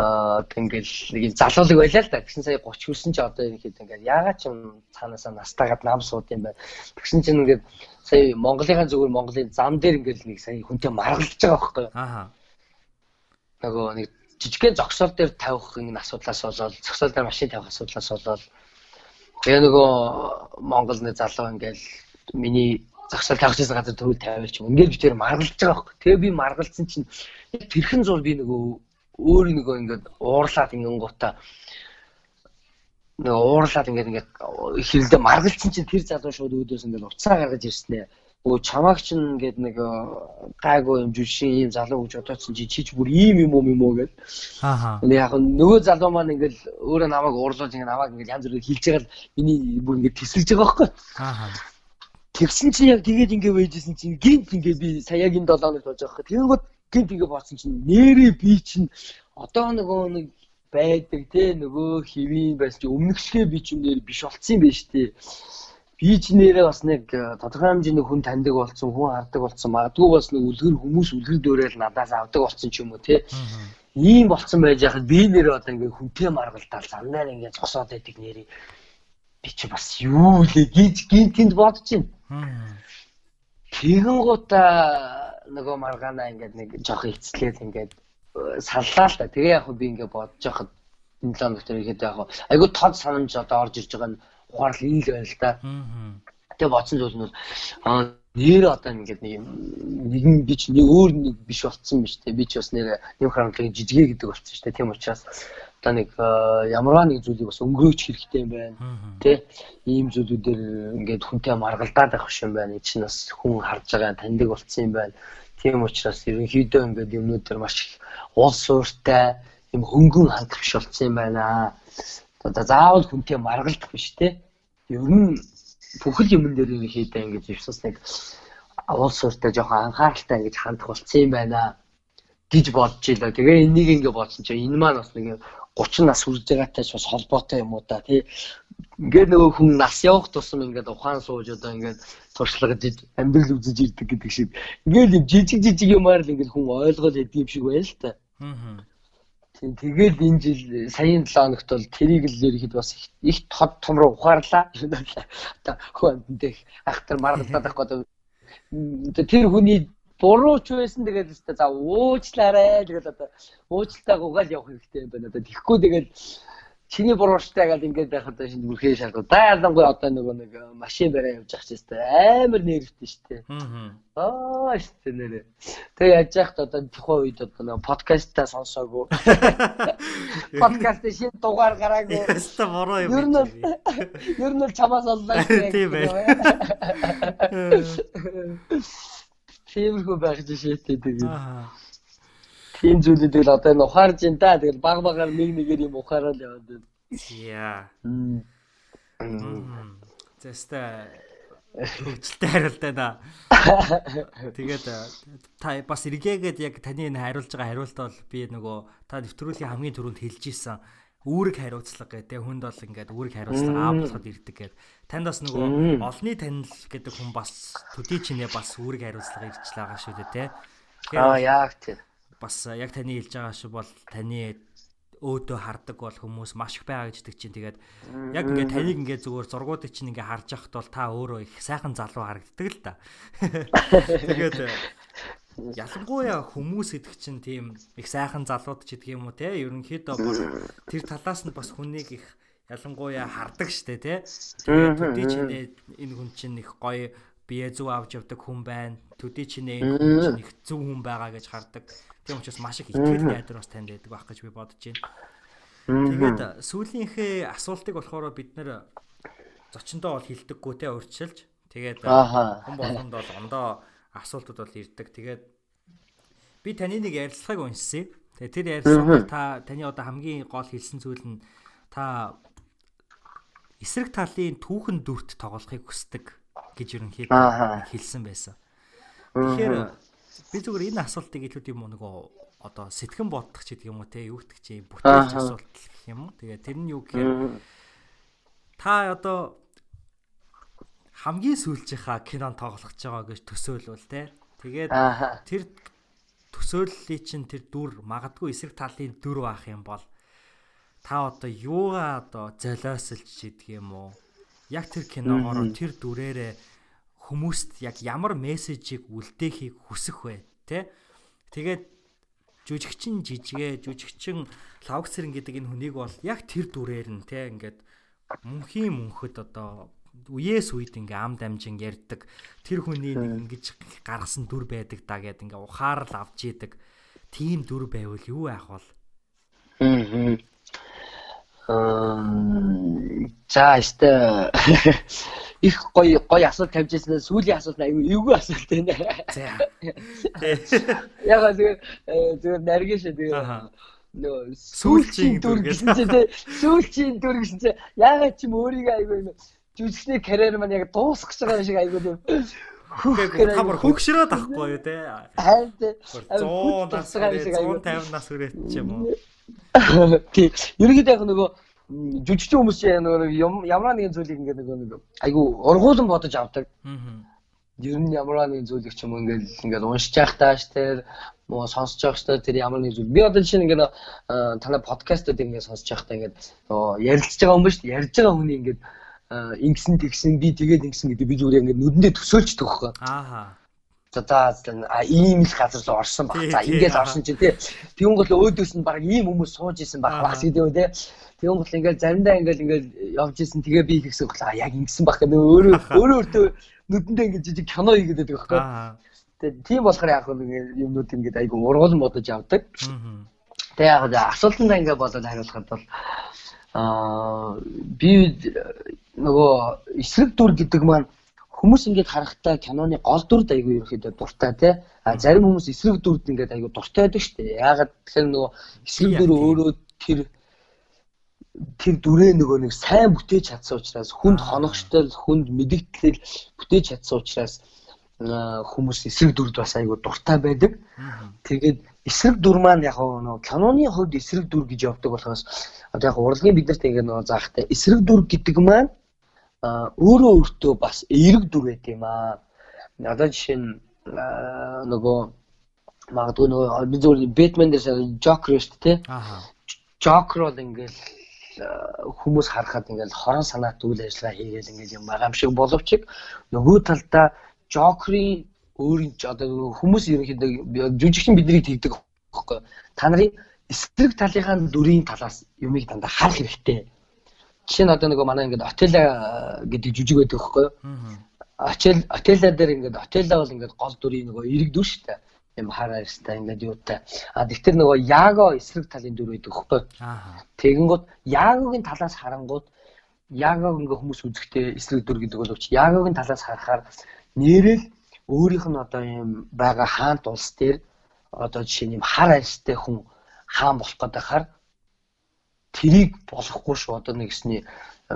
одоо ингээл нэг юм залуулаг байлаа л да. Тэгсэн сая 30 хүрсэн чи одоо ихэд ингээл яагаад ч юм цаанаасаа настагаад нам сууд юм байна. Тэгсэн чинь ингээд сая Монголынхаа зүгээр Монголын зам дээр ингээл нэг сая хүнтэй маргалж байгаа байхгүй юу? Аа. Нөгөө нэг жижигхэн зогсоол дээр тавих энэ асуудлаас болоод зогсоол дээр машин тавих асуудлаас болоод тэгээ нөгөө Монгол нэг залуу ингээл миний зогсоол тавьчихсан газар төвөл тавиулч юм. Ингээд би тэр маргалж байгаа байхгүй. Тэгээ би маргалцсан чинь тэрхэн зур би нөгөө өөр нөгөө ингээд уурлаад ингэнгуудаа нөгөө уурлаад ингээд ингээд хэрэлдээ маргалцсан чинь тэр залуу шууд өөдөөс ингээд уцаа гаргаж ирсэн ээ. Өө чамаагч ингээд нэг гайгүй юм жишээ ийм залуу гэж бодоодсон чи чич бүр ийм юм юм уу гэд. Аа. Яг нөгөө залуу маань ингээд өөрөө намайг уурлуулж ингээд намайг ингээд янз бүрээр хилж байгаа л миний бүр ингээд тесэлж байгаа байхгүй. Аа. Тэгсэн чинь яг тэгээд ингээд байжсэн чинь гинт ингээд би саягийн 7 хоног болж байгаа. Тэгэнгүүт гинт ингээд бодсон чинь нэрээ би чинь одоо нөгөө нэг байдаг те нөгөө хэвийн байсан чи өмнөхшгээ би ч юм нэр биш болцсон юм байна шүү дээ. Би ч нэрээ бас нэг тодорхой хэмжээний хүн таньдаг болсон, хүн хардаг болсон. Магадгүй бас нэг үлгэр хүмүүс үлгэр дуурайл надаас авдаг болсон ч юм уу те. Ийм болцсон байж хахад би нэрээ одоо ингээ хүнтэй маргалдаад замнаар ингээ зогсоод байдаг нэрээ би чи бас юу лээ гэж гинтэнд бодож байна. Тэгэн гута нөгөө маргаана ингээд нэг жоох эцлээд ингээд саллаа л та. Тэгээ яг би ингээд бодож байхад энэ лам доктор ихэд яг айгу тод санамж одоо орж ирж байгаа нь ухаарл ийм л байна л да. Тэгээ бодсон зүйл нь аа нэр одоо ингээд нэг нэгэн би ч нэг өөр нэг биш болцсон биз дээ. Би ч бас нэр нэм харамтлын жижигэ гэдэг болцсон шүү дээ. Тийм учраас одоо нэг ямарваа нэг зүйлийг бас өнгөрөөж хэрэгтэй юм байна. Тэ ийм зүйлүүдээр ингээд хүнтэй маргалдаад байх юм байна. Энд чинь бас хүн харж байгаа таньдаг болцсон юм байна. Тийм учраас ерөнхийдөө ингээд юмнууд төр маш их уул сууртай юм хөнгөн хандах биш болцсон юм байна. Одоо заавал хүнтэй маргалдах биш те. Ер нь бүхэл юмн дээр ерөнхийдөө ингээд өвсөс нэг уул сууртай жоохон анхааралтай ингэж хандах болцсон юм байна гэж бодож илаа. Тэгээ энийг ингэ бодсон чинь энэ маань бас нэг 30 нас хүрж байгаатай бас холбоотой юм уу да тий. Ингээд нөгөө хүн нас явах тусам ингээд ухаан сууж одоо ингээд туршлагаж амьдрал үзэж ирдэг гэдэг шиг. Ингээд юм жижиг жижиг юмар л ингээд хүн ойлгоод яд юм шиг байл та. Аа. Тийм тэгээд энэ жил саяын 7 хоногт бол тэрийг л ерхэд бас их тод том руу ухаарлаа. Одоо хүн дэх ахтар маргалдаад байхгүй одоо тэр хүний буруу ч байсан тэгээд өстө за уучлаарай тэгэл одоо уучлалтаа гугаал явах хэрэгтэй юм байна. Одоо тэгэхгүй тэгэл чиний бурууштай гэдэг ингээд байхад шинэ бүрхээ шалгав. Да ялангуяа одоо нөгөө нэг машин бараа явж ах чийстэй амар нэрвтэй штэ. Аа штэ нэрэ. Тэгээ яаж яахт одоо тухайн үед одоо нөгөө подкастаа сонсоогүй. Подкаст шин дугаар гараагүй. Яста бороо юм. Ер нь бол ер нь бол чамаас оллоо. Тийм бай. Тиймэрхүү байх жишээтэй тэгээд. Тийм зүйлүүдийг л одоо энэ ухаарж ин та тэгэл баг багаар нэг нэгээр юм ухаарал яваад байна. Яа. Зэста хөгжилтэй хариултаа да. Тэгээд та бас эргээгээд яг таны энэ хариулж байгаа хариулт бол би нөгөө та нэвтрүүлгийн хамгийн түрүүнд хэлж исэн үүрэг хариуцлага гэдэг хүнд бол ингээд үүрэг хариуцлага аа болоход ирдэг гэдэг. Танд бас нөгөө олны танил гэдэг хүн бас төдий чинээ бас үүрэг хариуцлага ирж байгаа шүү дээ тий. Аа яг тийм. Бас яг таны хэлж байгаа шүү бол таны өөдөө хардаг бол хүмүүс маш их байгаа гэж чинь тэгээд яг ингээд таныг ингээд зүгээр зургуудыг чинь ингээд харж яхад бол та өөрөө их сайхан залуу харагддаг л да. Тэгээд ялангуяа хүмүүс гэдэг чинь тийм их сайхан залууд ч гэдэг юм уу те ерөнхийдөө бас тэр талаас нь бас хүнийг их ялангуяа хардаг штэ те. Тэгээд төдий чинээ энэ хүн чинь их гоё бие зүв авч явдаг хүн байна. Төдий чинээ энэ хүн чинь их зөв хүн байгаа гэж хардаг. Тийм учраас маш их итгэл найдар бас танд байдаг байх гэж би бодож байна. Тэгээд сүүлийнхээ асуултыг болохоор бид нэр зочиндоо бол хилдэггүй те урьдчилж. Тэгээд хүн болгонд бол ондоо асуултууд бол ирдэг. Тэгээд би таны нэг ярилцлагыг уншсан. Тэгээд тэр ярилцлагаар та таны одоо хамгийн гол хэлсэн зүйл нь та эсрэг талын түүхэн дүрт тоглохыг хүсдэг гэж ерөнхийдөө хэлсэн байсан. Тэгэхээр би зүгээр энэ асуултыг илүү тийм нөгөө одоо сэтгэн бодох ч гэдэг юм уу те юу гэдэг чи бүтээлч асуулт гэх юм уу. Тэгээ тэр нь юу гэхээр та одоо хамгийн сүүлчийнхаа кинон тоглох гэж байгаа гэж төсөөлвөл те. Тэгээд тэр төсөөллийг чинь тэр дүр магадгүй эсрэг талын дүр байх юм бол та одоо юугаа одоо золиосолж гэдэг юм уу? Яг тэр киногоор тэр дүрээрээ хүмүүст яг ямар мессежийг үлдээхийг хүсэх вэ те? Тэгээд жүжигчин жижигэ жүжигчин лавгцэрэн гэдэг энэ хүнийг бол яг тэр дүрээр нь те ингээд мөнхийн мөнхөд одоо үеэс үед ингээ ам дамжин ярьдаг. Тэр хүний нэг ингэж гаргасан дүр байдаг да гэд ингээ ухаарл авч идэг тийм дүр байвал юу яах вэ за өстө их гоё гоё асуулт тавьж ирсэн. Сүүлийн асуулт аюу эвгүй асуулт байна. За. Яг зүгээр зүгээр наргиш тэгээ нөө сүүлчийн дүр гэсэн чинь сүүлчийн дүр гэсэн чинь яагаад ч юм өөрийгөө аюу жүжигчний карьер маань яг дуусах гэж байгаа шиг аюу юм. Та бүр хөгшрөөд авахгүй юу те. Харин те. 100 нас 150 нас хүрээд ч юм уу. Тий. Ерөнхийдөө яг нөгөө жүжигчин хүмүүс нөгөө ямар нэгэн зүйлийг ингээд нөгөө нэг айгу ургуулan бодож авдаг. Аа. Ер нь ямар нэгэн зүйлийг ч юм уу ингээд ингээд уншиж явах тааш тэр муу сонсож штэ тэр ямар нэгэн зүйл. Би одоо жишээ нь ингээд танай подкастууд ингээд сонсож явахдаа ингээд ярилцж байгаа юм ба штэ. Ярьж байгаа хүний ингээд ингэсэн тэгсэн би тэгээд ингэсэн гэдэг би зүгээр ингээд нүдэндээ төсөөлчдөг байхгүй. Аа за за ийм л газар руу орсон баг. За ингээд орсон чинь тий. Тэгүн гол өөдөөс нь баг ийм хүмүүс сууж исэн баг бас гэдэг үү тий. Тэгүн гол ингээд заримдаа ингээд ингээд явж исэн тэгээ би ихсэн бохла яг ингэсэн баг гэнэ өөрөө өөрөө өөртөө нүдэндээ ингээд жижиг кино хийгээд байдаг байхгүй. Тэгээ тийм болохоор яг юмнууд ингээд айгу ургуулсан бодож авдаг. Тэгээ яг асуултандаа ингээд бодоод хариулахад бол аа би нөгөө эсрэг дүр гэдэг маань хүмүүс ингээд харахтаа киноны гол дүрд айгүй ерөөхдөө дуртай тий. А зарим хүмүүс эсрэг дүрд ингээд айгүй дуртай байдаг шүү дээ. Яагаад тэгэхээр нөгөө эсрэг дүр өөрөө тэр тэр дүрээ нөгөө нэг сайн бүтээж чадсан учраас хүнд хоногчтой хүнд мэдгдэл бүтээж чадсан учраас хүмүүс эсрэг дүрд бас айгүй дуртай байдаг. Тэгээд эсрэг дүр маань яг нөгөө киноны хувьд эсрэг дүр гэж явдаг болохоос одоо яг урлагийн биднэрт ингээд нөгөө заахтай эсрэг дүр гэдэг маань өөрөө өөртөө бас эерэг дүр байт юм аа. Одоо жишээ нь нөгөө магадгүй нөгөө би зөвхөн Бэтмен дээр Жокер шүү дээ. Аа. Жокер бол ингээл хүмүүс харахад ингээл хорон санаат үйл ажиллагаа хийгээл ингээл юм байгаа юм шиг боловч нөгөө талдаа Жокерийн өөрийн одоо хүмүүс ерөнхийдөө жүжигчин биднийг тэгдэг байхгүй. Та нарын эсрэг талынхаа дүрийн талаас юмыг дандаа харах хэрэгтэй. Жишээ нь одоо нөгөө манай ингээд Отела гэдэг жүжиг байдаг байхгүй юу? Отел Отела дээр ингээд Отела бол ингээд гол дүрийн нөгөө дүр шүү дээ. Юм хараа ёстой ингээд юутай. А тэгтэр нөгөө Яго эсрэг талын дүр байдаг байхгүй юу? Тэгэнгүүт Ягогийн талаас харангууд Ягог ингээ хүмүүс үзэхдээ эсрэг дүр гэдэг боловч Ягогийн талаас харахаар нэрэл өөрийнх нь одоо юм байгаа хаант улс дээр одоо жишээ нь хар арьстай хүн хаан болох гэдэг хаар тэрийг болохгүй шүү одоо нэгсний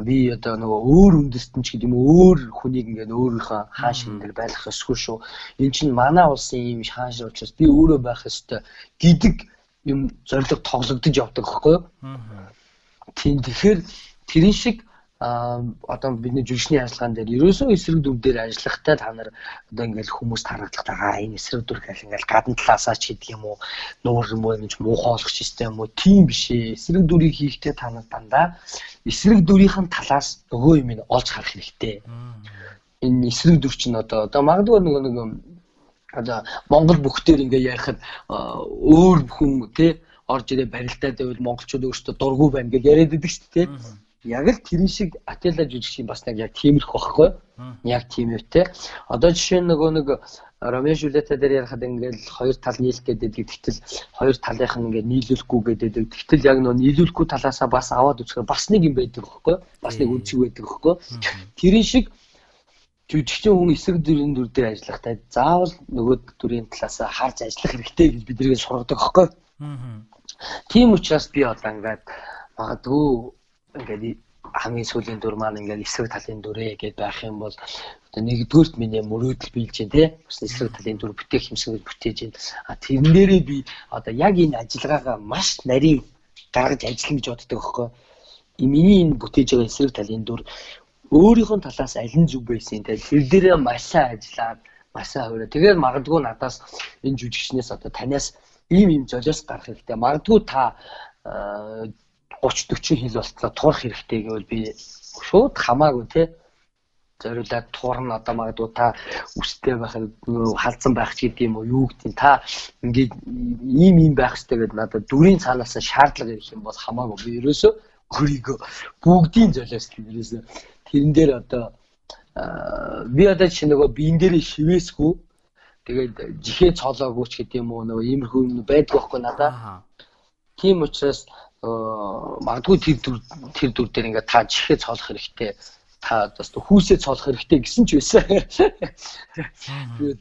би одоо нөгөө өөр үндэстэн ч гэдэг юм өөр хүнийг ингээд өөрийнхөө хаан шиг дээр байлгах ёсгүй шүү. Энд чинь манай улсын ийм хаан шиг учраас би өөрөө байх ёстой гэдэг юм зориг тоглогдож явдаг юу? Тийм тэгэхээр тэрэн шиг одоо бидний жүжигчний ажиллагаан дээр ерөөсөө эсрэг дүр дээр ажиллахтаа та нар одоо ингээл хүмүүс тархалдахтайгаа энэ эсрэг дүр гэх ингээл гадна талаасаа ч гэдэг юм уу нуур юм уу гэж муухайлах систем юм уу тийм биш ээ. Эсрэг дүрийг хийхдээ та нар дандаа эсрэг дүрийнхэн талаас нөгөө юм ин олж харах хэрэгтэй. Энэ эсрэг дүр чинь одоо одоо магадгүй нөгөө нэг одоо Монгол бүхтээр ингээ ярихад өөр бүхэн тий орж ирээ барилдаад байвал монголчууд өөрсдөө дургу байна гэж яриад байдаг шүү дээ яг л тэрэн шиг Ателла жүжигчийн бас нэг яг тиймэрхүү байхгүй. Яг тийм те одоо жишээ нь нөгөө нэг Ромео Жулиета дээр ярихад ингээл хоёр тал нийлэх гэдэг тэгтэл хоёр талынх нь ингээд нийлүүлэхгүй гэдэг тэгтэл яг нөгөө нийлүүлэхгүй талаасаа бас аваад үзэхээр бас нэг юм байдаг байхгүй. Бас нэг үнцэг байдаг байхгүй. Тэрэн шиг жүжигчин хүн эсрэг дүрийн дүр дээр ажиллахдаа заавал нөгөө дүрийн талаасаа харж ажиллах хэрэгтэй гэж биднийг сургадаг байхгүй. Тийм учраас би одоо ингээд магадгүй ингээд хамгийн сүүлийн дүр маань ингээд эсрэг талын дүрээ гэдээ байх юм бол одоо нэгдүгürt миний мөрөөдөл биелж дээ тий бас эсрэг талын дүр бүтээх юмсыг бүтээж байна. А тэрэн дээрээ би одоо яг энэ ажиллагаагаа маш нарийн гаргаж ажиллана гэж боддог байхгүй. Миний энэ бүтээж байгаа эсрэг талын дүр өөрийнхөө талаас аль нь зүг байсан те. Тэр дээрээ маш сайн ажиллаад сайн хувираа тэгээд магадгүй надаас энэ жүжигчнээс одоо танаас ийм ийм золиос гарах хэрэгтэй. Магадгүй та 30 40 хил болтлоо туурах хэрэгтэй гэвэл би шууд хамаагүй те. Зориулаад туурна одоо магадгүй та үстэй байхад халдсан байх ч гэдэг юм уу юу гэдэг та ингээд ийм ийм байх хэрэгтэй гэдэг надад дүрийн цаанаас шаардлага ирэх юм бол хамаагүй. Би ерөөсөө өөрийгөө бүгдийн золиослоо ерөөсөө тэрэн дээр одоо би одоо чи нөгөө биен дээр шивээсгүй. Тэгээд жихээ цоолоогүй ч гэдэг юм уу нөгөө иймэрхүү юм байдгүй байхгүй надаа. Тийм учраас магадгүй тэр дүр тэр дүр дээр ингээд та жихээ цоолох хэрэгтэй та бас хүүсээ цоолох хэрэгтэй гэсэн ч байсан. Тэгээд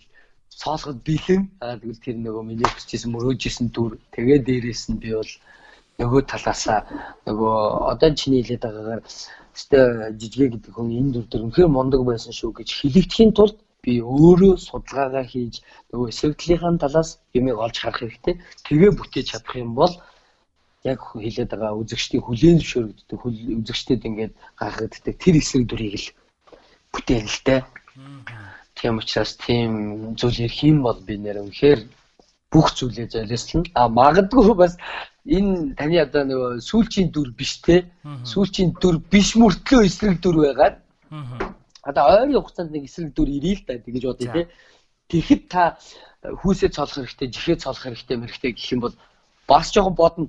цоолоход бэлэн аа тэгвэл тэр нөгөө миний хүсчихсэн мөрөөжсэн дүр тэгээ дээрээс нь би бол нөгөө талаасаа нөгөө одоо чиний хэлээд байгаагаар өстэй жижигэ гэдэг хүн энэ дүр дээр үнэхээр мундаг байсан шүү гэж хэлэгдэхийн тулд би өөрөө судалгаагаа хийж нөгөө эсвэглийнхаа талаас юмыг олж харах хэрэгтэй. Тэгээ бүтээж чадах юм бол яг хэлээд байгаа үзэгчдийн хүлээн зөвшөөрөгддөг үзэгчдэд ингээд гаргагддаг тэр эсрэг дүрийг л дээ. Тийм учраас тийм зүйл ярих юм бол би нэр үнэхээр бүх зүйлээ зориулсан. А магадгүй бас энэ таны одоо нөгөө сүүлчийн дүр биш те. Сүүлчийн дүр биш мөртлөө эсрэг дүр байгаад. Одоо ойрын хугацаанд нэг эсрэг дүр ирээ л да тэгэж бодъё те. Тэгэхэд та хүүсээ цолох хэрэгтэй, жихээ цолох хэрэгтэй мэрэгтэй гэх юм бол бас жоохон бодно.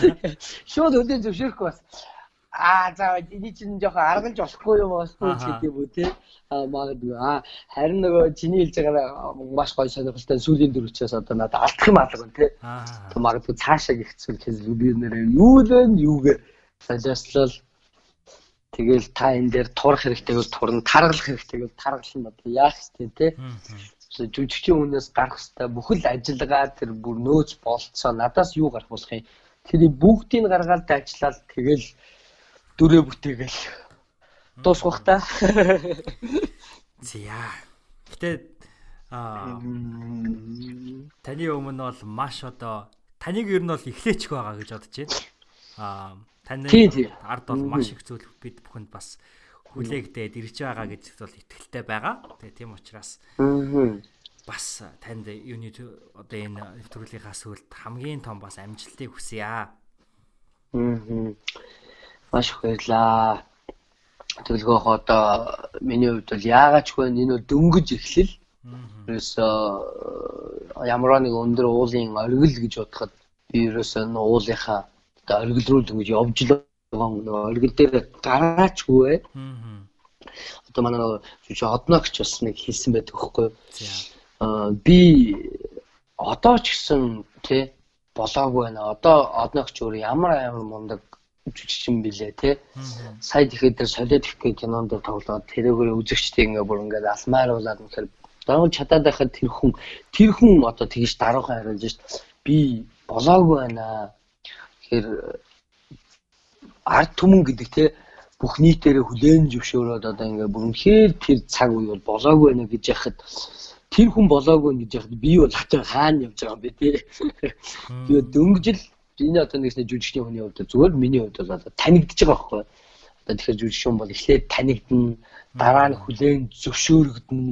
Шууд өдөө зөвшөөрөхгүй бас. Аа за эний чинь жоохон аргалж болохгүй юм ч гэдэг юм уу те. Аа магадгүй. Аа харин нөгөө чиний хэлж байгаа маш гоё сонирхолтой сүлийн дөрөвчөөс одоо надад алдах юм алга те. Тэг магадгүй цаашаа гихцүүл хэзээ би нэр юу л вэ юугээ солиослол Тэгэл та энэ дээр турах хэрэгтэй бол турна, таргалах хэрэгтэй бол таргална одоо яах вэ те жүжигчийн хүнээс гарах хэвээр бүхэл ажиллагаа тэр бүр нөөц болцоо надаас юу гарах болох юм? Тэрийг бүгдийг гаргаад ажиллаад тэгэл дүрээ бүтээгээл дуусгах та. Зя. Гэтээ аа таны өмнө бол маш одоо таныг ер нь бол эхлээчих байгаа гэж бодож байна. Аа таны ард бол маш их зүйл бид бүхэнд бас хүлээгдээд ирж байгаа гэж бол итгэлтэй байгаа. Тэгээ тийм учраас бас танд юуны одоо энэ нэвтрүүлгийнхаа сүлд хамгийн том бас амжилтыг хүсье аа. Маш их баярлаа. Тэгэлгөөх одоо миний хувьд бол яагаад ч вэ энэ дөнгөж эхлэл. Тэрээс ямар нэг өндөр уулын оргил гэж бодоход би ерөөсөө уулынхаа одоо оргил руу л ингэж явж л. Нөгөө оргил дээр гараачгүй. Аа. Одоо манай чи одногч бас нэг хэлсэн байдаг? За. Аа би одоо ч гэсэн тий болоогүй байна. Одоо одногч өөр ямар амар мундаг жүжигчин билээ тий. Сая тэгэхэд тэр солиод их гэх кинонд тоглоод тэрүүгээр үзэгчтэй ингээ бүр ингээ алмааруулаад үнэхээр дагаж чадаад байхад тэр хүн тэр хүн одоо тэгж даруухан хариулж шít би болоогүй байна. Тэгэхээр ард түмэн гэдэг те бүх нийтээрээ хүлээн зөвшөөрөөд одоо ингээ бүр үнэхээр тэр цаг үе бол болоогүй байна гэж яхад тэр хүн болоогүй гэж яхад би бол хатаа хаана явж байгаа юм бэ те. Би дөнгөжл энэ одоо нэгс жүжигчний хүний хувьд зүгээр миний хувьд бол одоо танигдж байгаа байхгүй. Одоо тэгэхээр жүжигчин бол эхлээд танигдана, дараа нь хүлээн зөвшөөрөгдөн,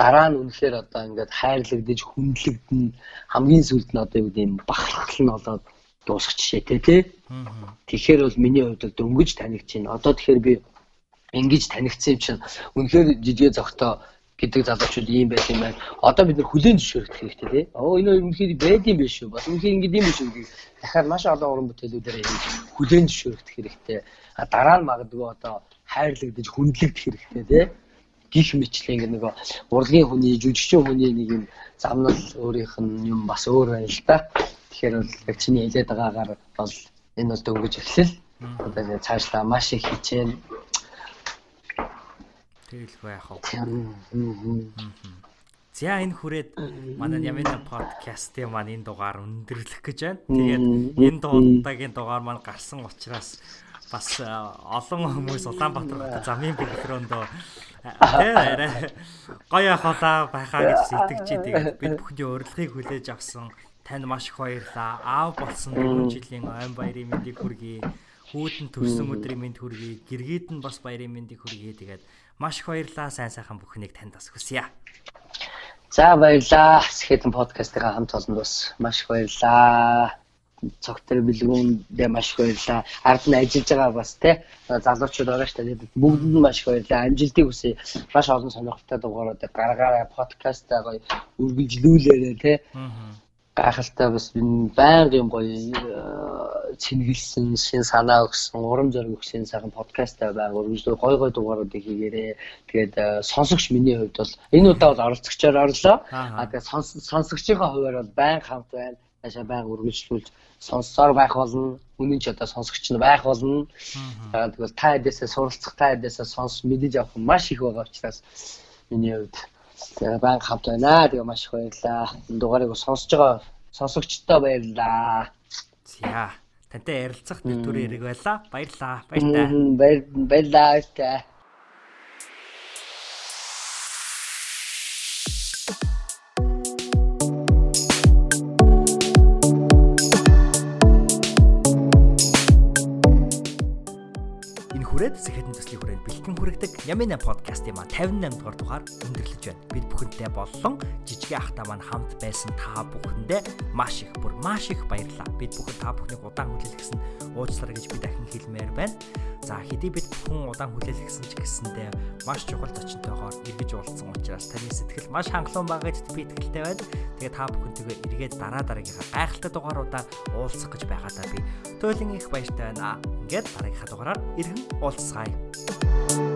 дараа нь үнэхээр одоо ингээд хайрлагдаж, хүндлэгдэн, хамгийн сүүлд нь одоо юу гэдэг юм бахархал нь болоод дуусах жишээ те тий. Тэгэхээр бол миний хувьд бол дөнгөж танигдж байна. Одоо тэгэхээр би ингэж танигдсан юм чинь үнэхээр жижиг зогтоо гэдэг залуучууд ийм байт юм байна. Одоо бид нэр хүлээн зөвшөөрөх хэрэгтэй тий. Оо энэ үнэхээр байд юм биш үү? Бас үнэхээр ингэ юм биш үү гэх. Дахиад маш олон уран бүтээлүүдээр ингэж хүлээн зөвшөөрөх хэрэгтэй. А дараа нь магадгүй одоо хайрлагдаж хүндлэгдэх хэрэгтэй тий. Гих мэтлээ ингэ нөгөө урлагийн хүний жүжигчин хүний нэг юм замнал өөрийнх нь юм бас өөр байна л да. Тэгэхээр бол яг чиний хэлээд байгаагаар бол энэ бол дөнгөж эхлэл. Одоо цаашлаа маш их хичээн. Тэгэлгүй яах вэ? За энэ хүрээд манай Ямина подкастын маань энэ дугаар өндөрлөх гэж байна. Тэгээд энэ дуудаагийн дугаар маань гарсан учраас бас э, олон хүмүүс Улаанбаатар хотод замын бэлгэрөөндөө тэгээ арай гоё ахалаа байхаа гэж сэтгэж тэгээд бид бүхний урилгыг хүлээж авсан танд маш их баярлаа. Аав болсон 4 жилийн ойн баярын мэндийг хүргэе. Хүүдэн төрсөн өдрийн мэнд хүргэе. Гэргийд нь бас баярын мэндийг хүргэе. Тэгээд маш их баярлаа. Сайн сайхан бүхнийг танд бас хүсье. За баярлаа. Скетэн подкастыгаа хамт олонд бас маш их баярлаа. Цогтөр бэлгүүндээ маш их баярлаа. Ард нь ажиллаж байгаа бас те залуучууд байгаа шүү дээ. Бүгдэнд нь маш их баярлаа. Амжилтыг хүсье. Маш олон сонирхолтой дугаарууд гаргаараа подкастаа гоё үргэлжлүүлээрэй те. Гайхалтай бас байнга юм гоё э, цэнгэлсэн шин санаа өгсөн урам зориг өгсөн сайхан подкастаа байнга үргэлжлүү гой гой дугааруудыг хийгээрээ тэгээд э, сонсогч миний хувьд бол энэ удаа бол оролцогчоор орлоо. А тэгээд сонс- сонсогчийн хувьд бол байнга хамт байна. Цаашаа байнга үргэлжлүүлж сонссоор байх болно. Үнэн ч одоо сонсогч нь байх болно. Тэгээд тэгвэл та хэдээсээ суралцах та хэдээсээ сонс мэдэж авах маш их байгаа учраас миний хувьд тэгээ байнга хамт байна тэгээ маш их баярлаа энэ дугаарыг сонсож байгаа сонсогчтой баярлаа За тантай ярилцах нэг төрлийн хэрэг байлаа. Баярлаа. Баяртай. Мгм, баяр- баярлаа баяртай хүрээд сэхэдэн төслийн хүрээнд бэлтгэн хүрэгдэг Ямина подкастын маань 58 дугаар дугаар өндөрлөж байна. Бид бүхэнтэй боллон жижиг ахтай маань хамт байсан та бүхэндээ маш их бүр маш их баярлалаа. Бид бүхэн та бүхнийг удаан хүлээлгэсэн уучлаарай гэж би дахин хэлмээр байна. За хэдий бид бүхэн удаан хүлээлгэсэн ч гэсэндээ маш чухал зочинтойгоор эргэж уулзсан учраас таны сэтгэл маш хангалуун байгаа гэдэгт би итгэлтэй байна. Тэгээ та бүхэнтэйгээ эргээд дараа дараагийнхаа гайхалтай дугааруудаар уулзах гэж байгаадаа би туйлын их баяртай байна. Ингээд дараагийнхаа дугаараар иргэн you